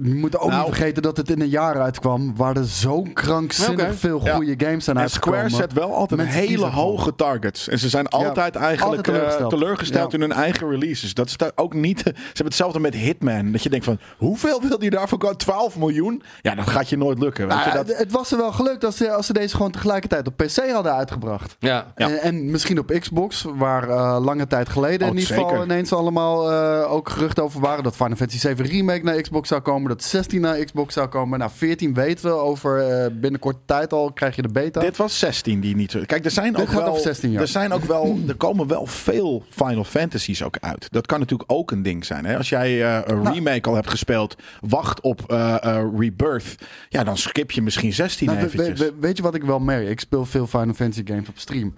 Speaker 2: Je moet ook
Speaker 3: Nou-
Speaker 2: niet vergeten dat het in een jaar uitkwam... waar er zo krankzinnig veel
Speaker 3: Ja.
Speaker 2: goede games zijn
Speaker 3: En
Speaker 2: uitgekomen.
Speaker 3: Square zet wel altijd
Speaker 2: Mensen
Speaker 3: hele hoge targets. En ze zijn altijd eigenlijk
Speaker 2: altijd teleurgesteld.
Speaker 3: eh, teleurgesteld
Speaker 2: Ja.
Speaker 3: in hun eigen releases. Dat is daar ook niet. Ze hebben hetzelfde met Hitman. Dat je denkt van hoeveel wil je daarvoor kopen? 12 miljoen? Ja, dat gaat je nooit lukken. Weet
Speaker 2: Nou,
Speaker 3: je, dat,
Speaker 2: Het was er wel gelukt als ze, als ze deze gewoon tegelijkertijd op PC hadden uitgebracht.
Speaker 1: Ja.
Speaker 3: Ja.
Speaker 2: En, en misschien op Xbox, waar eh, lange tijd geleden
Speaker 3: Oh,
Speaker 2: in ieder geval ineens allemaal eh, ook geruchten over waren. Dat Final Fantasy 7 Remake naar Xbox zou komen, dat 16 naar Xbox zou komen. Nou, 14 weten we over eh binnenkort tijd al, krijg je de beta.
Speaker 3: Dit was 16 die niet. Kijk, er zijn
Speaker 2: Dit
Speaker 3: ook wel.
Speaker 2: over 16 jaar.
Speaker 3: Er zijn ook wel. Er komen wel veel Final Fantasies ook uit. Dat kan natuurlijk ook een ding zijn. Hè? Als jij eh, een
Speaker 2: Nou.
Speaker 3: remake al hebt gespeeld, wacht op eh, Rebirth. Ja, dan skip je misschien 16
Speaker 2: Nou,
Speaker 3: eventjes.
Speaker 2: we- we- weet je wat ik wel merk? Ik speel veel Final Fantasy games op stream.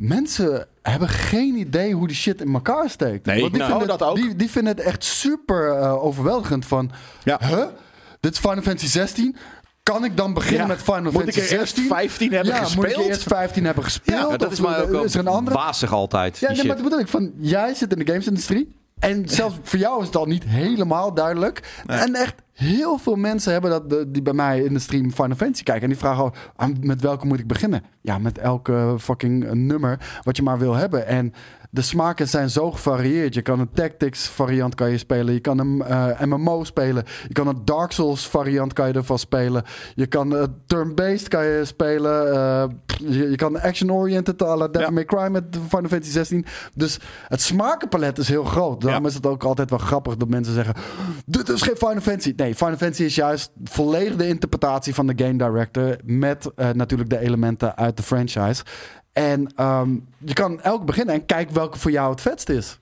Speaker 2: Mensen hebben geen idee hoe die shit in elkaar steekt.
Speaker 3: Nee,
Speaker 2: Want die,
Speaker 3: nou,
Speaker 2: vinden,
Speaker 3: dat ook.
Speaker 2: Die, die vinden het echt super eh, overweldigend van...
Speaker 3: Ja.
Speaker 2: Huh? Dit is Final Fantasy 16? Kan ik dan beginnen
Speaker 3: Ja.
Speaker 2: met Final
Speaker 3: Moet
Speaker 2: Fantasy
Speaker 3: ik er eerst
Speaker 2: 16?
Speaker 3: 15 hebben
Speaker 2: ja,
Speaker 3: gespeeld?
Speaker 2: moet ik eerst 15 hebben gespeeld?
Speaker 1: Ja, dat is maar ook
Speaker 2: is er een andere?
Speaker 1: wazig altijd.
Speaker 2: Ja, nee, maar dat bedoel ik. Van, jij zit in de gamesindustrie. En zelfs voor jou is het al niet helemaal duidelijk. En echt heel veel mensen hebben dat, die bij mij in de stream Final Fantasy kijken. En die vragen al, ah, met welke moet ik beginnen? Ja, met elke fucking eh, nummer wat je maar wil hebben. En de smaken zijn zo gevarieerd. Je kan een Tactics variant kan je spelen. Je kan een eh, MMO spelen. Je kan een Dark Souls variant kan je ervan spelen. Je kan eh, turn-based kan je spelen. Je, je kan action-oriented à la Devil
Speaker 3: Ja.
Speaker 2: May Cry met Final Fantasy 16. Dus het smakenpalet is heel groot. Daarom
Speaker 3: Ja.
Speaker 2: is het ook altijd wel grappig dat mensen zeggen... Dit is geen Final Fantasy. Nee, Final Fantasy is juist volledig de interpretatie van de game director... met eh, natuurlijk de elementen uit de franchise. En ehm, je kan elk beginnen en kijk welke voor jou het vetst is.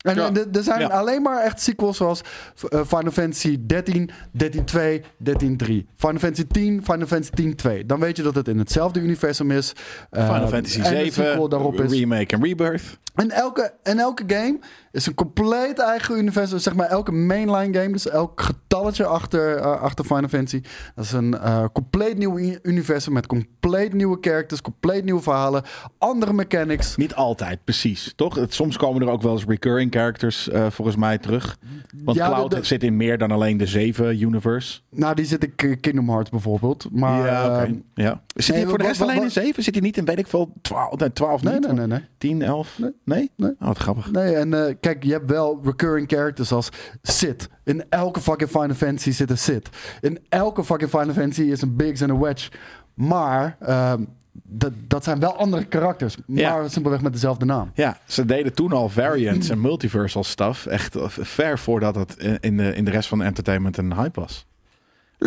Speaker 2: En
Speaker 3: Ja.
Speaker 2: en er- zijn
Speaker 3: Ja.
Speaker 2: alleen maar echt sequels zoals eh, Final Fantasy 13, 13.2, 13.3. Final Fantasy 10, Final Fantasy 10.2. Dan weet je dat het in hetzelfde universum is. Eh,
Speaker 3: Final Fantasy
Speaker 2: en de
Speaker 3: 7,
Speaker 2: sequel daarop is.
Speaker 3: remake en rebirth.
Speaker 2: En elke, en elke game is een compleet eigen universum. Zeg maar elke mainline game. Dus elk getalletje achter, eh, achter Final Fantasy. Dat is een eh, compleet nieuw universum. Met compleet nieuwe characters. Compleet nieuwe verhalen. Andere mechanics.
Speaker 3: Niet altijd, precies. Toch? Het, soms komen er ook wel eens recurring characters eh, volgens mij terug. Want
Speaker 2: Ja,
Speaker 3: Cloud zit in meer dan alleen de 7 universe.
Speaker 2: Nou, die zit in Kingdom Hearts bijvoorbeeld. Maar,
Speaker 3: ja, oké.
Speaker 2: ehm,
Speaker 3: ja. Zit
Speaker 2: nee,
Speaker 3: hij voor de
Speaker 2: wat-
Speaker 3: rest alleen
Speaker 2: wat-
Speaker 3: in 7? Zit hij niet in, weet ik veel, 12, nee, 12
Speaker 2: nee,
Speaker 3: niet?
Speaker 2: nee, nee, nee.
Speaker 3: 10, 11?
Speaker 2: Nee.
Speaker 3: Nee?
Speaker 2: Nee.
Speaker 3: Oh, wat grappig.
Speaker 2: Nee, en kijk, je hebt wel recurring characters als Sid. In elke fucking Final Fantasy zit een Sid. In elke fucking Final Fantasy is een Biggs en een Wedge. Maar ehm, dat, dat zijn wel andere karakters. Maar
Speaker 3: Ja.
Speaker 2: simpelweg met dezelfde naam.
Speaker 3: Ja, ze deden toen al variants en multiversal stuff. Echt ver voordat het in de, in de rest van entertainment een hype was.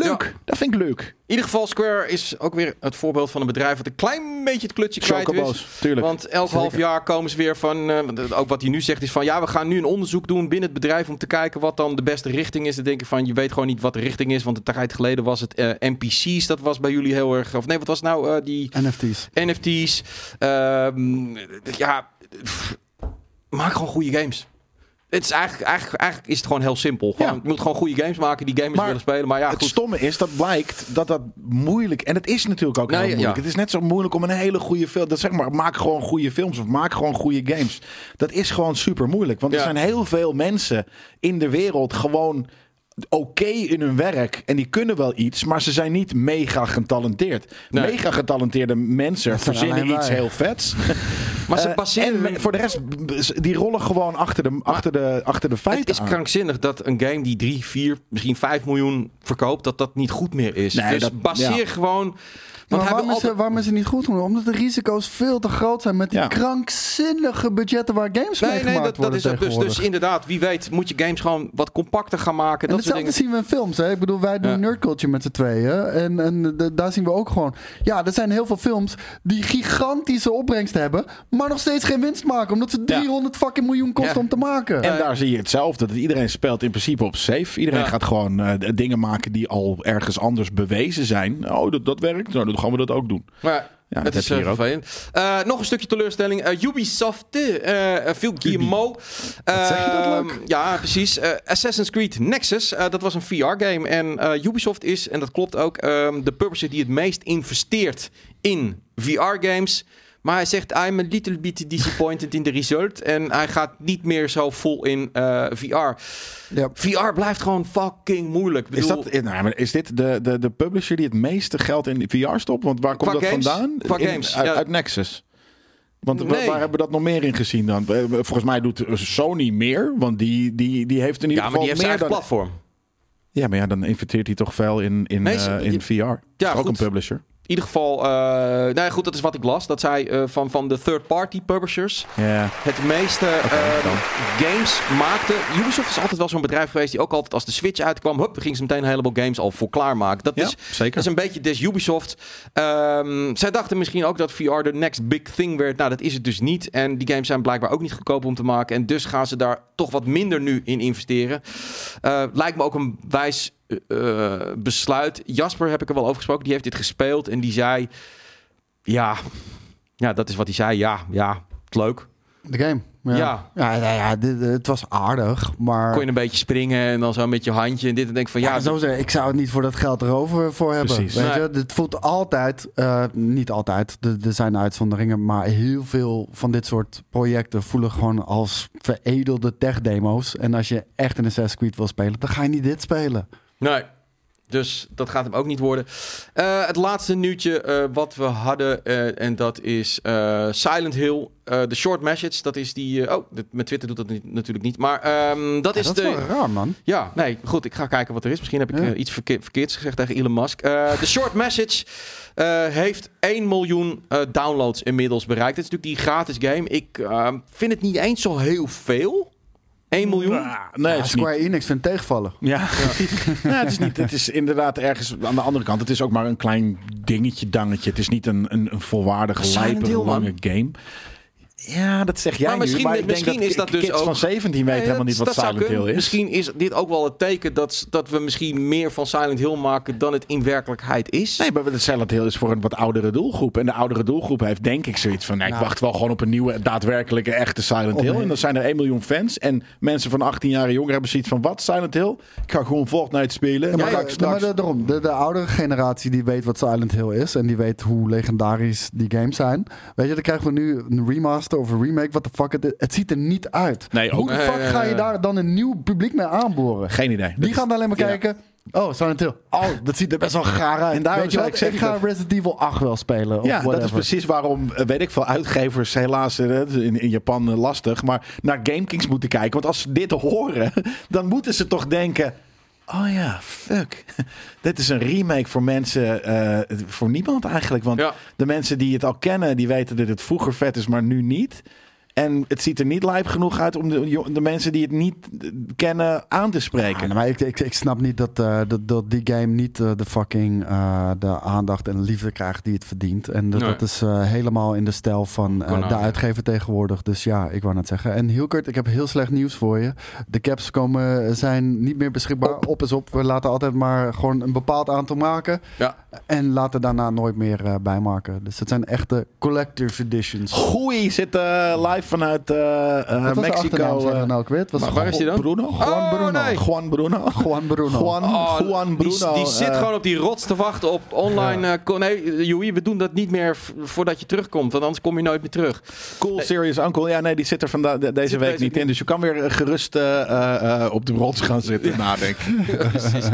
Speaker 3: Leuk.
Speaker 1: Ja.
Speaker 3: Dat vind ik leuk.
Speaker 1: In ieder geval, Square is ook weer het voorbeeld van een bedrijf... wat een klein beetje het klutje kwijt is.
Speaker 3: Tuurlijk.
Speaker 1: Want elk half jaar komen ze weer van... eh, ook wat hij nu zegt is van... ja, we gaan nu een onderzoek doen binnen het bedrijf... om te kijken wat dan de beste richting is. Dan denk ik van, je weet gewoon niet wat de richting is. Want een tijd geleden was het eh, NPC's. Dat was bij jullie heel erg... Of nee, wat was nou eh, die...
Speaker 2: NFT's.
Speaker 1: NFT's. Ehm, ja, pff, maak gewoon goede games. Het is eigenlijk, eigenlijk, eigenlijk is het gewoon heel simpel. Gewoon,
Speaker 3: Ja.
Speaker 1: Je moet gewoon goede games maken die gamers
Speaker 3: Maar
Speaker 1: willen spelen. Maar ja,
Speaker 3: het
Speaker 1: goed.
Speaker 3: stomme is dat blijkt dat dat moeilijk en het is natuurlijk ook
Speaker 1: Nee,
Speaker 3: heel moeilijk.
Speaker 1: ja.
Speaker 3: Het is net zo moeilijk om een hele goede film. Dat zeg maar, maak gewoon goede films of maak gewoon goede games. Dat is gewoon super moeilijk, want er zijn heel veel mensen in de wereld gewoon oké in hun werk en die kunnen wel iets, maar ze zijn niet mega getalenteerd.
Speaker 1: Nee.
Speaker 3: Mega getalenteerde mensen verzinnen iets
Speaker 2: wij.
Speaker 3: heel vets.
Speaker 1: Maar ze
Speaker 3: Eh,
Speaker 1: baseren
Speaker 3: en
Speaker 1: hun-
Speaker 3: voor de rest, die rollen gewoon achter de, achter de, achter de feiten
Speaker 1: Het is
Speaker 3: aan.
Speaker 1: krankzinnig dat een game die 3, 4, misschien 5 miljoen verkoopt, dat dat niet goed meer is.
Speaker 3: Nee,
Speaker 1: dus
Speaker 3: dat-
Speaker 1: baseer
Speaker 3: ja.
Speaker 1: gewoon.
Speaker 2: Maar
Speaker 1: Want
Speaker 2: waarom, is, het-
Speaker 1: altijd...
Speaker 2: waarom is het niet goed genoeg? Omdat de risico's veel te groot zijn met die
Speaker 3: Ja.
Speaker 2: krankzinnige budgetten waar games mee
Speaker 1: Nee,
Speaker 2: gemaakt
Speaker 1: nee, dat, dat
Speaker 2: worden
Speaker 1: is. Dus, dus inderdaad, wie weet, moet je games gewoon wat compacter gaan maken.
Speaker 2: En
Speaker 1: Dat
Speaker 2: hetzelfde zien we in films. Hè? Ik bedoel, wij doen
Speaker 1: Ja.
Speaker 2: Nerd Culture met z'n tweeën. En, en de- daar zien we ook gewoon... Ja, er zijn heel veel films die gigantische opbrengst hebben... maar nog steeds geen winst maken. Omdat ze 300 fucking miljoen kosten
Speaker 1: Ja.
Speaker 2: om te maken.
Speaker 3: En daar zie je hetzelfde. Dat iedereen speelt in principe op safe. Iedereen
Speaker 1: Ja.
Speaker 3: gaat gewoon eh, dingen maken die al ergens anders bewezen zijn. Oh, dat, dat werkt. Nou, dan gaan we dat ook doen.
Speaker 1: Maar
Speaker 3: Ja,
Speaker 1: het
Speaker 3: dat
Speaker 1: is
Speaker 3: heb je
Speaker 1: eh,
Speaker 3: hier ook.
Speaker 1: Eh, nog een stukje teleurstelling. Eh, Ubisoft, Phil Guillemot.
Speaker 2: zeg je dat
Speaker 1: Ehm,
Speaker 2: leuk?
Speaker 1: Ja, precies. Assassin's Creed Nexus, dat was een VR-game. En Ubisoft is, en dat klopt ook, ehm, de publisher die het meest investeert in VR-games. Maar hij zegt, I'm a little bit disappointed in the result. En hij gaat niet meer zo vol in eh, VR.
Speaker 2: Ja.
Speaker 1: VR blijft gewoon fucking moeilijk. Ik
Speaker 3: Is,
Speaker 1: bedoel,
Speaker 3: dat, eh, nou, is dit de, de, de publisher die het meeste geld in VR stopt? Want waar komt dat
Speaker 1: games?
Speaker 3: vandaan?
Speaker 1: Qua
Speaker 3: In-
Speaker 1: games,
Speaker 3: uit,
Speaker 1: ja.
Speaker 3: uit Nexus. Want
Speaker 1: Nee.
Speaker 3: waar hebben we dat nog meer in gezien dan? Eh, Volgens mij doet Sony meer. Want die, die, die heeft in ieder
Speaker 1: ja, maar
Speaker 3: geval
Speaker 1: die heeft zijn
Speaker 3: meer dan...
Speaker 1: platform.
Speaker 3: Ja, maar ja, dan investeert hij toch veel in, in,
Speaker 1: Nee,
Speaker 3: eh, in VR. Ja, is ook een publisher.
Speaker 1: In ieder geval, eh nou ja, goed, dat is wat ik las. Dat zij eh, van, van de third-party publishers het meeste eh, games maakte. Ubisoft is altijd wel zo'n bedrijf geweest die ook altijd als de Switch uitkwam, hup, gingen ze meteen een heleboel games al voor klaarmaken. Dat
Speaker 3: Ja,
Speaker 1: is,
Speaker 3: zeker.
Speaker 1: dat is een beetje des Ubisoft. Ehm, zij dachten misschien ook dat VR de next big thing werd. Nou, dat is het dus niet. En die games zijn blijkbaar ook niet goedkoop om te maken. En dus gaan ze daar toch wat minder nu in investeren. Lijkt me ook een wijs eh, eh, besluit. Jasper heb ik er wel over gesproken. Die heeft dit gespeeld en die zei... Ja, ja dat is wat hij zei. Ja, ja, het leuk.
Speaker 2: De game. Ja,
Speaker 1: Ja.
Speaker 2: ja. ja, ja, dit- het was aardig, maar...
Speaker 1: Kon je een beetje springen en dan zo met je handje en dit. En denk ik van
Speaker 2: Ja,
Speaker 1: ja,
Speaker 2: zo zeggen, ik zou het niet voor dat geld erover voor hebben.
Speaker 3: Precies.
Speaker 2: Weet
Speaker 1: Nee.
Speaker 2: je? Het voelt altijd, eh, niet altijd, er er zijn uitzonderingen, maar heel veel van dit soort projecten voelen gewoon als veredelde tech-demo's. En als je echt een Assassin's Creed wil spelen, dan ga je niet dit spelen.
Speaker 1: Nee. Dus dat gaat hem ook niet worden. Eh, het laatste nieuwtje eh, wat we hadden, eh, en dat is Silent Hill. De short message, dat is die... oh, met Twitter doet dat niet- natuurlijk niet. Maar ehm, dat
Speaker 2: Ja,
Speaker 1: is
Speaker 2: dat
Speaker 1: de...
Speaker 2: is wel raar, man.
Speaker 1: Ja, nee, goed. Ik ga kijken wat er is. Misschien heb ik
Speaker 2: Ja.
Speaker 1: iets verkeer- verkeerds gezegd tegen Elon Musk. De short message heeft 1 miljoen downloads inmiddels bereikt. Het is natuurlijk die gratis game. Ik eh, vind het niet eens zo heel veel. 1 miljoen?
Speaker 3: Ah, nee,
Speaker 2: Ja,
Speaker 3: het is niet
Speaker 2: Square Enix vindt tegenvallen.
Speaker 3: Ja, ja. het is niet. Het is inderdaad ergens aan de andere kant. Het is ook maar een klein dingetje, dangetje. Het is niet een, een, een volwaardige, lijpe, lange game. Ja, dat zeg jij
Speaker 1: Maar
Speaker 3: nu.
Speaker 1: misschien-
Speaker 3: Maar ik denk
Speaker 1: misschien
Speaker 3: dat
Speaker 1: is dat dus
Speaker 3: kids
Speaker 1: ook-
Speaker 3: van 17 weten
Speaker 1: Nee,
Speaker 3: helemaal
Speaker 1: dat-
Speaker 3: niet wat Silent Hill is.
Speaker 1: Misschien is dit ook wel het teken dat, dat we misschien meer van Silent Hill maken dan het in werkelijkheid is.
Speaker 3: Nee, maar de Silent Hill is voor een wat oudere doelgroep. En de oudere doelgroep heeft denk ik zoiets van... Nou, ik
Speaker 2: Nou.
Speaker 3: wacht wel gewoon op een nieuwe, daadwerkelijke, echte Silent Hill. En dan zijn er 1 miljoen fans. En mensen van 18 jaar en jonger hebben zoiets van... Wat, Silent Hill? Ik ga gewoon Fortnite spelen. En
Speaker 2: Ja,
Speaker 3: dan
Speaker 2: maar,
Speaker 3: ga ik
Speaker 2: de-
Speaker 3: straks...
Speaker 2: maar daarom, de, de oudere generatie die weet wat Silent Hill is en die weet hoe legendarisch die games zijn. Weet je, dan krijgen we nu een remaster of een remake. Wat de fuck, het, het ziet er niet uit.
Speaker 3: Nee, ook-
Speaker 2: hoe de fuck ga je daar dan een nieuw publiek mee aanboren?
Speaker 3: Geen idee.
Speaker 2: Die gaan alleen maar kijken. Oh, Silent Hill. Oh, dat ziet er best wel gaar uit.
Speaker 3: En daarom
Speaker 2: Weet je wat?
Speaker 3: ik zeggen
Speaker 2: ik ga Resident Evil 8 wel spelen. Of
Speaker 3: Ja, dat is precies waarom, eh, weet ik veel, uitgevers helaas eh, in, in Japan eh, lastig, maar naar GameKings moeten kijken. Want als ze dit horen, dan moeten ze toch denken, oh ja, fuck. dit is een remake voor mensen, eh, voor niemand eigenlijk. Want
Speaker 1: Ja.
Speaker 3: de mensen die het al kennen, die weten dat het vroeger vet is, maar nu niet. En het ziet er niet lijp genoeg uit om de, de mensen die het niet kennen aan te spreken.
Speaker 2: Ja, maar ik, ik, ik snap niet dat, eh, dat, dat die game niet eh, de fucking eh, de aandacht en liefde krijgt die het verdient. En dat,
Speaker 1: Nee.
Speaker 2: dat is eh, helemaal in de stijl van eh, de uitgever tegenwoordig. Dus ja, ik wou net zeggen. En Hilkert, ik heb heel slecht nieuws voor je. De caps komen, zijn niet meer beschikbaar. Op, is op. We laten altijd maar gewoon een bepaald aantal maken.
Speaker 1: Ja.
Speaker 2: En laten daarna nooit meer eh, bijmaken. Dus het zijn echte collector's editions.
Speaker 3: Goeie zit eh, live vanuit eh, eh,
Speaker 2: Wat was de
Speaker 3: Mexico. eh,
Speaker 2: maar nou, ik weet. Was
Speaker 1: maar waar is die dan?
Speaker 3: Bruno?
Speaker 2: Juan
Speaker 1: Oh,
Speaker 2: Bruno.
Speaker 1: nee.
Speaker 3: Juan Bruno.
Speaker 2: Juan Bruno.
Speaker 3: Juan,
Speaker 1: Oh,
Speaker 3: Juan
Speaker 1: die,
Speaker 3: Bruno.
Speaker 1: die zit gewoon op die rots te wachten op online. eh, nee, Joey, we doen dat niet meer voordat je terugkomt. Want anders kom je nooit meer terug.
Speaker 3: Cool Serious Uncle. Ja, nee, die zit er vanda- de- deze
Speaker 1: Zit
Speaker 3: week niet in. Dus je kan weer gerust eh, eh, eh, op de rots gaan zitten nadenken.
Speaker 1: Precies.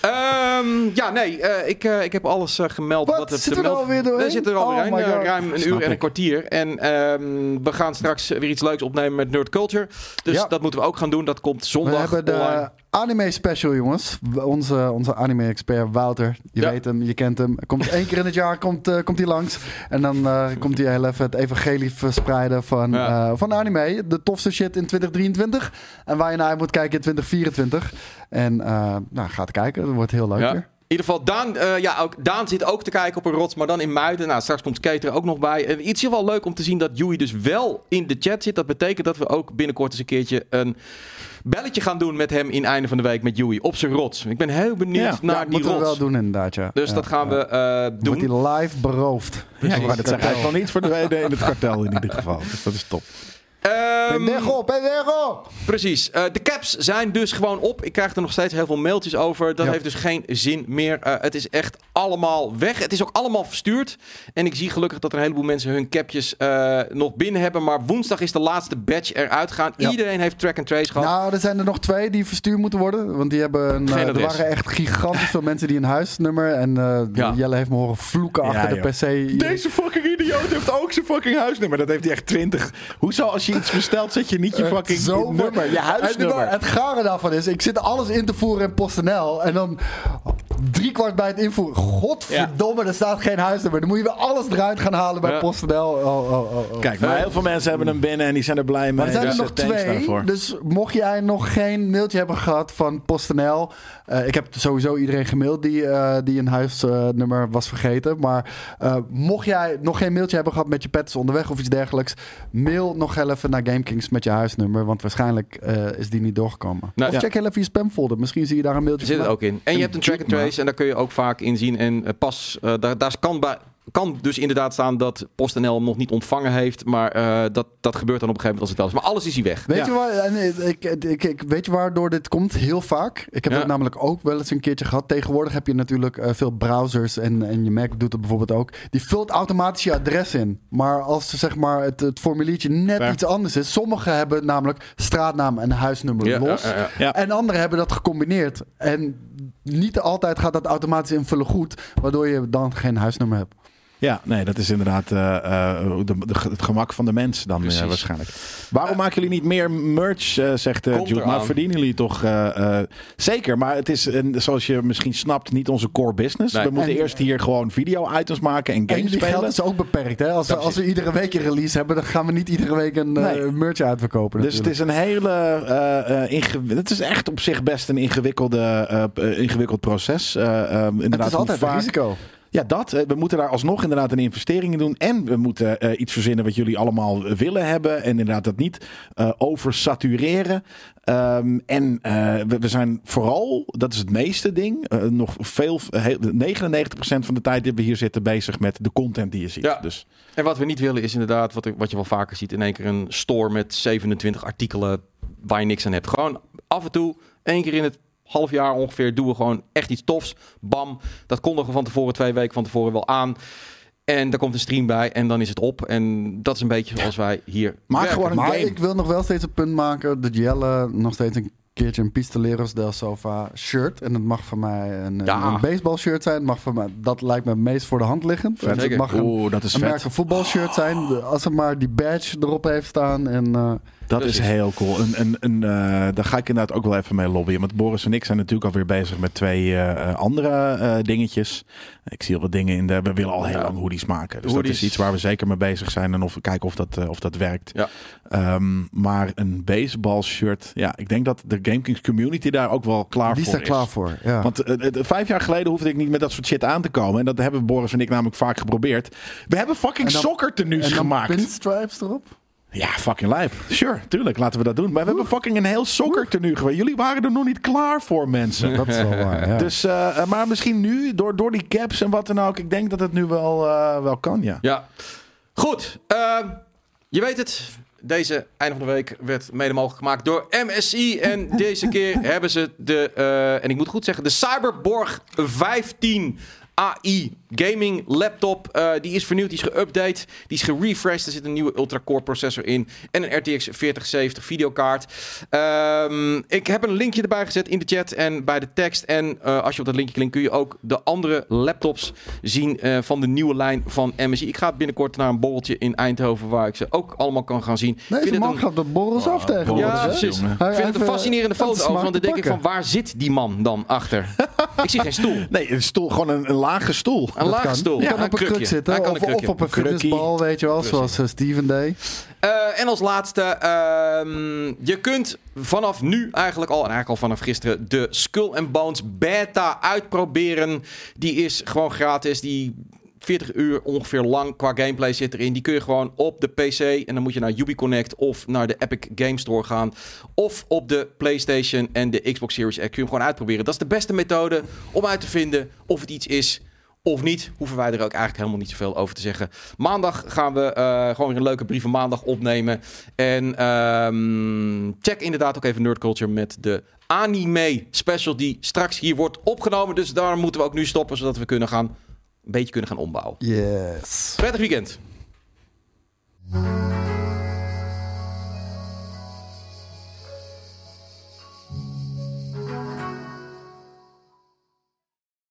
Speaker 1: Ehm, ja, nee, eh, ik, eh, ik heb alles gemeld.
Speaker 2: Wat?
Speaker 1: het
Speaker 2: Zitten
Speaker 1: te
Speaker 2: we er alweer doorheen?
Speaker 1: We zitten er alweer ruim een
Speaker 3: Snap
Speaker 1: uur en een kwartier. En ehm, we gaan straks weer iets leuks opnemen met Nerd Culture. Dus
Speaker 2: Ja.
Speaker 1: dat moeten we ook gaan doen. Dat komt
Speaker 2: We
Speaker 1: zondag
Speaker 2: hebben de
Speaker 1: online.
Speaker 2: anime special, jongens. Onze, onze anime-expert Wouter. Je
Speaker 1: Ja.
Speaker 2: weet hem, je kent hem. Komt één keer in het jaar komt, eh, komt hij langs. En dan eh, komt hij heel even het evangelie verspreiden van,
Speaker 1: Ja.
Speaker 2: eh, van anime. De tofste shit in 2023. En waar je naar uit moet kijken in 2024. En nou, ga het kijken. Dat wordt heel leuk weer.
Speaker 1: In ieder geval, Daan, eh, ja, ook, Daan zit ook te kijken op een rots, maar dan in Muiden. Nou, straks komt Skater er ook nog bij. En iets is wel leuk om te zien dat Joey dus wel in de chat zit. Dat betekent dat we ook binnenkort eens een keertje een belletje gaan doen met hem in einde van de week met Joey op zijn rots. Ik ben heel benieuwd
Speaker 3: Ja,
Speaker 1: naar
Speaker 2: ja,
Speaker 1: die
Speaker 2: moeten we
Speaker 1: rots.
Speaker 2: wel doen inderdaad, ja.
Speaker 1: Dus
Speaker 2: Ja,
Speaker 1: dat gaan
Speaker 2: ja.
Speaker 1: we eh,
Speaker 2: Wordt
Speaker 1: doen.
Speaker 2: hij live beroofd.
Speaker 3: Ja, ik wou dat zeggen. Is nog niet voor de WD in het kartel in ieder geval. Dus dat is top.
Speaker 1: Ehm,
Speaker 2: Pendejo, pendejo!
Speaker 1: Precies. Eh, de caps zijn dus gewoon op. Ik krijg er nog steeds heel veel mailtjes over. Dat
Speaker 2: Ja.
Speaker 1: heeft dus geen zin meer. Eh, het is echt allemaal weg. Het is ook allemaal verstuurd. En ik zie gelukkig dat er een heleboel mensen hun capjes eh, nog binnen hebben. Maar woensdag is de laatste batch eruit gegaan.
Speaker 2: Ja.
Speaker 1: Iedereen heeft track and trace gehad.
Speaker 2: Nou, er zijn er nog twee die verstuurd moeten worden. Want die hebben een,
Speaker 1: Geen
Speaker 2: er
Speaker 1: adres.
Speaker 2: waren echt gigantisch veel mensen die een huisnummer. En eh,
Speaker 1: Ja.
Speaker 2: Jelle heeft me horen vloeken
Speaker 3: Ja,
Speaker 2: achter
Speaker 3: joh.
Speaker 2: de PC.
Speaker 3: Deze fucking idioot heeft ook zijn fucking huisnummer. Dat heeft hij echt 20. Hoezo als je iets bestelt, zet je niet je
Speaker 2: Eh,
Speaker 3: fucking
Speaker 2: zo-
Speaker 3: nummer, je huisnummer.
Speaker 2: Het gare daarvan is, ik zit alles in te voeren in PostNL. En dan drie kwart bij het invoeren. Godverdomme, er staat geen huisnummer. Dan moet je weer alles eruit gaan halen bij
Speaker 1: Ja.
Speaker 2: PostNL. Oh, oh, oh, oh.
Speaker 3: Kijk, maar heel veel mensen hebben hem binnen en die zijn er blij mee.
Speaker 2: Maar er zijn er
Speaker 3: Dus,
Speaker 2: nog
Speaker 3: eh,
Speaker 2: twee.
Speaker 3: daarvoor.
Speaker 2: Dus mocht jij nog geen mailtje hebben gehad van PostNL. eh, ik heb sowieso iedereen gemaild die, eh, die een huisnummer was vergeten. Maar eh, mocht jij nog geen mailtje hebben gehad met je pets onderweg of iets dergelijks. Mail nog heel even naar GameKings met je huisnummer. Want waarschijnlijk eh, is die niet doorgekomen.
Speaker 1: Nou,
Speaker 2: of
Speaker 1: ja.
Speaker 2: check heel even je spamfolder. Misschien zie je daar een mailtje
Speaker 1: Er zit het ook in. En je hebt een track and trace en daar kun je ook vaak in zien. En eh, pas, eh, daar, daar kan, bij, kan dus inderdaad staan dat PostNL hem nog niet ontvangen heeft. Maar eh, dat, dat gebeurt dan op een gegeven moment als het wel is. Maar alles is hier weg.
Speaker 2: Weet,
Speaker 3: Ja.
Speaker 2: je waar, en ik, ik, ik, weet je waardoor dit komt? Heel vaak. Ik heb
Speaker 1: Ja.
Speaker 2: het namelijk ook wel eens een keertje gehad. Tegenwoordig heb je natuurlijk eh, veel browsers en, en je Mac doet het bijvoorbeeld ook. Die vult automatisch je adres in. Maar als zeg maar, het, het formuliertje net iets anders is. Sommigen hebben namelijk straatnaam en huisnummer los. En anderen hebben dat gecombineerd. En niet altijd gaat dat automatisch invullen goed. Waardoor je dan geen huisnummer hebt.
Speaker 3: Ja, nee, dat is inderdaad eh, eh, de, de- het gemak van de mens dan eh, waarschijnlijk. Waarom maken jullie niet meer merch, zegt uh, Jude. Maar verdienen jullie toch eh, eh, zeker. Maar het is, een, zoals je misschien snapt, niet onze core business.
Speaker 1: Nee.
Speaker 3: We moeten
Speaker 2: En-
Speaker 3: eerst hier gewoon video-items maken en
Speaker 2: En
Speaker 3: games
Speaker 2: jullie
Speaker 3: spelen.
Speaker 2: geld is ook beperkt. Hè? Als, we, als we iedere week een release hebben, dan gaan we niet iedere week een eh,
Speaker 3: Nee.
Speaker 2: merch uitverkopen.
Speaker 3: Dus het is een hele. eh eh, ingew- het is echt op zich best een ingewikkelde, ingewikkeld proces. Eh, eh, inderdaad,
Speaker 2: het is altijd een
Speaker 3: vaak-
Speaker 2: risico.
Speaker 3: Ja, dat. Eh, We moeten daar alsnog inderdaad een investering in doen. En we moeten eh, iets verzinnen wat jullie allemaal willen hebben. En inderdaad dat niet eh oversatureren. Ehm, en eh, we, we zijn vooral, dat is het meeste ding, eh, nog veel, heel, 99% van de tijd die we hier zitten bezig met de content die je ziet.
Speaker 1: Ja.
Speaker 3: Dus
Speaker 1: En wat we niet willen is inderdaad, wat, wat je wel vaker ziet, in één keer een store met 27 artikelen waar je niks aan hebt. Gewoon af en toe, één keer in het half jaar ongeveer, doen we gewoon echt iets tofs. Bam, dat kondigen we van tevoren, twee weken van tevoren wel aan. En daar komt een stream bij en dan is het op. En dat is een beetje zoals wij hier
Speaker 3: Maak
Speaker 1: werken.
Speaker 3: gewoon een
Speaker 2: Maar
Speaker 3: game.
Speaker 2: ik wil nog wel steeds een punt maken dat Jelle nog steeds een keertje een Pistoleros del Sofa shirt. En het mag voor mij een,
Speaker 1: Ja.
Speaker 2: een baseball shirt zijn. Het mag voor mij, dat lijkt me het meest voor de hand liggend. Dus het mag een,
Speaker 3: Oeh, dat is
Speaker 2: een merk een voetbalshirt zijn. De- Als het maar die badge erop heeft staan. En eh,
Speaker 3: Dat
Speaker 1: Precies.
Speaker 3: is heel cool. En, en, en, eh, daar ga ik inderdaad ook wel even mee lobbyen. Want Boris en ik zijn natuurlijk alweer bezig met twee eh, andere eh, dingetjes. Ik zie al wat dingen in de... We willen al heel
Speaker 1: Ja.
Speaker 3: lang hoodies maken. Dus
Speaker 1: Hoodies.
Speaker 3: dat is iets waar we zeker mee bezig zijn. En of we kijken of dat, of dat werkt.
Speaker 1: Ja.
Speaker 3: Ehm, maar een baseball shirt... Ja, ik denk dat de GameKings community daar ook wel klaar
Speaker 2: Die is
Speaker 3: voor
Speaker 2: daar klaar voor. Ja.
Speaker 3: Want eh, eh, vijf jaar geleden hoefde ik niet met dat soort shit aan te komen. En dat hebben Boris en ik namelijk vaak geprobeerd. We hebben fucking
Speaker 2: En
Speaker 3: sokkertenues
Speaker 2: en
Speaker 3: gemaakt.
Speaker 2: pinstripes erop?
Speaker 3: Ja, fucking lijp. Sure, tuurlijk, laten we dat doen. Maar we hebben fucking een heel sokkertenu geweest. Jullie waren er nog niet klaar voor, mensen.
Speaker 2: Dat is wel waar, ja.
Speaker 3: Dus, eh, maar misschien nu, door, door die caps en wat dan ook. Ik denk dat het nu wel, eh, wel kan, ja.
Speaker 1: Ja. Goed. ehm, je weet het. Deze einde van de week werd mede mogelijk gemaakt door MSI. En deze keer hebben ze de, eh, en ik moet goed zeggen, de Cyberborg 15 AI gaming laptop. Eh, die is vernieuwd, die is geüpdate, die is gerefreshed. Er zit een nieuwe ultra-core processor in en een RTX 4070 videokaart. Ehm, ik heb een linkje erbij gezet in de chat en bij de tekst. En eh, als je op dat linkje klikt kun je ook de andere laptops zien eh, van de nieuwe lijn van MSI. Ik ga binnenkort naar een borreltje in Eindhoven waar ik ze ook allemaal kan gaan zien.
Speaker 2: Deze man
Speaker 1: een-
Speaker 2: gaat de borrels af tegenwoordig.
Speaker 1: ja, precies. Ik vind het een fascinerende foto ook,
Speaker 2: smaak
Speaker 1: want dan denk ik van waar zit die man dan achter? ik zie geen stoel.
Speaker 3: Nee, een stoel, gewoon een, een lage stoel.
Speaker 1: Een
Speaker 2: kan.
Speaker 1: stoel.
Speaker 2: Je kan
Speaker 1: een
Speaker 2: op een kruk zitten.
Speaker 1: Hij kan
Speaker 2: Of,
Speaker 1: een
Speaker 2: of op een fitnessbal, weet je wel. Zoals eh, Steven deed.
Speaker 1: Eh, en als laatste, ehm, je kunt vanaf nu eigenlijk al, en eigenlijk al vanaf gisteren, de Skull and Bones beta uitproberen. Die is gewoon gratis. Die 40 uur ongeveer lang qua gameplay zit erin. Die kun je gewoon op de PC en dan moet je naar UbiConnect of naar de Epic Game Store gaan. Of op de PlayStation en de Xbox Series X kun je hem gewoon uitproberen. Dat is de beste methode om uit te vinden of het iets is of niet, hoeven wij er ook eigenlijk helemaal niet zoveel over te zeggen. Maandag gaan we eh, gewoon weer een leuke brieven maandag opnemen. En ehm, check inderdaad ook even Nerd Culture met de anime special die straks hier wordt opgenomen. Dus daar moeten we ook nu stoppen, zodat we kunnen gaan, een beetje kunnen gaan ombouwen.
Speaker 2: Yes.
Speaker 1: Prettig weekend.